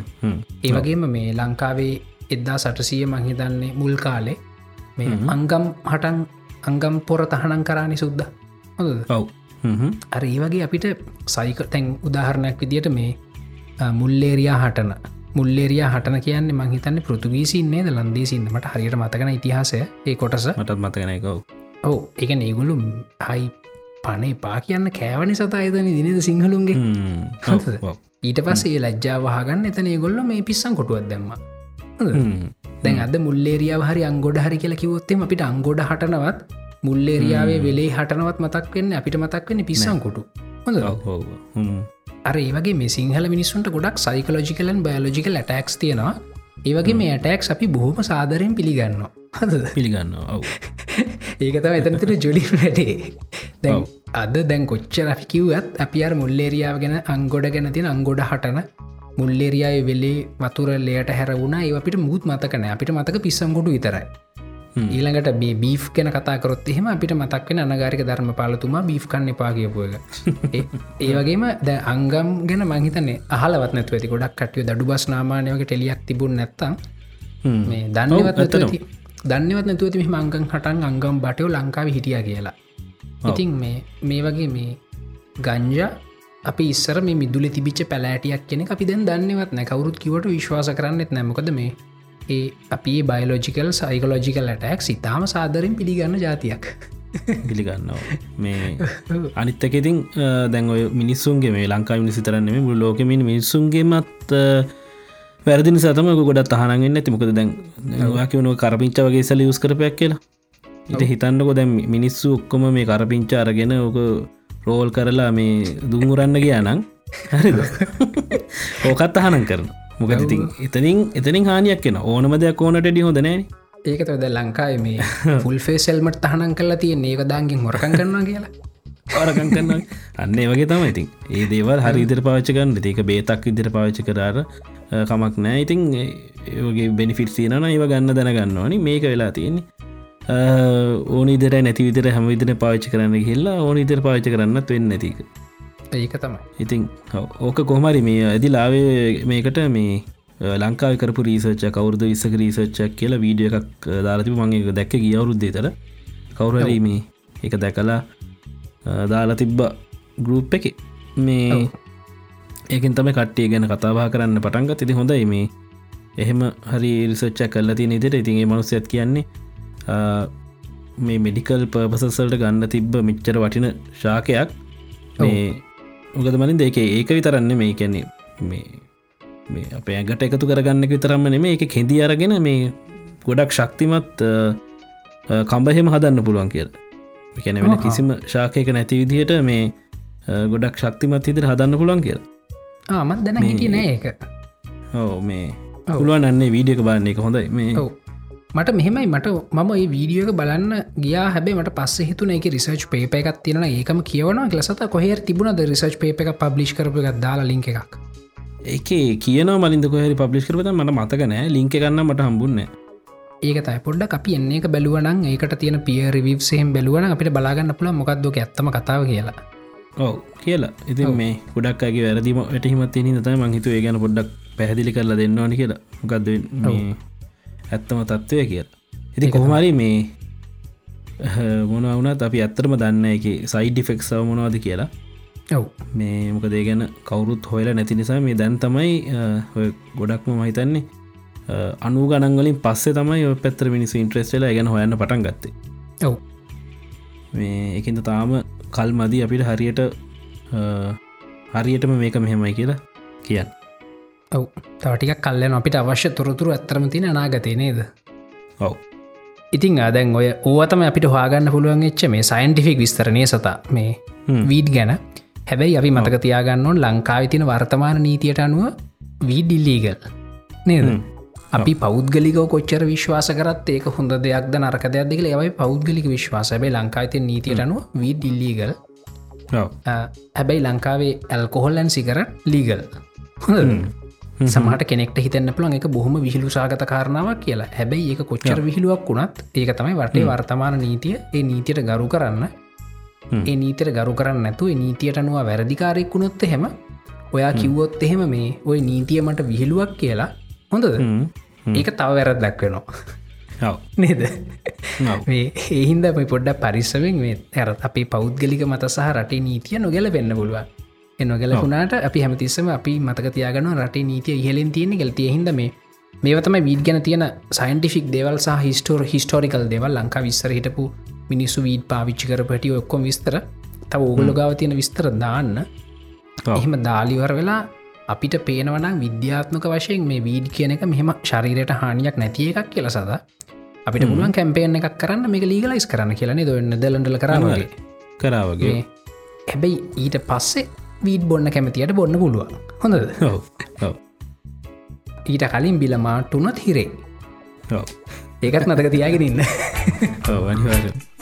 [SPEAKER 2] ඒවගේම මේ ලංකාවේ එද්දා සටසිය මහිතන්නේ මුල් කාලේ මේ අංගම් හටන් අංගම් පොර තහනන් කරානි සුද්ද. හොද අර ඒ වගේ අපිට සයික තැන් උදාහරණයක් විදිට මේ මුල්ලේරයා හටන මුල්ලෙරිය හටන කියන්න මහිතන්න පෘතුගීසින්නේ ද ලන්දේසින්නමට හරියට මතකන ඉතිහාසය. ඒ කොටස.
[SPEAKER 1] මටත් මතකනයකව
[SPEAKER 2] ඔව. එක ඒගොලු හයි පනේ පා කියන්න කෑවනි සතායතන දිනද සිංහලුන්ගේ? ඊට පස්සේ ලජ්ජාවහගන්න එතන ගොල්ල මේ පිස්සන් කොටුවත් දැම්ම. දැන් අද මුල්ලේරියාව හරි අංගොඩ හරි කියලා කිවොත්තෙම අපිට අංගොඩ හටනවත් මුල්ලේරියාවේ වෙලේ හටනවත් මතක් වෙන්න අපිට මතක් වෙන්න පිස්සන් කොටු හොඳ අර ඒවගේ මේ සිංහල මිනිස්සුන්ට ගොඩක් සයිකලෝජිකලන් බයලෝජිකල් ඇටක්ස් තියෙනවා. ඒවගේ මේ ඇටක්ස් අපි බොහොම සාදරයෙන් පිළිගන්න හද
[SPEAKER 1] පිළිගන්න
[SPEAKER 2] ඒකතම එතනතර ජොලි වැඩේ. දැන් අද දැන් කොච්චර අපි කිව්වත් අපි අර මුල්ලේරියාව ගැන අංගොඩ ගැන තින අංගොඩ හටන මුල්ලේරියාය වෙලේ වතුර ලේට හැර වුණ ඒ අපිට මුත් මතකන අපිට මතක පිස්සංගොඩු විතරයි ඊළඟට මේ බීෆ් කෙන කතාකරොත් එහෙම අපිට මතක්වෙන අනගාරික ධර්ම පාලතුමා බීෆ් කන්න පා කියපුයක ඒ වගේම ද අංගම් ගැන මහිතන්නේ අහලවත් නැතු ඇති. ගොඩක් කටිය දඩු බස් නාමානයක ටෙලියක් තිබුණ නැත්තම්. මේ දන්නවත් නැති දන්නවත් නැතුවති අංගම් හටන් අංගම් බටයෝ ලංකාව හිටිය කියලා. ඉතින් මේ මේ වගේ මේ ගංජ අපි ඉස්සර මේ මිදුල තිබිච පැලෑටියක් කියෙන අපි දැන් දන්නවත් නැ කවරුත් කිවට විශ්වාස කරන්නෙත් නැමකද මේ ඒ අපි බයිලෝජිකල් සයිකලෝජිකල් ඇටක් ඉතාම සාදරෙන් පිළිගන්න ජාතියක්
[SPEAKER 1] පිළිගන්නවා. මේ අනිත්තක ඉතින් දැන් ඔය මිනිස්සුන්ගේ මේ ලංකා මිනිසිතරන්නේ මුල් ලෝකමින් මිනිස්සුන්ගේමත් වැරදිනි සතම ගොඩත් අහනගන්න ඇති මොකද දැන් වාකිවුණුව කරපිංච වගේ සල යුස් කරපයක් කියලා. ඉට හිතන්නකො දැම් මිනිස්සු ඔක්කොම මේ කරපිංච අරගෙන ඕක රෝල් කරලා මේ දුංගුරන්න ගියානං හරිද? ඕකත් අහනන් කරන මොකද ඉතින් එතනින් එතනින් හානියක් කියෙන ඕනම දෙයක් ඕනට ඩි හොදනෑ
[SPEAKER 2] ඒකතද ලංකායි මේ ෆුල්ෆේ සෙල්මට තහනන් කල්ලා තිය ඒකදාගින් හොරකන් කරනවා කියලා.
[SPEAKER 1] ආරකන් කරන්න අන්න වගේ තම ඉතින්. ඒ දේවල් හරි ඉදිර පාච්චකන්න ඒක බේතක් ඉදිර පාච්ච කරාර කමක් නෑ ඉතින් ඒගේ බෙනිෆිට සියනන ඒව ගන්න දැනගන්නවනි මේක වෙලා තියෙන්නේ. ඕන ඉදර නැති විදිර හැම විදින පාච්චි කරන්න හිල්ලා ඕන ඉදිර පාච්ච කරන්නත් වෙන්න ඇතික
[SPEAKER 2] ඒක තමයි.
[SPEAKER 1] ඉතින් ඕක කොහමරි මේ ඇදි ලාවේ මේකට මේ ලංකාව කරපු රීසච්ච කවුරුද විස්සක රීසච්චක් කියලා වීඩිය එකක් දාලතිබ මගේ දැක්ක ගියවරුද්දේ තර කවුරරී මේ එක දැකලා දාලා තිබ්බ ගරුප් එක. මේ ඒකින් තම කට්ටිය ගැන කතාවා කරන්න පටන්ග තිති හොඳයි මේ. එහෙම හරි රිසච්ච කල්ල තිය නිතට ඉතින්ගේ මනුස්සයත් කියන්නේ මේ මෙඩිකල් පර්පසසල්ට ගන්න තිබ්බ මිච්චර වටින ශාකයක්. මේ මොකද මලින් දෙක ඒක විතරන්න මේ කැන්නේ මේ මේ අප ඇගට එකතු කරගන්න විතරම්ම නෙම එක කෙදී අරගෙන මේ ගොඩක් ශක්තිමත් කම්බහෙම හදන්න පුළුවන් කියල. කැන වෙන කිසිම ශාකයක නැති විදිහයට මේ ගොඩක් ශක්තිමත් හිතර හදන්න පුළුවන් කියල.
[SPEAKER 2] ආමත් දැන හිටිය නෑ එක
[SPEAKER 1] ඕ මේ පුළුවන් අන්නේ වීඩියක බලන්නේ එක හොඳයි. මේ
[SPEAKER 2] මට මෙහෙමයි. මට මම ඒ වීඩියෝක බලන්න ගියා. හැබේ මට පස්ස හිතුන එක රිසර්ච් පේප එකක් තියෙන ඒකම කියවන ලසත කොහර තිබුණද රිසර්ච් පේප එක පබ්ලි් කරපු එකක් දාලා ලිංක එකක්?
[SPEAKER 1] ඒක කියන මලින්ද කොහරි පබ්ලිස් කරපත මට මතකනෑ ලිංක ගන්න මට හම්බුන්න
[SPEAKER 2] ඒක තයි පොඩ්ඩ අපි එන්නේ එක බැලුවනන් ඒකට තියෙන පිය රිවිසයෙන් බැලුවන අපිට බලාගන්න පුළ මොකක්දෝක ඇත්තම කතාව කියලා.
[SPEAKER 1] ඔව කියලා. ඉතින් මේ ගොඩක්ගේ වැරදිම වැටහිමත් තිනි තයි මංහිතු ඒ ගැන පොඩ්ඩක් පැහදිලි කරලා දෙන්නවානි කියලා. මොකක්ද ඇත්තම තත්ත්වය කියල. ඉති කොහමරි මේ මොනවුනත් අපි ඇත්තරම දන්න එක සයිඩ් ෆෙක්සව මොනවාද කියලා.
[SPEAKER 2] ඔව්.
[SPEAKER 1] මේ මොකදේ ගැන කවුරුත් හොයලා නැති නිසා මේ දැන් තමයි ගොඩක්ම මහිතන්නේ අනු ගණන්වලින් පස්සේ තමයි ඔ පැත්තර මිනිස් ඉන්ට්‍රස්ටල ගැන හොයන්න පටන් ගත්තේ.
[SPEAKER 2] ඔව්.
[SPEAKER 1] මේ එකින්ද තාම කල් මදී අපිට හරියට හරියටම මේක මෙහෙමයි කියලා කියන්න
[SPEAKER 2] ඔව. තවටික කල්ලන අපිට අවශ්‍ය තොරතුරු ඇත්තරම තින අනාගතය නේද?
[SPEAKER 1] ඔව.
[SPEAKER 2] ඉතින් අදැන් ඔය ඕතම අපිට හවාගන්න පුළුවන් එච්ච මේ සයින්ටිෆික් විස්තරණය සතා මේ වීඩ් ගැන. හැබැයි අපි මතක තියාගන්නවන් ලංකාවිතින වර්තමාන නීතියට අනුව වීඩිල්ලීගල් නේද? අපි පෞද්ගලික කොච්චර විශ්වාස කරත් ඒක හොඳ දෙයක්ද නරක දෙයක් දෙකල යවයි පෞද්ගලික විශ්වාසබයි ලංකායිති නීතියට අනුව වීඩිල්ලීගල් හැබැයි ලංකාවේ ඇල්කොහොල්ලන් සිකර ලීගල් සමට කෙනෙක්ට හිතන්න පුළන් එක බොහොම විහිලු සාගත කාරණාවක් කියලා. හැබැයි ඒක කොච්චර විහිලුවක් වුණත් ඒක තමයි වටේ වර්තමාන නීතිය. ඒ නීතියට ගරු කරන්න. ඒ නීතර ගරු කරන්න නැතු නීතියට අනුව වැරදිකාරයෙක් වුණොත්ත හෙම ඔයා කිව්වොත් එහෙම මේ ඔය නීතියමට විහිළුවක් කියලා හොඳද? ඒක තව වැරත් දක්වෙනවා නේද? ඒහින්ද පොඩ්ඩ පරිස්සවෙන් මේ ඇරත් අපි පෞද්ගලික මත සහ රටේ නීතිය නොගැල වෙන්න පුළුවන් එනොගැලකුණට අපි හැමතිස්සම අපි මතක තියාගන රටේ නීතිය ඉහලෙන් තියෙන ගල්තිය හිද මේ මේවතම වීඩ ගැන තියෙන සයින්ටිෆික් දෙවල් සහ හිස්ටෝර හිස්ටෝරිකල් දෙවල්. ලංකා විස්සර හිටපු මිනිස්සු වීඩ පාවිච්චි කර පටිය ඔක්කොම විස්තර. තව ඕගොල ගාව තියෙන විස්තර දාන්න. එහෙම දාලිවර වෙලා අපිට පේනවනම් විද්‍යාත්මක වශයෙන් මේ වීඩ් කියන එක මෙහෙම ශරීරයට හානියක් නැතිය එකක් කියල සද. අපිට පුළුවන් කැම්පේන එකක් කරන්න මේ ලීගලයිස් කරන්න කියලන දොන්න දලඩල කරාවගේ
[SPEAKER 1] කරාවගේ
[SPEAKER 2] හැබැයි ඊට පස්සේ වීඩ් බොන්න කැමතියට බොන්න පුළුවන්. හොඳද? ඊට කලින් බිල මාට්ටුනොත් හිරේ ඒකත් නතක තියාගෙන ඉන්න.
[SPEAKER 1] අනිවාර
[SPEAKER 3] If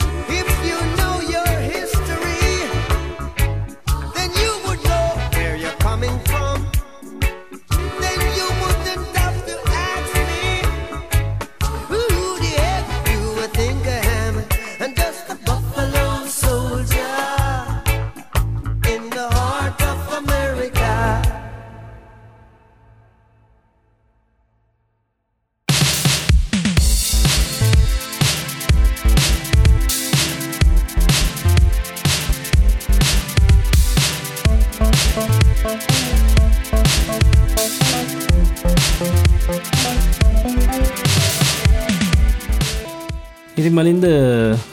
[SPEAKER 1] මලින්ද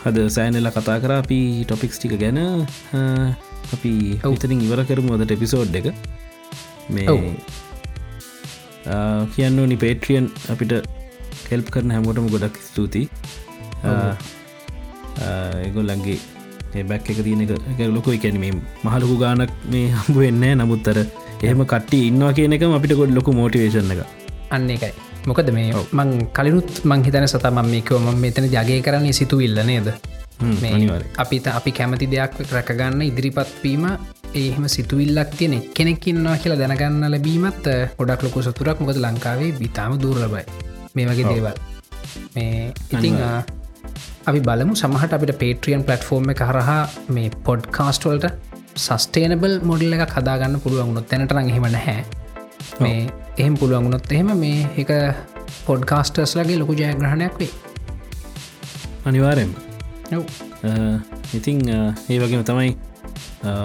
[SPEAKER 1] හද සෑනල කතා කර අපි ටොපික්ස් ටික ගැන. අපි ඔවතරින් ඉවර කරමු අදට එපිසෝඩ් එක. මේ කියන්න නි පේට්‍රියන් අපිට කෙල්ප් කරන හැමෝටම ගොඩක් ස්තුතියි. ඒගොල්ලන්ගේ බැක් එක තියන එක ලොක එකැනීම මහලොකු ගානක් මේ හම්බ වෙන්න නමුත්තර එහෙම කට්ටි ඉන්නවා කියන එක අපිට ගොඩ ලොකු මෝටිවේශන එක
[SPEAKER 2] අන්න එකයි. මොකද මේ මං කලිනුත් මං හිතන සතම මේකව ම මෙතන ජගේ කරන්නේ සිතු ඉල්ල නේද?
[SPEAKER 1] හ්ම්.
[SPEAKER 2] අපිත අපි කැමති දෙයක් රැකගන්න ඉදිරිපත්වීම ඒහෙම සිතුවිල්ලක් තියෙන කෙනෙක්කින්නවා කියලා දැනගන්න ලැබීමත් ගොඩක් ලොකු සතුරක් මොකද ලංකාවේ බිතාම දූර්ලබයි මේ වගේ දේවල්. මේ ඉතිං අපි බලමු සමහට අපිට පේට්‍රියන් පලටෆෝර්ම් එක කරහා මේ පොඩ්කාස්ටවල්ට සස්ටේනබල් මොඩල් එක කදාගන්න පුළුවන්ගුණොත් තැනටන එහෙම නැහැ මේ එහෙම පුළුවන්ගුණොත් එහෙම මේ එක පොඩ්කාස්ටර්ස් ලගේ ලොකු ජයග්‍රහණයක් වේ
[SPEAKER 1] අනිවාරෙන්. ඉතිං ඒ වගේම තමයි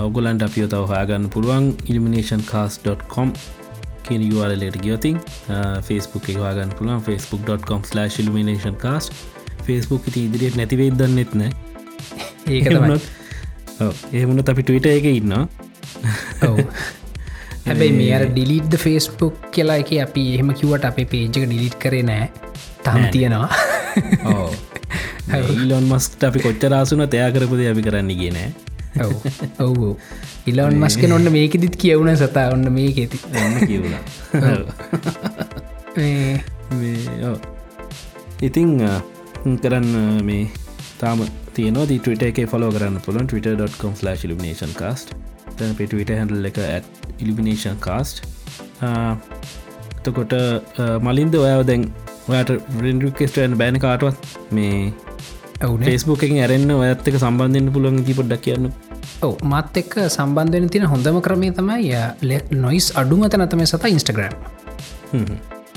[SPEAKER 1] ඔගුලන්ට අපිය තව හාගන්න පුළුවන් ඉල්මිනේෂන් කාස්.කොම් කියන URLට ගියතින් ෆස්බුක් එක වාගන්න පුළුවන්. ෆස්බුක්.com ඉල්මිනේෂන් කාස් ෆස්බුක් ඉති ඉදිරියට නැතිවේ දන්නෙත් නෑ.
[SPEAKER 2] ඒක තමයි.
[SPEAKER 1] ඒමුණත් අපි ටවිට එක ඉන්න
[SPEAKER 2] ඔව්. හැබැයි මේ අර ඩිලිට්ද ෆේස්බුක් කියලා එක අපි එහෙම කිවට අපේ පේජක ඩිලිට් කරේ නෑ. තම තියෙනවා.
[SPEAKER 1] ඊලොන් මස්ට අපි කොච්චරාසුන තයා කරපුද අපි කරන්න ගෙනෑ
[SPEAKER 2] ඔව්. ඉලවන් මස්ක නොන්න මේකෙදිත් කියවුණ සතා ඔන්න මේක ඇති
[SPEAKER 1] කිවුණා ඉතිං කරන්න මේ තාම තියන ටට එක ෆලෝ කරන්න පුළන් twitter.com ලිනේෂන් කාස්ට තැන පිටවිට හැඩල් එක ඇත් ඉලිමිනේෂන් කාස්ට් තකොට මලින්ද ඔයාව දැන් ඔයාට රෙන්ඩුකෙස්ටයන් බෑන කාටවත්? මේ ෆෙස්බුක් එක ඇරන්න ඔයත් එක සම්බන්ධන්න පුළුවන් ති පොඩ්ඩක් කියන්න.
[SPEAKER 2] ඔව මත් එක්ක සම්බන්ධන තින හොඳම ක්‍රමේ තමයි නොයිස් අඩුමත නතම සත ඉන්ස්ටග්‍රම්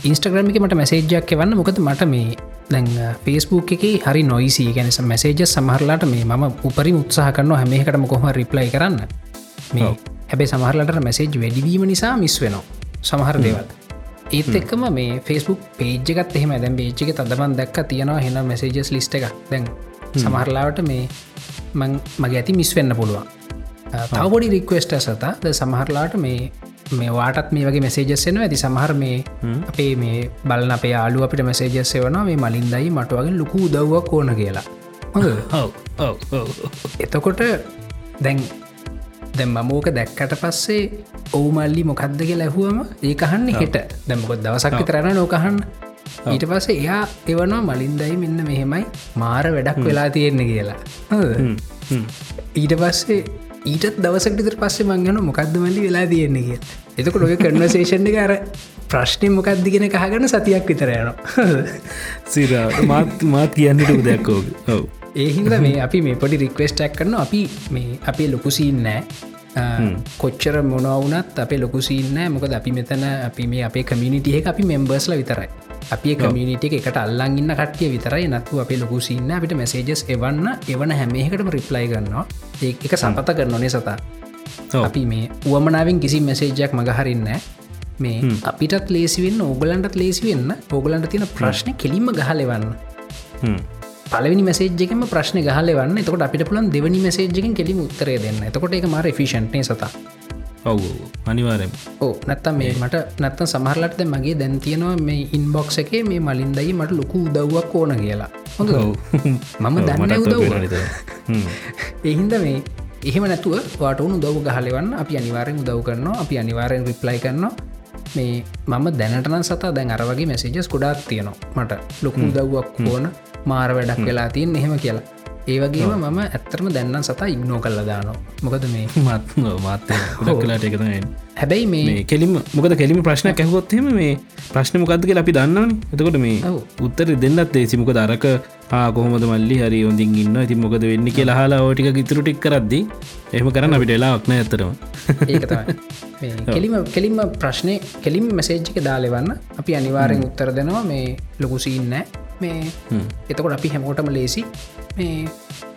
[SPEAKER 2] ඉන්ස්ටග්‍රමික මට මැසේජ්ජක් එවන්න. මොකද මට මේ දැන් ෆේස්බුක් එක හරි නොයිසි ගැනස මැසේජ සමහරලාට මේ ම උපරි උත්සාහ කරන්න හැමේකටම කොහම රිප්ලයි කරන්න මේ. හැබැයි සමහරලට මැසේජ් වැඩිවීම නිසා මිස් වෙනවා සමහර දේවල්. ඒත් එක්කම මේ ෆෙස්බුක් පේජ්ගත් එහෙම දැන් බේච්චික තදබන් දැක්ක තියෙනවා. හෙන මැසේජස් ලිස්ට එක දැන් සමහරලාවට මේ මං මගේ ඇති මිස් වෙන්න පුළුවන්. තවබොඩි රික්වස්ට සතා. ද සමහරලාට මේ මේ වාටත් මේ වගේ මෙසේජස්සෙනවා ඇති සමහර මේ අපේ මේ බලන අපේ ආලු අපිට මෙසේජස්සය වන මේ මලින්දයි මට වගේ ලොකු උදව්වක් ඕන කියලා.
[SPEAKER 1] ඔව්.
[SPEAKER 2] එතකොට දැන් දැම් මමෝක දැක්කට පස්සේ ඔවු මල්ලි මොකක්ද කියලා ඇහුවම ඒකහන්න හෙට. දැමකොත් දවසක් විතරන නොකහන්න ඊට පස්සේ එයා එවනවා මලින්දයි මෙන්න මෙහෙමයි. මාර වැඩක් වෙලා තියෙන්න කියලා. ඊට පස්සේ ඊටත් දවසක් විතර පස්සේ මංගන මොකක්ද මල්ලි වෙලා තියෙන්නේ කිය එතකොට ඔය කන්වසේෂන් එක අර ප්‍රශ්නය මොකක්දිගෙන කහගන්න සතියක් විතර යනවා.
[SPEAKER 1] සිරාට මාත් මාත් කියන්නට උදැක්කෝග ඔව්
[SPEAKER 2] ඒහින්ද මේ අපි මේ පොඩි රික්වස්ටක් කරන අපි මේ අපේ ලොකුසිීන් නෑ. කොච්චර මොනවුනත් අපේ ලොකුසිීන්නෑ මොකද අපි මෙතන අපි මේ අපේ කමිනිටිය අපි මෙම්බර්ස්ල විතරයි. අපි කමිනිට එකට අල්ලන් ඉන්න කටිය විතරයි. නතු අපේ ලොකුසින්න අපිට මෙසේජස් එවන්න එවන හැමේකටම රිප්ලයි කරනවා. ඒ එක සම්පත කරනොනේ සතා. අපි මේ උවමනාවෙන් කිසි මෙසේජයක් මගහරින්න මේ අපිටත් ලේසිවෙන්න ඕගලන්ටත් ලේසි වෙන්න ඕගලන්ට තියෙන ප්‍රශ්න කෙලින්ම ගහලෙවන්න
[SPEAKER 1] හ්ම්.
[SPEAKER 2] පලවෙනි මසේජකම ප්‍රශ්න ගහලවන්න එතකොට අපිට පුලන් දෙවනි මසේජකින් කෙලිම උත්තරය දෙන්න එතකොට එක මර ෆිෂන්ට්නේ සතා
[SPEAKER 1] ඔව්. අනිවාරෙන්
[SPEAKER 2] ඕ නැත්තම් මේ මට නැත්තන් සමහරලට මගේ දැන් තියෙනවා මේ ඉන්බොක්ස එකේ මේ මලින්දයි මට ලොකු උදව්වක් ඕන කියලා හොඳ. මම දන්න.
[SPEAKER 1] හ්ම්.
[SPEAKER 2] එහින්ද මේ එහෙම නැතුව වාටවුණු දව් ගහලවන්න අපි අනිවාරෙන් උදව් කරනවා අපි අනිවාරෙන් රිප්ලයි කරනවා මේ මම දැනටන සතා දැන් අරවගේ මැසේජස් ගොඩාක් තියෙනවා. මට ලොකු දව්වක් ඕන මාර වැඩක් වෙලා තියෙන් එහෙම කියලා ඒවගේම මම ඇත්තරම දැන්නම් සතා ඉක්නෝ කල්ල දානවා. මොකද මේ
[SPEAKER 1] මත් මාත් ගොඩක් කලාට එකතයි
[SPEAKER 2] හැබැයි මේ
[SPEAKER 1] කෙලිම මොකද කෙලිම ප්‍රශ්න ඇහොත්හෙම මේ ප්‍රශ්න මොකක්ද කියලා අපි දන්නවන. එතකොට මේ. උත්තර දෙන්නත් ඒසි මොක දරක කොහොමද මල්ලි? හරි ොඳින් ඉන්න. ඉති මොකද වෙන්න? කියලා හලා ඕටික ඉතුරටික් කරද්දි එහම කරන්න අපිට එලාක්න ඇතරම
[SPEAKER 2] කෙලිම කෙලින්ම ප්‍රශ්නය කෙලින් මැසේජ්ක දාලෙවන්න අපි අනිවාරෙන් උත්තර දෙනවා. මේ ලොකුසින්නෑ මේ එතකොට අපි හැමෝටම ලේසි මේ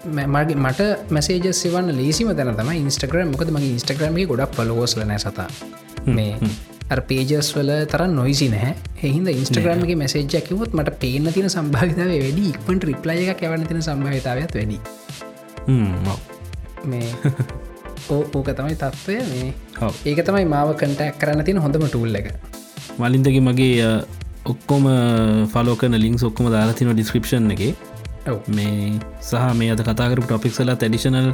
[SPEAKER 2] මගේ මට මැසේජ සෙවන්න ලේසිම තැන තම ඉන්ස්ටග්‍රම් මොකද මගේ ඉන්ස්ටග්‍රමගේ ගොඩක් පලෝස්ල නෑ සතා. මේ පේජස් වල තර නොයිසි නෑ. එහිද ඉන්ස්ටග්‍රම්ගේ මැසේජ කිවොත් මට පේන තින සම්භාවිතාව වැඩි ඉක්මට රිප්ලය එක කැවන තින සම්භාවිතාවත් වැඩි. මේ ඕක තමයි තත්ත්වය මේ. ඒක තමයි මාව කටක් කරන්න තියෙන හොඳම ටූල් එක.
[SPEAKER 1] මලින්දගේ මගේ ඔක්කොම ෆලෝකන ලිින්ක් ඔක්කොම දාලාතින ඩිස්ක්‍රපෂන් එක මේ සහ මේ අද කතාකර ටොපික්සලා තැඩිෂනල්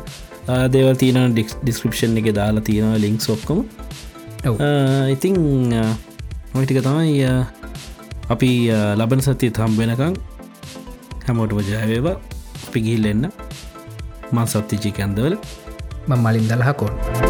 [SPEAKER 1] දේවල් තියන ඩිස්ක්‍රපෂන් එක දාලා තියෙන ලිින්ක් ඔක්කොම. ඉතිං නොයිටික තමයි අපි ලබන සතිය තම් වෙනකං හැමෝටම ජයවේවා පිගිහිල් එන්න. මන් සත්තිචි කැන්දවල.
[SPEAKER 2] මං මලින් දලහකොන්